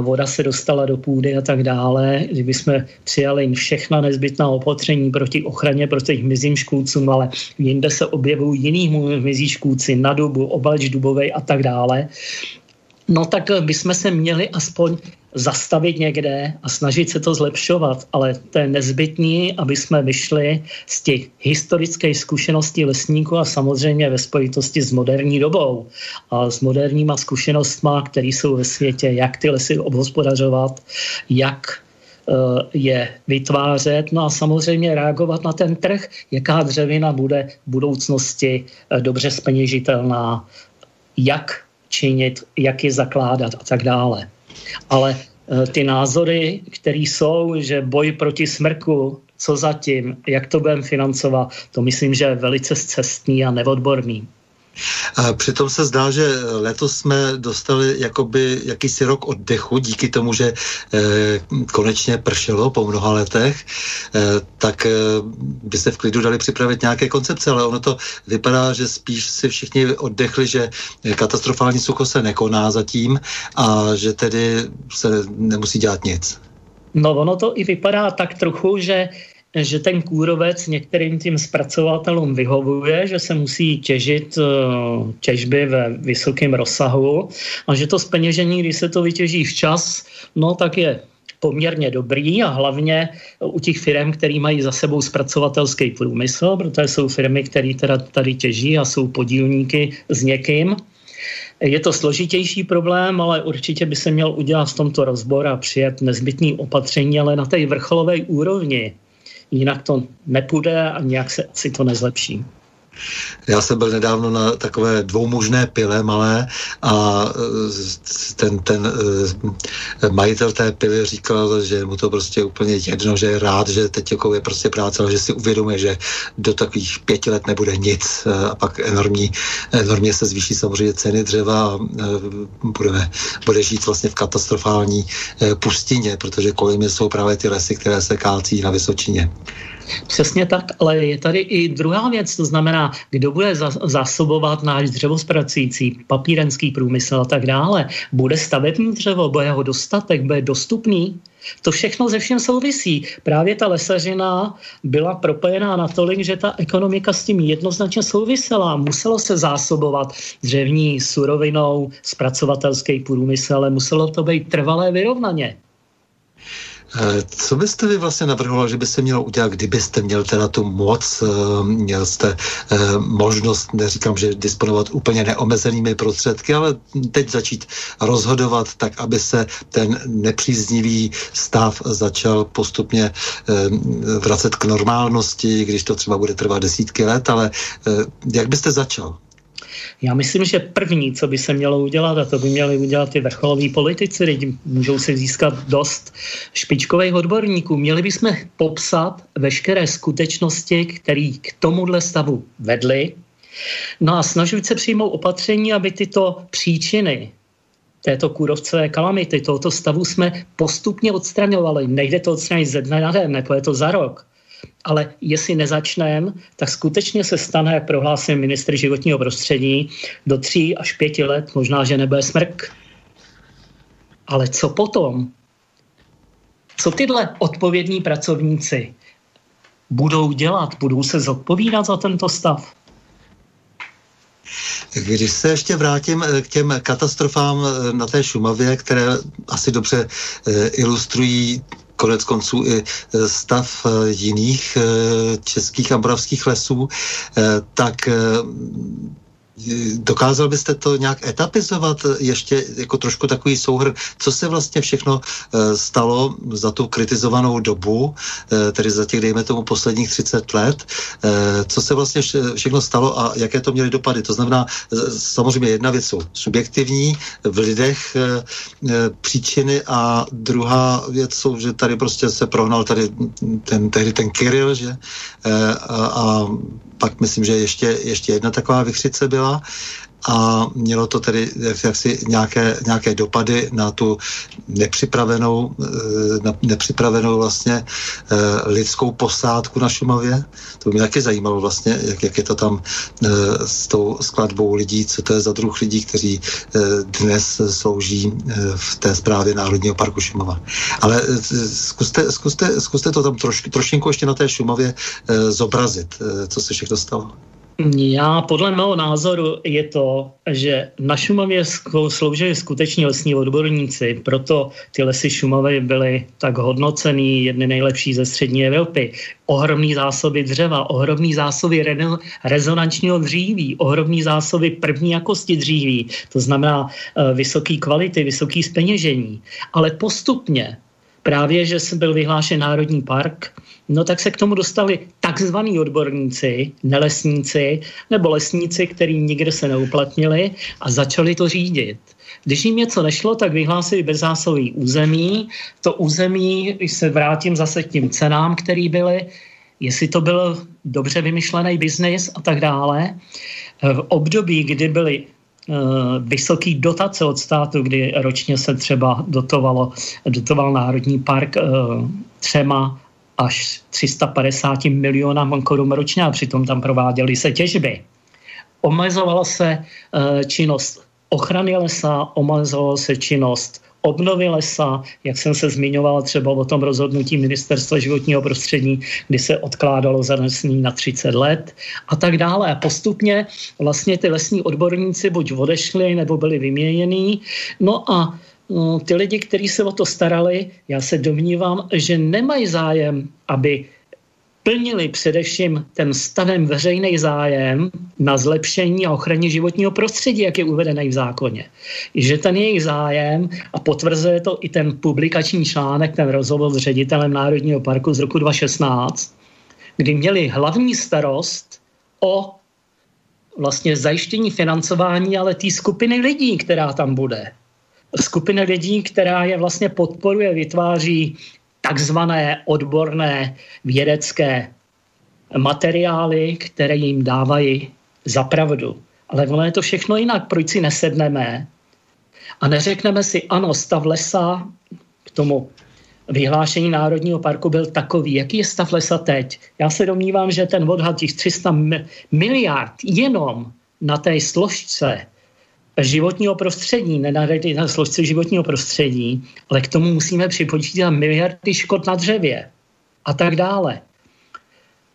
voda se dostala do půdy a tak dále, kdyby jsme přijali všechna nezbytná opatření proti ochraně proti mizím škůdcům, ale jinde se objevují jiný mizí škůdci na dubu, obaleč dubovej a tak dále, no tak bychom se měli aspoň zastavit někde a snažit se to zlepšovat, ale to je nezbytný, aby jsme vyšli z těch historických zkušeností lesníků a samozřejmě ve spojitosti s moderní dobou a s moderníma zkušenostma, které jsou ve světě, jak ty lesy obhospodařovat, jak eh, je vytvářet, no a samozřejmě reagovat na ten trh, jaká dřevina bude v budoucnosti eh, dobře speněžitelná, jak činit, jak je zakládat a tak dále. Ale eh, ty názory, které jsou, že boj proti smrku, co zatím, jak to budeme financovat, to myslím, že je velice cestný a neodborný. Přitom se zdá, že letos jsme dostali jakoby jakýsi rok oddechu díky tomu, že e, konečně pršelo po mnoha letech, e, tak e, by se v klidu dali připravit nějaké koncepce, ale ono to vypadá, že spíš si všichni oddechli, že katastrofální sucho se nekoná zatím a že tedy se nemusí dělat nic. No ono to i vypadá tak trochu, že že ten kůrovec některým tím zpracovatelům vyhovuje, že se musí těžit eh, těžby ve vysokém rozsahu a že to speněžení, když se to vytěží včas, no tak je poměrně dobrý a hlavně u těch firm, které mají za sebou zpracovatelský průmysl, protože jsou firmy, které teda tady těží a jsou podílníky s někým. Je to složitější problém, ale určitě by se měl udělat v tomto rozbor a přijet nezbytný opatření, ale na té vrcholové úrovni jinak to nepůjde a nějak se si to nezlepší. Já jsem byl nedávno na takové dvoumožné pile malé a e, ten, ten e, majitel té pily říkal, že mu to prostě úplně jedno, že je rád, že teď jako je prostě práce, ale že si uvědomuje, že do takových pěti let nebude nic e, a pak enormní, enormně se zvýší samozřejmě ceny dřeva a budeme, bude žít vlastně v katastrofální pustině, protože kolem jsou právě ty lesy, které se kácí na Vysočině. Přesně tak, ale je tady i druhá věc, to znamená, kdo bude zásobovat náš dřevospracující, papírenský průmysl a tak dále. Bude stavební dřevo, bude ho dostatek, bude dostupný? To všechno ze všem souvisí. Právě ta lesařina byla propojená natolik, že ta ekonomika s tím jednoznačně souvisela. Muselo se zásobovat dřevní surovinou, zpracovatelský průmysl, ale muselo to být trvalé vyrovnaně. Eh, co byste vy vlastně navrhoval, že by se mělo udělat, kdybyste měl teda tu moc, eh, měl jste eh, možnost, neříkám, že disponovat úplně neomezenými prostředky, ale teď začít rozhodovat tak, aby se ten nepříznivý stav začal postupně vracet k normálnosti, když to třeba bude trvat desítky let, ale jak byste začal? Já myslím, že první, co by se mělo udělat, a to by měli udělat ty vrcholoví politici, lidi můžou si získat dost špičkových odborníků, měli bychom popsat veškeré skutečnosti, které k tomuhle stavu vedly, no a snažit se přijmout opatření, aby tyto příčiny této kůrovcové kalamity, tohoto stavu jsme postupně odstraňovali. Nejde to odstranit ze dne na den, nebo je to za rok ale jestli nezačneme, tak skutečně se stane, jak prohlásil ministr životního prostředí, do tří až pěti let možná, že nebude smrk. Ale co potom? Co tyhle odpovědní pracovníci budou dělat? Budou se zodpovídat za tento stav? Když se ještě vrátím eh, k těm katastrofám eh, na té Šumavě, které asi dobře eh, ilustrují konec konců i e, stav e, jiných e, českých a moravských lesů, tak Dokázal byste to nějak etapizovat ještě jako trošku takový souhr, co se vlastně všechno eh, stalo za tu kritizovanou dobu, eh, tedy za těch, dejme tomu, posledních 30 let, eh, co se vlastně všechno stalo a jaké to měly dopady. To znamená, samozřejmě jedna věc jsou subjektivní v lidech příčiny a druhá věc jsou, že tady prostě se prohnal tady ten, tehdy ten Kiril, že a, a pak myslím, že ještě, ještě jedna taková vychřice byla a mělo to tedy jaksi nějaké, nějaké dopady na tu nepřipravenou, eh, na nepřipravenou vlastně eh, lidskou posádku na Šumavě. To by mě taky zajímalo vlastně, jak, jak je to tam eh, s tou skladbou lidí, co to je za druh lidí, kteří dnes slouží v té zprávě Národního parku Šumava. Ale zkuste, zkuste, zkuste to tam troš, trošinku ještě na té Šumavě zobrazit, co se všechno stalo. Já podle mého názoru je to, že na Šumavě sloužili skuteční lesní odborníci, proto ty lesy Šumavy byly tak hodnocený, jedny nejlepší ze střední Evropy. Ohromný zásoby dřeva, ohromný zásoby re- rezonančního dříví, ohromný zásoby první jakosti dříví, to znamená uh, vysoké kvality, vysoké speněžení. Ale postupně právě, že byl vyhlášen Národní park, no tak se k tomu dostali takzvaní odborníci, nelesníci nebo lesníci, kteří nikde se neuplatnili a začali to řídit. Když jim něco nešlo, tak vyhlásili bezzásový území. To území, když se vrátím zase k tím cenám, které byly, jestli to byl dobře vymyšlený biznis a tak dále. V období, kdy byly eh, vysoký dotace od státu, kdy ročně se třeba dotovalo, dotoval Národní park eh, třema až 350 milionám korun ročně a přitom tam prováděly se těžby. Omezovala se eh, činnost ochrany lesa, omezovala se činnost obnovy lesa, jak jsem se zmiňoval třeba o tom rozhodnutí ministerstva životního prostředí, kdy se odkládalo zanesení na 30 let a tak dále. A postupně vlastně ty lesní odborníci buď odešli, nebo byli vyměněni. No a ty lidi, kteří se o to starali, já se domnívám, že nemají zájem, aby plnili především ten stavem veřejný zájem na zlepšení a ochraně životního prostředí, jak je uvedený v zákoně. Že ten jejich zájem, a potvrzuje to i ten publikační článek, ten rozhovor s ředitelem Národního parku z roku 2016, kdy měli hlavní starost o vlastně zajištění financování, ale té skupiny lidí, která tam bude skupina lidí, která je vlastně podporuje, vytváří takzvané odborné vědecké materiály, které jim dávají za pravdu. Ale ono je to všechno jinak. Proč si nesedneme a neřekneme si, ano, stav lesa, k tomu vyhlášení Národního parku byl takový. Jaký je stav lesa teď? Já se domnívám, že ten odhad těch 300 miliard jenom na té složce životního prostředí, nenahradit na složce životního prostředí, ale k tomu musíme připočítat miliardy škod na dřevě a tak dále.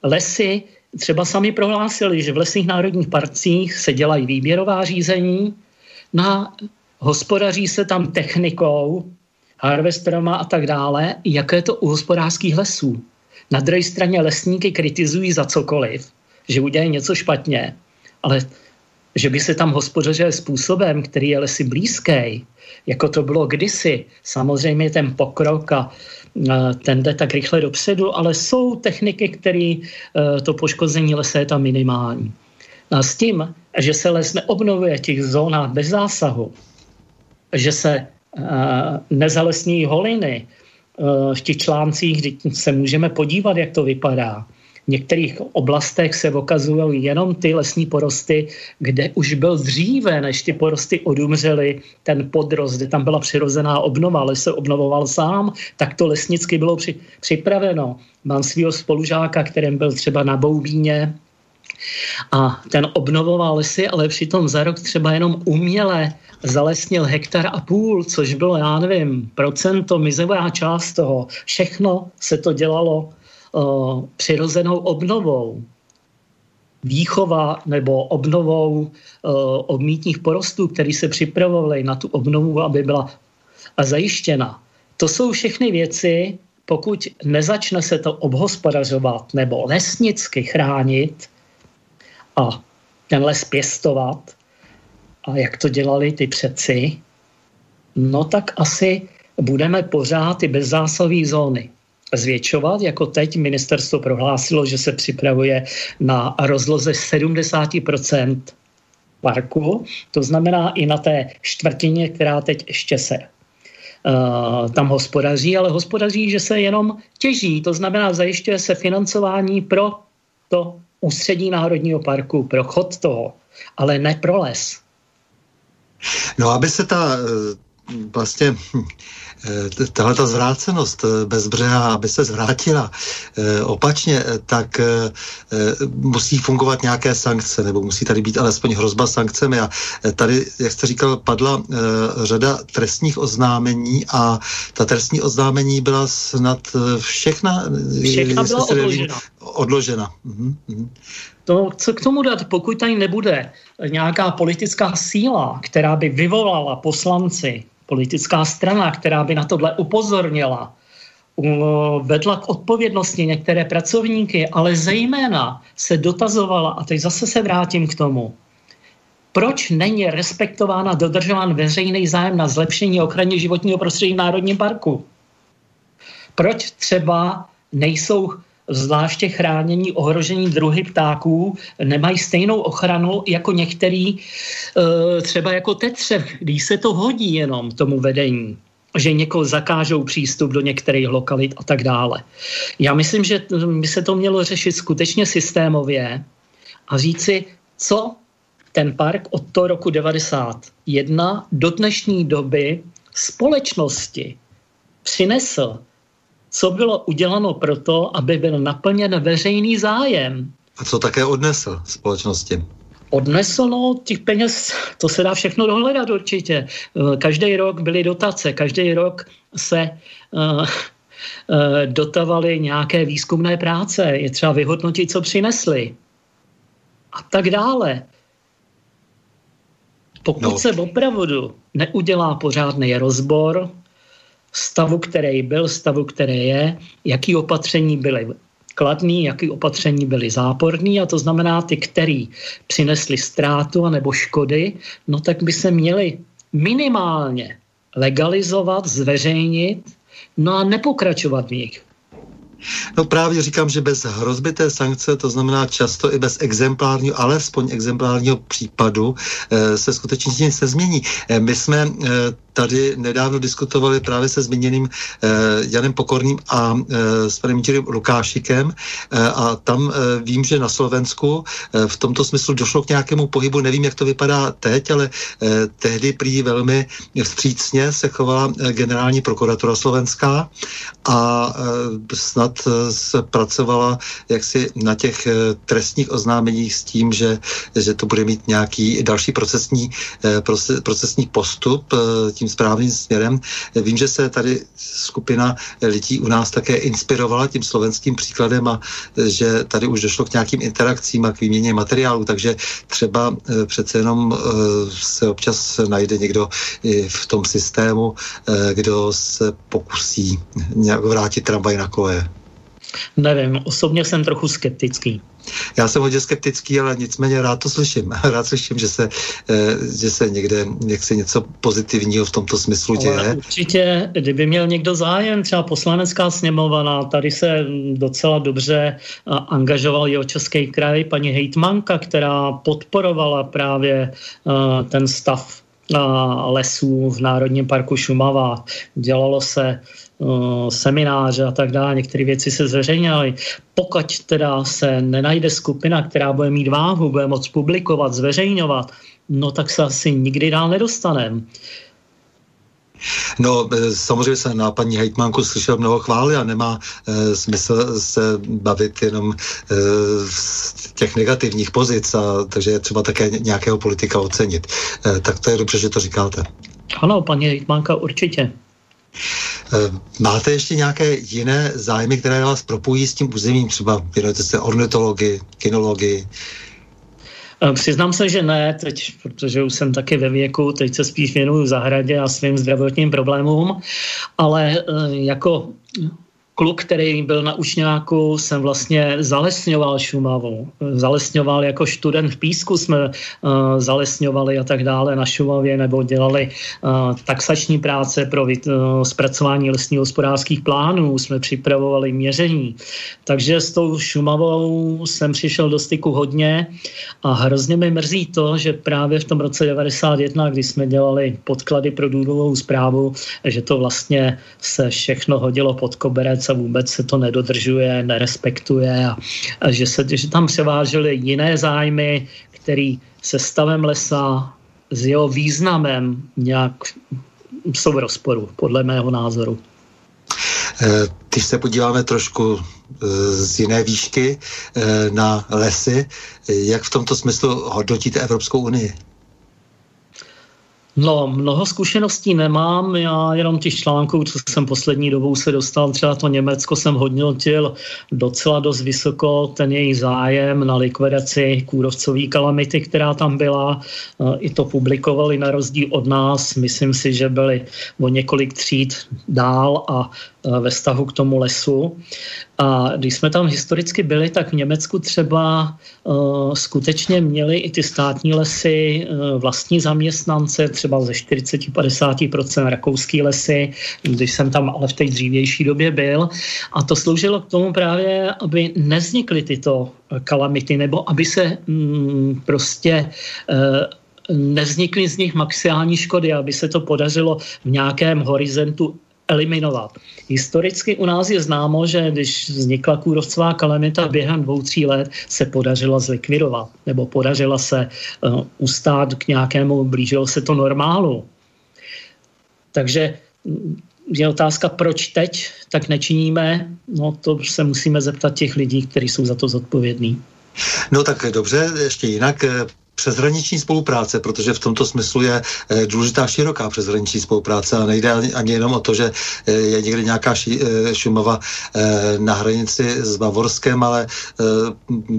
Lesy třeba sami prohlásili, že v lesních národních parcích se dělají výběrová řízení, na hospodaří se tam technikou, harvesterama a tak dále, jak je to u hospodářských lesů. Na druhé straně lesníky kritizují za cokoliv, že udělají něco špatně, ale že by se tam hospodařil způsobem, který je lesy blízký, jako to bylo kdysi. Samozřejmě ten pokrok a ten jde tak rychle dopředu, ale jsou techniky, které e, to poškození lesa je tam minimální. A s tím, že se les neobnovuje v těch zónách bez zásahu, že se e, nezalesní holiny e, v těch článcích, kdy se můžeme podívat, jak to vypadá, v některých oblastech se ukazují jenom ty lesní porosty, kde už byl dříve, než ty porosty odumřely, ten podrost, kde tam byla přirozená obnova, ale se obnovoval sám, tak to lesnicky bylo při, připraveno. Mám svého spolužáka, kterým byl třeba na Boubíně, a ten obnovoval lesy, ale přitom za rok třeba jenom uměle zalesnil hektar a půl, což bylo, já nevím, procento, mizová část toho. Všechno se to dělalo přirozenou obnovou. Výchova nebo obnovou obmítních porostů, které se připravovaly na tu obnovu, aby byla zajištěna. To jsou všechny věci, pokud nezačne se to obhospodařovat nebo lesnicky chránit a ten les pěstovat, a jak to dělali ty přeci, no tak asi budeme pořád ty bezzásahové zóny zvětšovat, jako teď ministerstvo prohlásilo, že se připravuje na rozloze 70% parku, to znamená i na té čtvrtině, která teď ještě se uh, tam hospodaří, ale hospodaří, že se jenom těží, to znamená zajišťuje se financování pro to ústředí Národního parku, pro chod toho, ale ne pro les. No, aby se ta eh, vlastně Eh, tahle ta zvrácenost eh, bez břeha, aby se zvrátila eh, opačně, tak musí fungovat nějaké sankce, nebo musí tady být alespoň hrozba sankcemi. A tady, jak jste říkal, padla řada trestních oznámení a ta trestní oznámení byla snad všechna... Všechna byla odložena. Odložena. Mhm, To, co k tomu dát, pokud tady nebude nějaká politická síla, která by vyvolala poslanci politická strana, která by na tohle upozornila, vedla k odpovědnosti některé pracovníky, ale zejména se dotazovala, a teď zase se vrátím k tomu, proč není respektován a dodržován veřejný zájem na zlepšení ochrany životního prostředí v Národním parku? Proč třeba nejsou zvláště chránění ohrožení druhy ptáků nemají stejnou ochranu jako některý, eh, třeba jako tetřev, když se to hodí jenom tomu vedení že někoho zakážou přístup do některých lokalit a tak dále. Já myslím, že by se to mělo řešit skutečně systémově a říci, co ten park od toho roku 91 do dnešní doby společnosti přinesl co bylo uděláno proto, aby byl naplněn veřejný zájem. A co také odnesl společnosti? Odnesl, no, těch peněz, to se dá všechno dohledat určitě. Eh, každý rok byly dotace, každý rok se uh, uh, dotavaly nějaké výzkumné práce, je třeba vyhodnotit, co přinesli. A tak dále. Pokud no. se opravdu neudělá pořádný rozbor, stavu, který byl, stavu, který je, jaký opatření byly kladný, jaký opatření byly záporný a to znamená ty, který přinesli ztrátu nebo škody, no tak by se měli minimálně legalizovat, zveřejnit, no a nepokračovat v nich. No právě říkám, že bez hrozby té sankce, to znamená často i bez exemplárního, alespoň exemplárního případu, eh, se skutečně nic nezmění. Eh, my jsme eh, tady nedávno diskutovali právě se zmíněným Janem Pokorným a s panem Jirem Lukášikem a tam vím, že na Slovensku v tomto smyslu došlo k nějakému pohybu, nevím, jak to vypadá teď, ale eh, tehdy prý velmi vstřícně se chovala generální prokuratura slovenská a snad eh, se pracovala jaksi na těch eh, trestních oznámeních s tím, že, že to bude mít nějaký další procesní, eh, proces, procesní postup eh, tím správným směrem. Vím, že se tady skupina lidí u nás také inspirovala tím slovenským příkladem a že tady už došlo k nějakým interakcím a k výměně materiálu, takže třeba eh, přece jenom eh, se občas najde někdo v tom systému, eh, kdo se pokusí nějak vrátit tramvaj na koje. Nevím, osobně jsem trochu skeptický. Já jsem hodně skeptický, ale nicméně rád to slyším. Rád slyším, že se, eh, že se někde jak se něco pozitivního v tomto smyslu děje. Ale určitě, kdyby měl někdo zájem, třeba poslanecká sněmovna, tady se docela dobře eh, angažoval jeho český kraj, paní hejtmanka, která podporovala právě eh, ten stav lesů v Národním parku Šumava. Dělalo se uh, semináře a tak dále, některé věci se zveřejňovaly. Pokud teda se nenajde skupina, která bude mít váhu, bude moc publikovat, zveřejňovat, no tak se asi nikdy dál nedostaneme. No, e, samozřejmě se na paní hejtmanku slyšel mnoho chvály a nemá e, smysl se bavit jenom e, z těch negativních pozic, a, takže je třeba také nějakého politika ocenit. E, tak to je dobře, že to říkáte. Ano, paní hejtmanka určitě. E, máte ještě nějaké jiné zájmy, které vás propojí s tím územím? Třeba věnujete se ornitologii, kinologii, Eh, přiznám se, že ne, teď, protože už jsem taky ve věku, teď se spíš věnuju zahradě a svým zdravotním problémům, ale eh, jako kluk, který byl na Ušňáku, jsem vlastně zalesňoval Šumavu. Zalesňoval jako student v Písku jsme uh, zalesňovali a tak dále na Šumavě, nebo dělali uh, taxační práce pro uh, zpracování lesního hospodářských plánů, jsme připravovali měření. Takže s tou Šumavou jsem přišel do styku hodně a hrozně mi mrzí to, že právě v tom roce 91, kdy jsme dělali podklady pro důvodovou zprávu, že to vlastně se všechno hodilo pod koberec a vůbec se to nedodržuje, nerespektuje a, a že, se, že tam převážely jiné zájmy, který se stavem lesa, s jeho významem nějak jsou v rozporu, podle mého názoru. Eh, když se podíváme trošku eh, z jiné výšky eh, na lesy, jak v tomto smyslu hodnotíte Evropskou unii? No, mnoho zkušeností nemám, já jenom těch článků, co jsem poslední dobou se dostal, třeba to Německo jsem hodnotil docela dost vysoko, ten její zájem na likvidaci kůrovcové kalamity, která tam byla, i to publikovali na rozdíl od nás, myslím si, že byli o několik tříd dál a ve vztahu k tomu lesu. A když jsme tam historicky byli, tak v Německu třeba uh, skutečně měli i ty státní lesy uh, vlastní zaměstnance, třeba ze 40-50% rakouský lesy, když jsem tam ale v té dřívější době byl. A to sloužilo k tomu právě, aby neznikly tyto kalamity, nebo aby se mm, prostě uh, nevznikly z nich maximální škody, aby se to podařilo v nějakém horizontu eliminovat. Historicky u nás je známo, že když vznikla kůrovcová kalamita během dvou, tří let, se podařila zlikvidovat, nebo podařila se uh, ustát k nějakému, blížilo se to normálu. Takže mm, je otázka, proč teď tak nečiníme, no to se musíme zeptat těch lidí, kteří jsou za to zodpovědní. No tak dobře, ještě jinak přeshraniční spolupráce, protože v tomto smyslu je eh, důležitá široká přeshraniční spolupráce a nejde ani, jenom o to, že eh, je někde nějaká eh, Šumava na hranici s Bavorskem, ale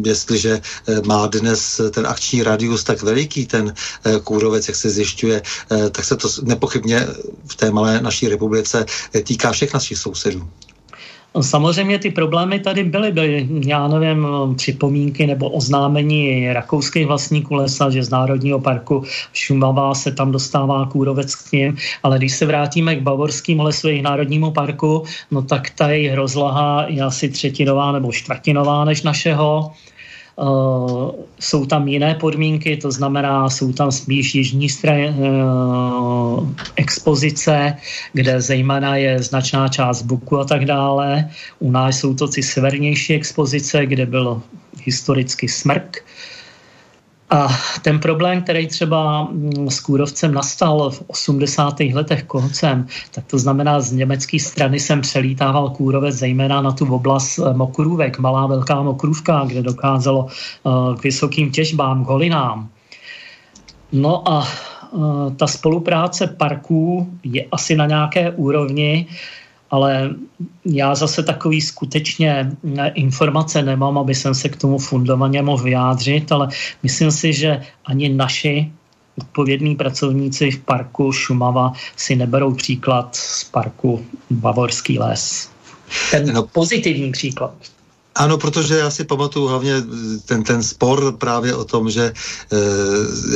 jestliže má dnes ten akční radius tak veliký, ten kůrovec, jak se zjišťuje, tak se to nepochybně v té malé naší republice týká všech našich sousedů. Samozřejmě ty problémy tady byly, byly, já nevím, připomínky nebo oznámení rakouských vlastníků lesa, že z Národního parku Šumava se tam dostává kůrovec k ním, ale když se vrátíme k bavorským lesu, jejich Národnímu parku, no tak ta jejich rozloha je asi třetinová nebo čtvrtinová než našeho. Uh, jsou tam jiné podmínky, to znamená, jsou tam spíš jižní strany uh, expozice, kde zejména je značná část buku a tak dále. U nás jsou to ty severnější expozice, kde byl historicky smrk, a ten problém, který třeba mm, s kůrovcem nastal v 80. letech koncem, tak to znamená, z německé strany jsem přelítával kůrovec zejména na tu oblast eh, mokrůvek, malá velká mokrůvka, kde dokázalo uh, k vysokým těžbám, holinám. No a uh, ta spolupráce parků je asi na nějaké úrovni, ale já zase takový skutečně informace nemám, aby jsem se k tomu fundovaně mohl vyjádřit, ale myslím si, že ani naši odpovědní pracovníci v parku Šumava si neberou příklad z parku Bavorský les. Ten no, pozitivní příklad. Ano, protože já si pamatuju hlavně ten, ten spor právě o tom, že eh,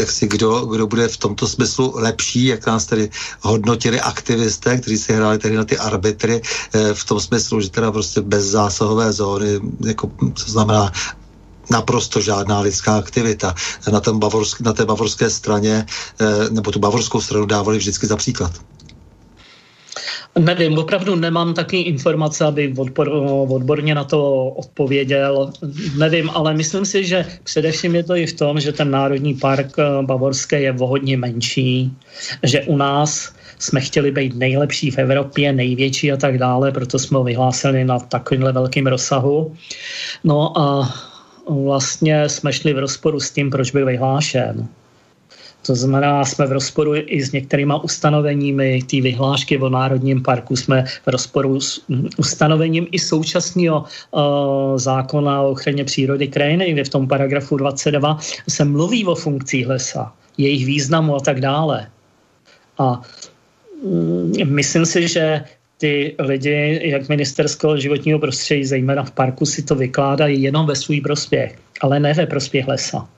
jak si kdo, kdo bude v tomto smyslu lepší, jak nás tedy hodnotili aktivisté, kteří si hráli tedy na ty arbitry eh, v tom smyslu, že teda prostě bez zásahové zóny, jako, co znamená naprosto žádná lidská aktivita. Na, tom bavorsk, na té bavorské straně, eh, nebo tu bavorskou stranu dávali vždycky za příklad. Nevím, opravdu nemám taky informace, aby odbor, odborně na to odpověděl. Nevím, ale myslím si, že především je to i v tom, že ten Národní park eh, Bavorské je vohodně menší, že u nás jsme chtěli být nejlepší v Evropě, největší a tak dále, proto jsme ho vyhlásili na takovýmhle velkým rozsahu. No a vlastně jsme šli v rozporu s tím, proč byl vyhlášen. To znamená, jsme v rozporu i s některýma ustanoveními té vyhlášky o Národním parku, jsme v rozporu s ustanovením i současného uh, zákona o ochraně přírody krajiny, kde v tom paragrafu 22 se mluví o funkcích lesa, jejich významu a tak dále. A um, myslím si, že ty lidi, jak ministerského životního prostředí, zejména v parku, si to vykládají jenom ve svůj prospěch, ale ne ve prospěch lesa.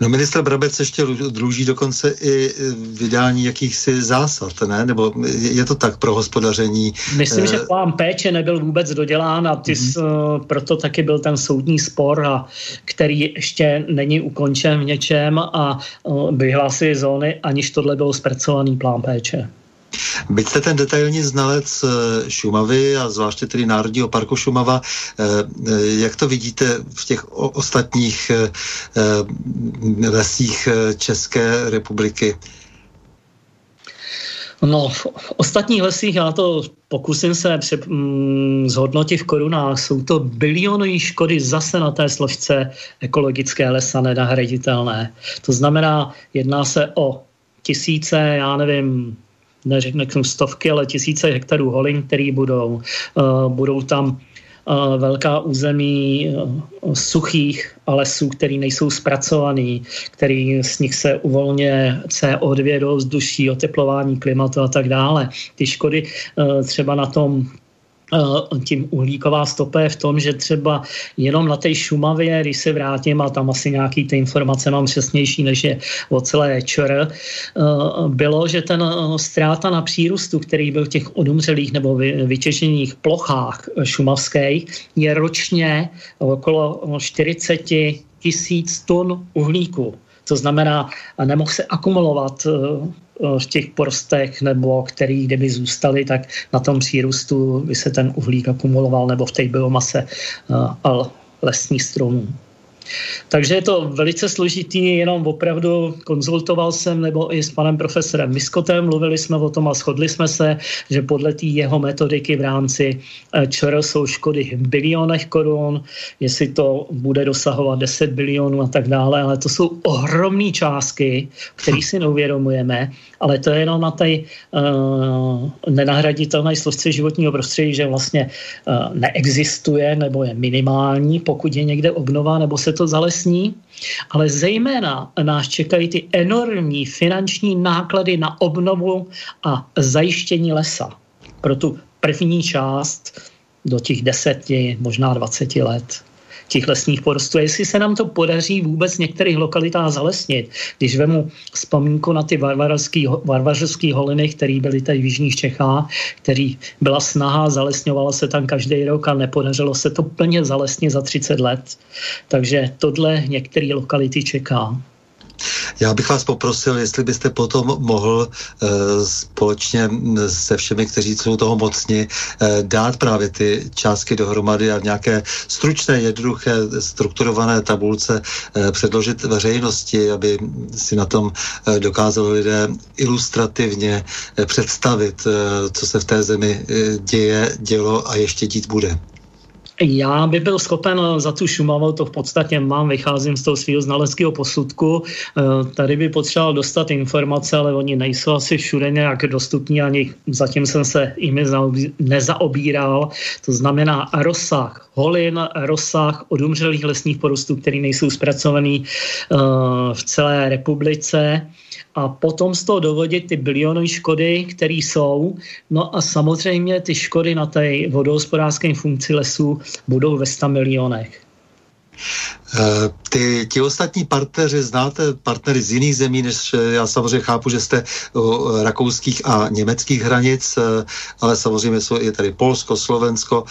No ministr Brabec ještě dluží dokonce i vydání jakýchsi zásad, ne? Nebo je to tak pro hospodaření? Myslím, že eh, plán péče nebyl vůbec dodělán a ty mm-hmm. proto taky byl ten soudní spor, a, který ještě není ukončen v něčem a eh, vyhlásili zóny, aniž tohle byl zpracovaný plán péče. Byť jste ten detailní znalec eh, Šumavy a zvláště tedy Národního parku Šumava, eh, eh, jak to vidíte v těch ostatních lesích České republiky? No, v ostatních lesích já to pokusím se před, mm, zhodnotit v korunách. Jsou to bilionové škody zase na té složce ekologické lesa nenahraditelné. To znamená, jedná se o tisíce, já nevím, neřeknu stovky, ale tisíce hektarů holin, které budou. Uh, budou tam uh, velká území uh, suchých lesů, které nejsou zpracovaný, který z nich se uvolně CO2 do vzduší, oteplování klimatu a tak dále. Ty škody třeba na tom Eh, tím uhlíková stopa je v tom, že třeba jenom na té Šumavě, když se vrátím a tam asi nějaký ty informace mám přesnější, než je o celé ČR, eh, bylo, že ten eh, ztráta na přírůstu, který byl v těch odumřelých nebo vytěžených plochách šumavských, je ročně okolo 40 tisíc tun uhlíku. To znamená, nemohl se akumulovat Eh, v těch porostech, nebo který kdyby zůstaly, tak na tom přírůstu by se ten uhlík akumuloval, nebo v té biomase uh, lesních stromů. Takže je to velice složitý, jenom opravdu konzultoval jsem nebo i s panem profesorem Miskotem, mluvili jsme o tom a shodli jsme se, že podle té jeho metodiky v rámci eh, ČR jsou škody v bilionech korun, jestli to bude dosahovat 10 bilionů a tak dále, ale to jsou ohromné částky, které si neuvědomujeme, ale to je jenom na té uh, nenahraditelné složce životního prostředí, že vlastně uh, neexistuje nebo je minimální, pokud je někde obnova nebo se to zalesní, ale zejména nás čekají ty enormní finanční náklady na obnovu a zajištění lesa. Pro tu první část do těch deseti, možná 20 let těch lesních porostů. Jestli se nám to podaří vůbec v některých lokalitách zalesnit, když vemu vzpomínku na ty varvarské holiny, které byly tady v Jižních Čechách, který byla snaha, zalesňovala se tam každý rok a nepodařilo se to plně zalesnit za 30 let. Takže tohle některé lokality čeká. Já bych vás poprosil, jestli byste potom mohl uh, společně se všemi, kteří jsou toho mocni, uh, dát právě ty částky dohromady a v nějaké stručné, jednoduché, strukturované tabulce uh, předložit veřejnosti, aby si na tom uh, dokázali lidé ilustrativně uh, představit, uh, co se v té zemi uh, děje, dělo a ještě dít bude. Já bych byl schopen za tu Šumavu, to v podstatě mám, vycházím z toho svého znaleckého posudku. Eh, tady by potřeboval dostat informace, ale oni nejsou asi všude nějak dostupní, ani zatím jsem se jimi nezaobíral. To znamená rozsah holin, rozsah odumřelých lesních porostů, které nejsou zpracovaný eh, v celé republice a potom z toho dovodit ty bilionové škody, které jsou. No a samozřejmě ty škody na té vodohospodářské funkci lesů budou ve 100 milionech. Eh, ty, ti ostatní partneři, znáte partnery z jiných zemí, než eh, já samozřejmě chápu, že jste u rakouských a německých hranic, eh, ale samozřejmě jsou i tady Polsko, Slovensko.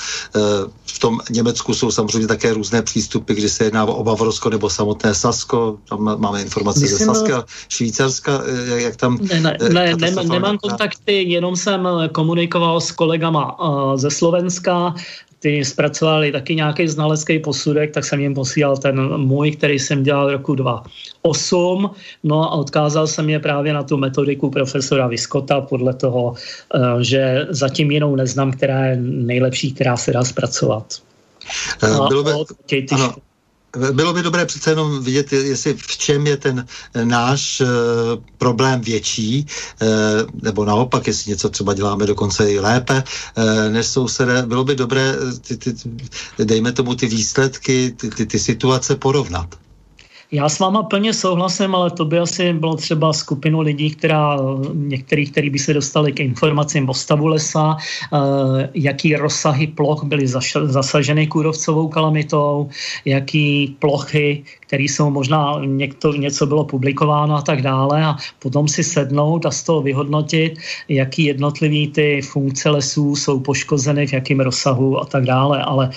V tom Německu jsou samozřejmě také různé přístupy, kdy se jedná o Bavorsko nebo samotné Sasko. Tam máme informace Myslím, ze Saska, Švýcarska, jak tam... Ne, ne, ne, ne nemám kontakty, jenom jsem komunikoval s kolegama ze Slovenska, ty zpracovali taky nějaký znalecký posudek, tak jsem jim posílal ten můj, který jsem dělal roku 2008, no a odkázal jsem je právě na tu metodiku profesora Viskota podle toho, eh, že zatím jinou neznám, která je nejlepší, která se dá zpracovat. Uh, bylo by, ano, bylo by dobré přece jenom vidět, jestli v čem je ten eh, náš e, problém větší, e, nebo naopak, jestli něco třeba děláme dokonce i lépe e, než sousedé. Bylo by dobré, ty, ty, dejme tomu, ty výsledky, ty, ty, ty situace porovnat. Já s váma plně souhlasím, ale to by asi bylo třeba skupinu lidí, která, některých, který by se dostali k informacím o stavu lesa, eh, jaký rozsahy ploch byly zasaženy kůrovcovou kalamitou, jaký plochy, které jsou možná někdo, něco bylo publikováno a tak dále a potom si sednout a z toho vyhodnotit, jaký jednotlivý ty funkce lesů jsou poškozeny, v jakém rozsahu a tak dále. Ale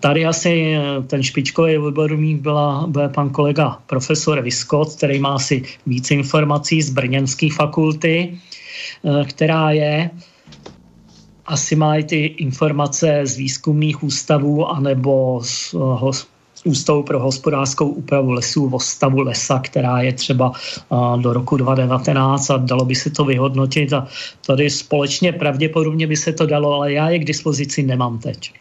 tady asi ten špičkový odborník byla, byl pan kolega profesor Viskot, který má asi víc informací z Brněnské fakulty, eh, která je asi i ty informace z výzkumných ústavů anebo z, z Ústavu pro hospodářskou úpravu lesů o stavu lesa, která je třeba do roku 2019 a dalo by se to vyhodnotit a tady společně pravděpodobně by se to dalo, ale já je k dispozici nemám teď.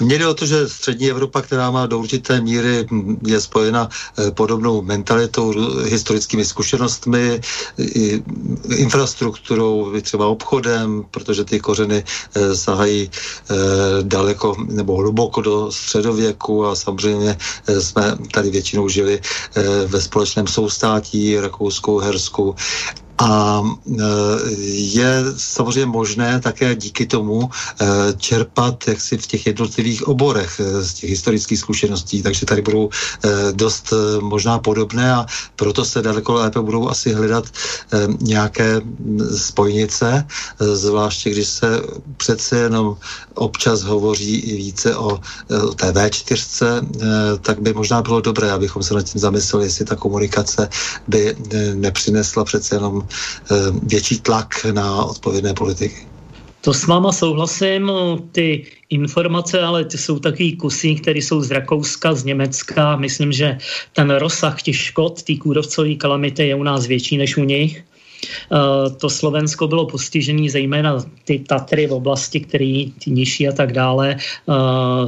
Mně jde o to, že střední Evropa, která má do určité míry, je spojena eh, podobnou mentalitou, historickými zkušenostmi, infrastrukturou, třeba obchodem, protože ty kořeny eh, sahají eh, daleko nebo hluboko do středověku a samozřejmě jsme tady většinou žili ve společném soustátí Rakouskou, Hersku a e, je samozřejmě možné také díky tomu e, čerpat jaksi v těch jednotlivých oborech e, z těch historických zkušeností, takže tady budou dost možná podobné a proto se daleko lépe budou asi hledat nějaké spojnice, zvláště když se přece jenom občas hovoří i více o té V4, tak by možná bylo dobré, abychom se nad tím zamysleli, jestli ta komunikace by nepřinesla přece jenom Eh, větší tlak na odpovědné politiky. To s váma souhlasím, ty informace, ale ty jsou takový kusy, které jsou z Rakouska, z Německa. Myslím, že ten rozsah těch škod, té kůrovcové kalamity je u nás větší než u nich. Eh, to Slovensko bylo postižené zejména ty Tatry v oblasti, které nižší a tak dále, eh,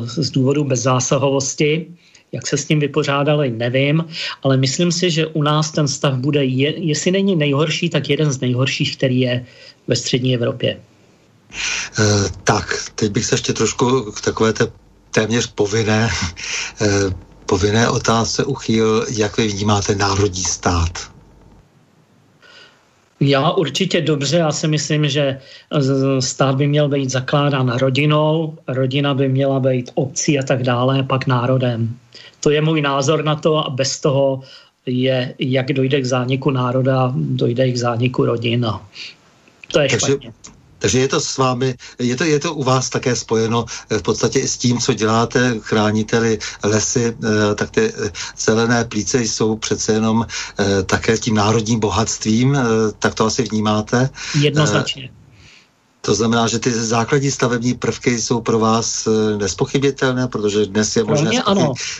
z důvodu bezzásahovosti. Jak se s tím vypořádali, nevím, ale myslím si, že u nás ten stav bude, je, jestli není nejhorší, tak jeden z nejhorších, který je ve střední Evropě. E, tak, teď bych se ještě trošku k takové té téměř povinné, e, povinné otázce uchýl, jak vy vnímáte národní stát? Já určitě dobře, já si myslím, že stát by měl být zakládán rodinou, rodina by měla být obcí a tak dále, pak národem. To je můj názor na to a bez toho je, jak dojde k zániku národa, dojde i k zániku rodina. To je Takže, špatně. Takže je to s vámi, je to, je to u vás také spojeno eh, v podstatě i s tím, co děláte, chráníte lesy, eh, tak ty eh, zelené plíce jsou přece jenom také tím národním bohatstvím, tak to asi vnímáte. Jednoznačně. To znamená, že ty základní stavební prvky jsou pro vás eh, nespochybitelné, protože dnes je možné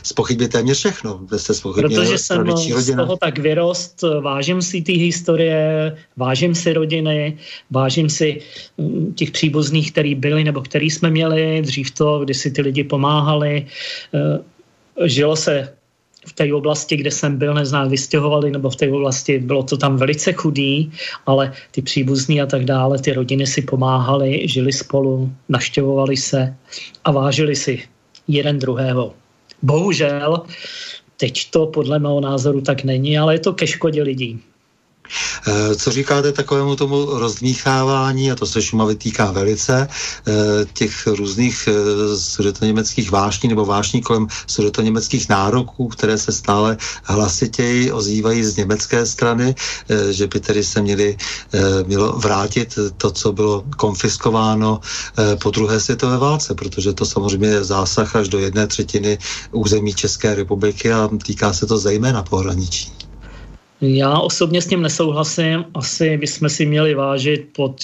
spochybit téměř všechno. Dnes protože jsem z toho tak vyrost, vážím si té historie, vážím si rodiny, vážím si mm, těch příbuzných, který byli nebo který jsme měli, dřív to, kdy si ty lidi pomáhali. Eh, žilo se v té oblasti, kde jsem byl, neznám, vystěhovali, nebo v té oblasti bylo to tam velice chudý, ale ty příbuzní a tak dále, ty rodiny si pomáhali, žili spolu, naštěvovali se a vážili si jeden druhého. Bohužel, teď to podle mého názoru tak není, ale je to ke škodě lidí. Eh, co říkáte takovému tomu rozdmíchávání, a to se Šumavy týká velice, eh, těch různých eh, sudetoněmeckých vášní nebo vášní kolem sudetoněmeckých nároků, které se stále hlasitěji ozývají z německé strany, že by tedy se měli, mělo vrátit to, co bylo konfiskováno po druhé světové válce, protože to samozřejmě je zásah až do jedné třetiny území České republiky a týká se to zejména pohraničí. Já osobně s tím nesouhlasím. Asi bychom si měli vážit pod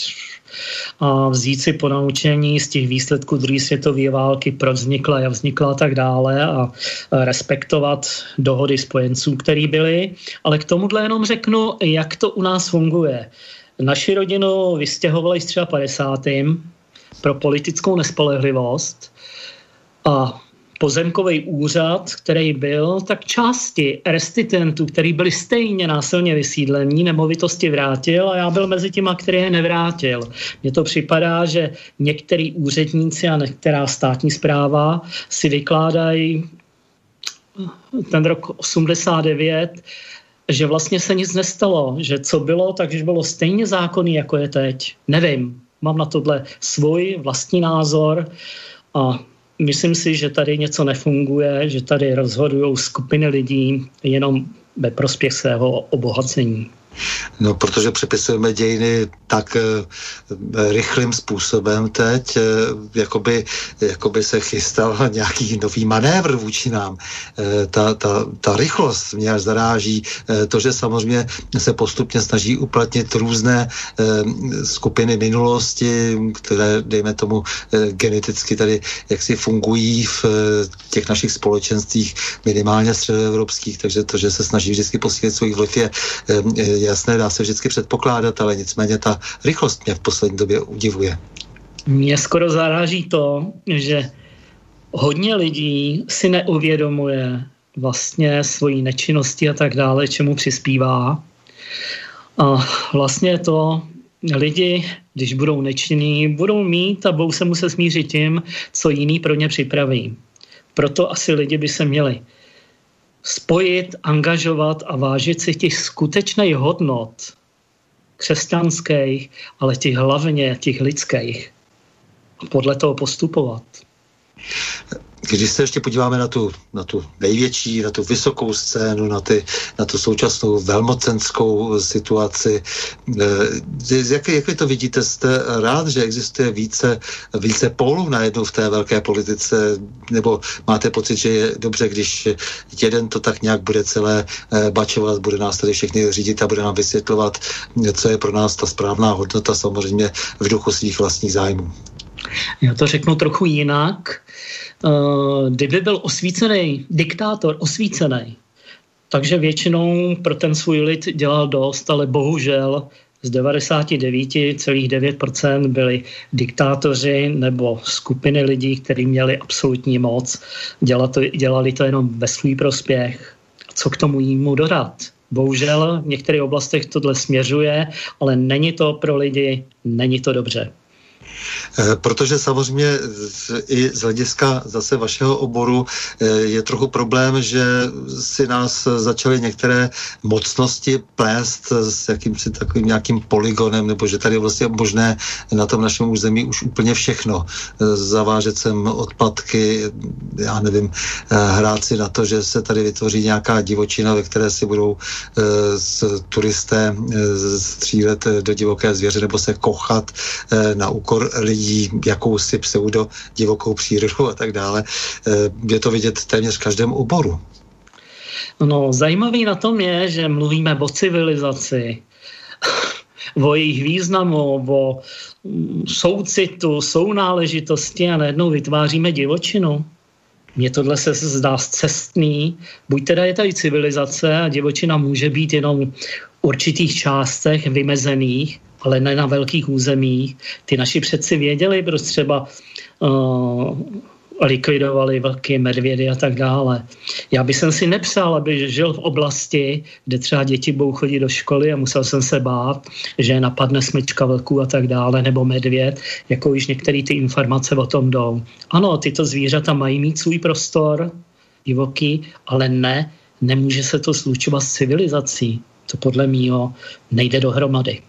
a vzít si ponaučení z těch výsledků druhé světové války, proč vznikla, jak vznikla a tak dále a respektovat dohody spojenců, které byly. Ale k tomuhle jenom řeknu, jak to u nás funguje. Naši rodinu vystěhovali z třeba 50. pro politickou nespolehlivost a pozemkový úřad, který byl, tak části restituentů, který byli stejně násilně vysídlení, nemovitosti vrátil a já byl mezi těma, který je nevrátil. Mně to připadá, že některý úředníci a některá státní zpráva si vykládají ten rok 89 že vlastně se nic nestalo, že co bylo, takže bylo stejně zákonný, jako je teď. Nevím, mám na tohle svůj vlastní názor a myslím si, že tady něco nefunguje, že tady rozhodují skupiny lidí jenom ve prospěch svého obohacení. No, protože přepisujeme dějiny tak e, rychlým způsobem teď, e, jakoby, jakoby se chystal nějaký nový manévr vůči nám. E, ta, ta, ta rychlost mě až zaráží. E, to, že samozřejmě se postupně snaží uplatnit různé e, skupiny minulosti, které, dejme tomu, e, geneticky tady jaksi fungují v e, těch našich společenstvích, minimálně středoevropských, takže to, že se snaží vždycky posílit svůj vliv, je, e, jasné, dá se vždycky předpokládat, ale nicméně ta rychlost mě v poslední době udivuje. Mě skoro zaráží to, že hodně lidí si neuvědomuje vlastně svoji nečinnosti a tak dále, čemu přispívá. A vlastně to lidi, když budou nečinní, budou mít a budou se muset smířit tím, co jiný pro ně připraví. Proto asi lidi by se měli spojit, angažovat a vážit si těch skutečných hodnot křesťanských, ale těch hlavně těch lidských. A podle toho postupovat. Když se ještě podíváme na tu, na tu největší, na tu vysokou scénu, na, ty, na tu současnou velmocenskou situaci, jak, jak vy to vidíte? Jste rád, že existuje více, více pólů najednou v té velké politice, nebo máte pocit, že je dobře, když jeden to tak nějak bude celé eh, bačovat, bude nás tady všechny řídit a bude nám vysvětlovat, co je pro nás ta správná hodnota, samozřejmě v duchu svých vlastních zájmů? Já to řeknu trochu jinak. Eh, kdyby byl osvícený diktátor, osvícený, takže většinou pro ten svůj lid dělal dost, ale bohužel z 99,9% byli diktátoři nebo skupiny lidí, kteří měli absolutní moc, dělali to, dělali to jenom ve svůj prospěch. Co k tomu jímu dodat? Bohužel v některých oblastech tohle směřuje, ale není to pro lidi, není to dobře. Eh, protože samozřejmě i z hlediska zase vašeho oboru eh, je trochu problém, že si nás začaly některé mocnosti plést s jakýmsi takovým nějakým poligonem, nebo že tady je vlastně možné na tom našem území už úplně všechno. Eh, zavážet sem odpadky, já nevím, hrát si na to, že se tady vytvoří nějaká divočina, ve které si budou turisté střílet do divoké zvěře nebo se kochat na úkor lidí jakousi pseudo divokou přírodu a tak dále. Eh, je to vidět téměř v každém oboru. No, zajímavý na tom je, že mluvíme o civilizaci, o jejich významu, o mm, soucitu, sounáležitosti a najednou vytváříme divočinu. Mně tohle se zdá cestný. Buď teda je tady civilizace a divočina může být jenom v určitých částech vymezených, ale ne na velkých územích. Ty naši předci věděli, proč třeba uh, likvidovali velké medvědy a tak dále. Já bych si nepřál, aby žil v oblasti, kde třeba děti budou chodit do školy a musel jsem se bát, že napadne smyčka vlků a tak dále, nebo medvěd, jako už některé ty informace o tom jdou. Ano, tyto zvířata mají mít svůj prostor, divoký, ale ne, nemůže se to slučovat s civilizací. To podle mýho nejde dohromady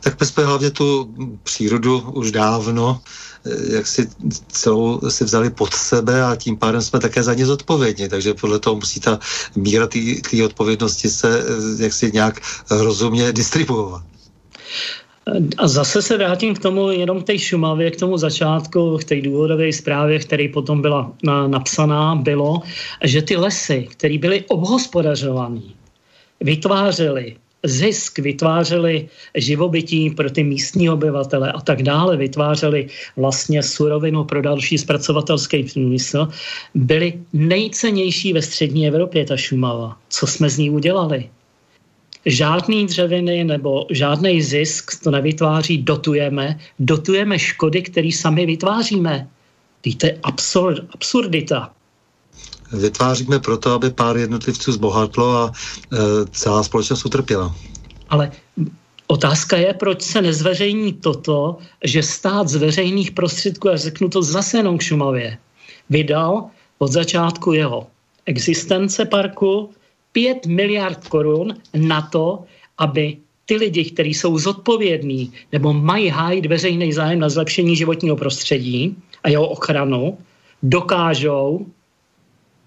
tak my jsme hlavně tu přírodu už dávno eh, jak si celou si vzali pod sebe a tím pádem jsme také za ně zodpovědní, takže podle toho musí ta míra té odpovědnosti se eh, jak si nějak rozumně distribuovat. A zase se vrátím k tomu jenom k té Šumavě, k tomu začátku, k té důvodové zprávě, který potom byla na, napsaná, bylo, že ty lesy, které byly obhospodařované, vytvářely zisk, vytvářeli živobytí pro ty místní obyvatele a tak dále, vytvářeli vlastně surovinu pro další zpracovatelský průmysl, byly nejcennější ve střední Evropě ta Šumava. Co jsme z ní udělali? Žádný dřeviny nebo žádný zisk to nevytváří, dotujeme, dotujeme škody, které sami vytváříme. Je absurd, absurdita vytváříme proto, aby pár jednotlivců zbohatlo a e, celá společnost utrpěla. Ale Otázka je, proč se nezveřejní toto, že stát z veřejných prostředků, a řeknu to zase jenom k Šumavě, vydal od začátku jeho existence parku 5 miliard korun na to, aby ty lidi, kteří jsou zodpovědní nebo mají hájit veřejný zájem na zlepšení životního prostředí a jeho ochranu, dokážou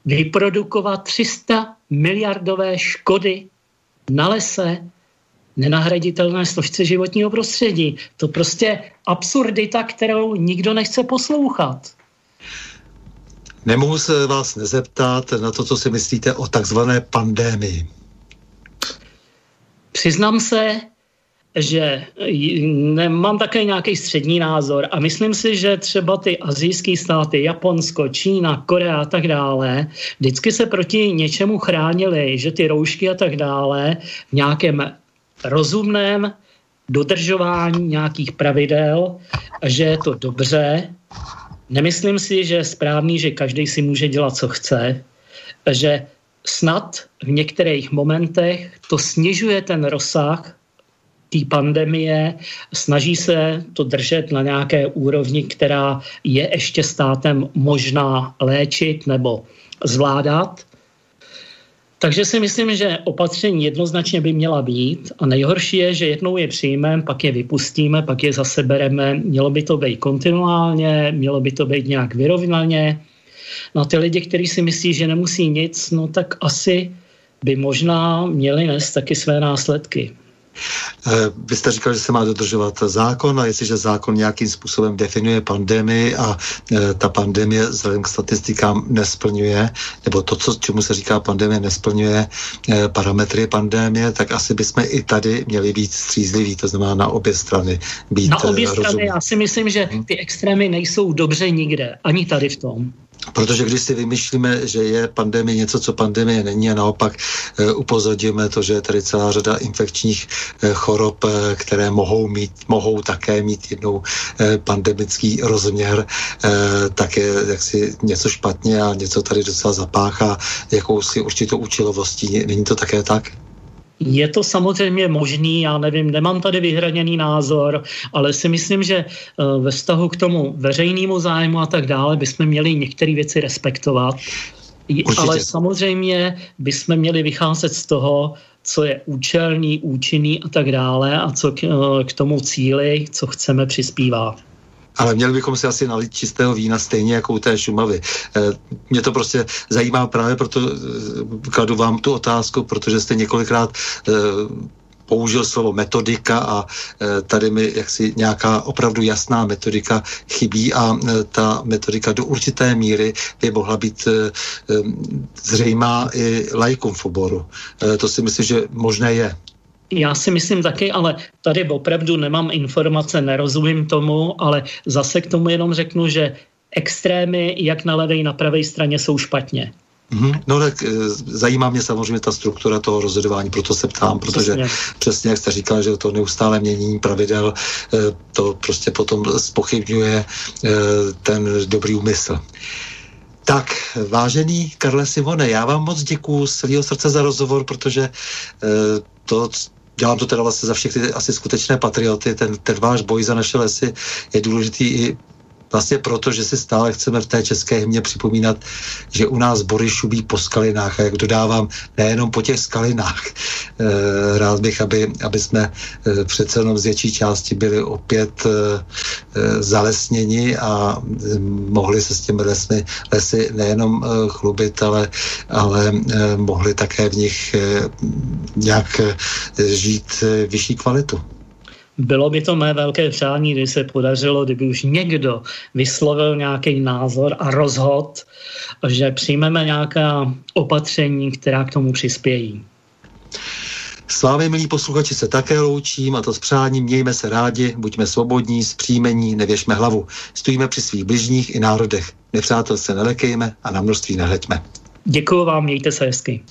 vyprodukovat 300 miliardové škody na lese, nenahraditelné složce životního prostředí. To prostě absurdita, kterou nikdo nechce poslouchat. Nemohu se vás nezeptat na to, co si myslíte o takzvané pandémii. Přiznám se, že mám také nějaký střední názor a myslím si, že třeba ty azijské státy, Japonsko, Čína, Korea a tak dále, vždycky se proti něčemu chránili, že ty roušky a tak dále v nějakém rozumném dodržování nějakých pravidel, že je to dobře. Nemyslím si, že je správný, že každý si může dělat, co chce, že snad v některých momentech to snižuje ten rozsah té pandemie, snaží se to držet na nějaké úrovni, která je ještě státem možná léčit nebo zvládat. Takže si myslím, že opatření jednoznačně by měla být a nejhorší je, že jednou je přijmeme, pak je vypustíme, pak je zase bereme. Mělo by to být kontinuálně, mělo by to být nějak vyrovnaně. No ty lidi, kteří si myslí, že nemusí nic, no tak asi by možná měli nést taky své následky. Eh, vy jste říkal, že se má dodržovat zákon a jestliže zákon nějakým způsobem definuje pandemii a eh, ta pandemie vzhledem k statistikám nesplňuje, nebo to, co, čemu se říká pandemie, nesplňuje eh, parametry pandemie, tak asi bychom i tady měli být střízliví, to znamená na obě strany být Na obě strany, já si myslím, že ty extrémy nejsou dobře nikde, ani tady v tom. Protože když si vymýšlíme, že je pandemie něco, co pandemie není a naopak e, upozorňujeme to, že je tady celá řada infekčních e, chorob, e, které mohou mít, mohou také mít jednou pandemický rozměr, tak je jaksi něco špatně a něco tady docela zapáchá jakousi určitou účilovostí. Není to také tak? Je to samozřejmě možný, já nevím, nemám tady vyhraněný názor, ale si myslím, že eh, ve vztahu k tomu veřejnému zájmu a tak dále bychom měli některé věci respektovat. Určitě. Ale samozřejmě bychom měli vycházet z toho, co je účelný, účinný a tak dále a co k, eh, k tomu cíli, co chceme přispívá. Ale měli bychom si asi nalít čistého vína stejně jako u té Šumavy. Eh, mě to prostě zajímá právě proto, eh, kladu vám tu otázku, protože jste několikrát použil slovo metodika a tady mi jaksi nějaká opravdu jasná metodika chybí a ta metodika do určité míry by mohla být zřejmá i lajkům v oboru. To si myslím, že možné je. Já si myslím taky, ale tady opravdu nemám informace, nerozumím tomu, ale zase k tomu jenom řeknu, že extrémy jak na levé, na pravé straně jsou špatně. Mm-hmm. No tak e, zajímá mě samozřejmě ta struktura toho rozhodování, proto se ptám, protože přesně, přesně jak jste říkal, že to neustále měnění pravidel, e, to prostě potom spochybňuje e, ten dobrý úmysl. Tak, vážený Karle Simone, já vám moc děkuji z celého srdce za rozhovor, protože to, dělám to teda vlastně za všechny asi skutečné patrioty, ten, ten váš boj za naše lesy je důležitý i Vlastně proto, že si stále chceme v té české hymně připomínat, že u nás bory šubí po skalinách a jak dodávám, nejenom po těch skalinách. E, rád bych, aby, aby jsme e, přece jenom z větší části byli opět e, zalesněni a mohli se s těmi lesmi, lesy nejenom chlubit, ale, ale mohli také v nich nějak žít vyšší kvalitu. Bylo by to mé velké přání, kdyby se podařilo, kdyby už někdo vyslovil nějaký názor a rozhod, že přijmeme nějaká opatření, která k tomu přispějí. S vámi, milí posluchači, se také loučím a to s přáním mějme se rádi, buďme svobodní, zpříjmení, nevěšme hlavu. Stojíme při svých bližních i národech. Nepřátel se nelekejme a na množství nehleďme. Děkuji vám, mějte se hezky.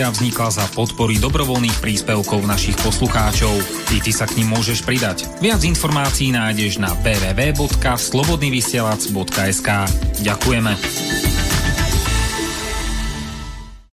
Relácia vznikla za podpory dobrovoľných príspevkov našich poslucháčov. I ty sa k ním môžeš pridať. Viac informácií nájdeš na www.slobodnyvysielac.sk Ďakujeme.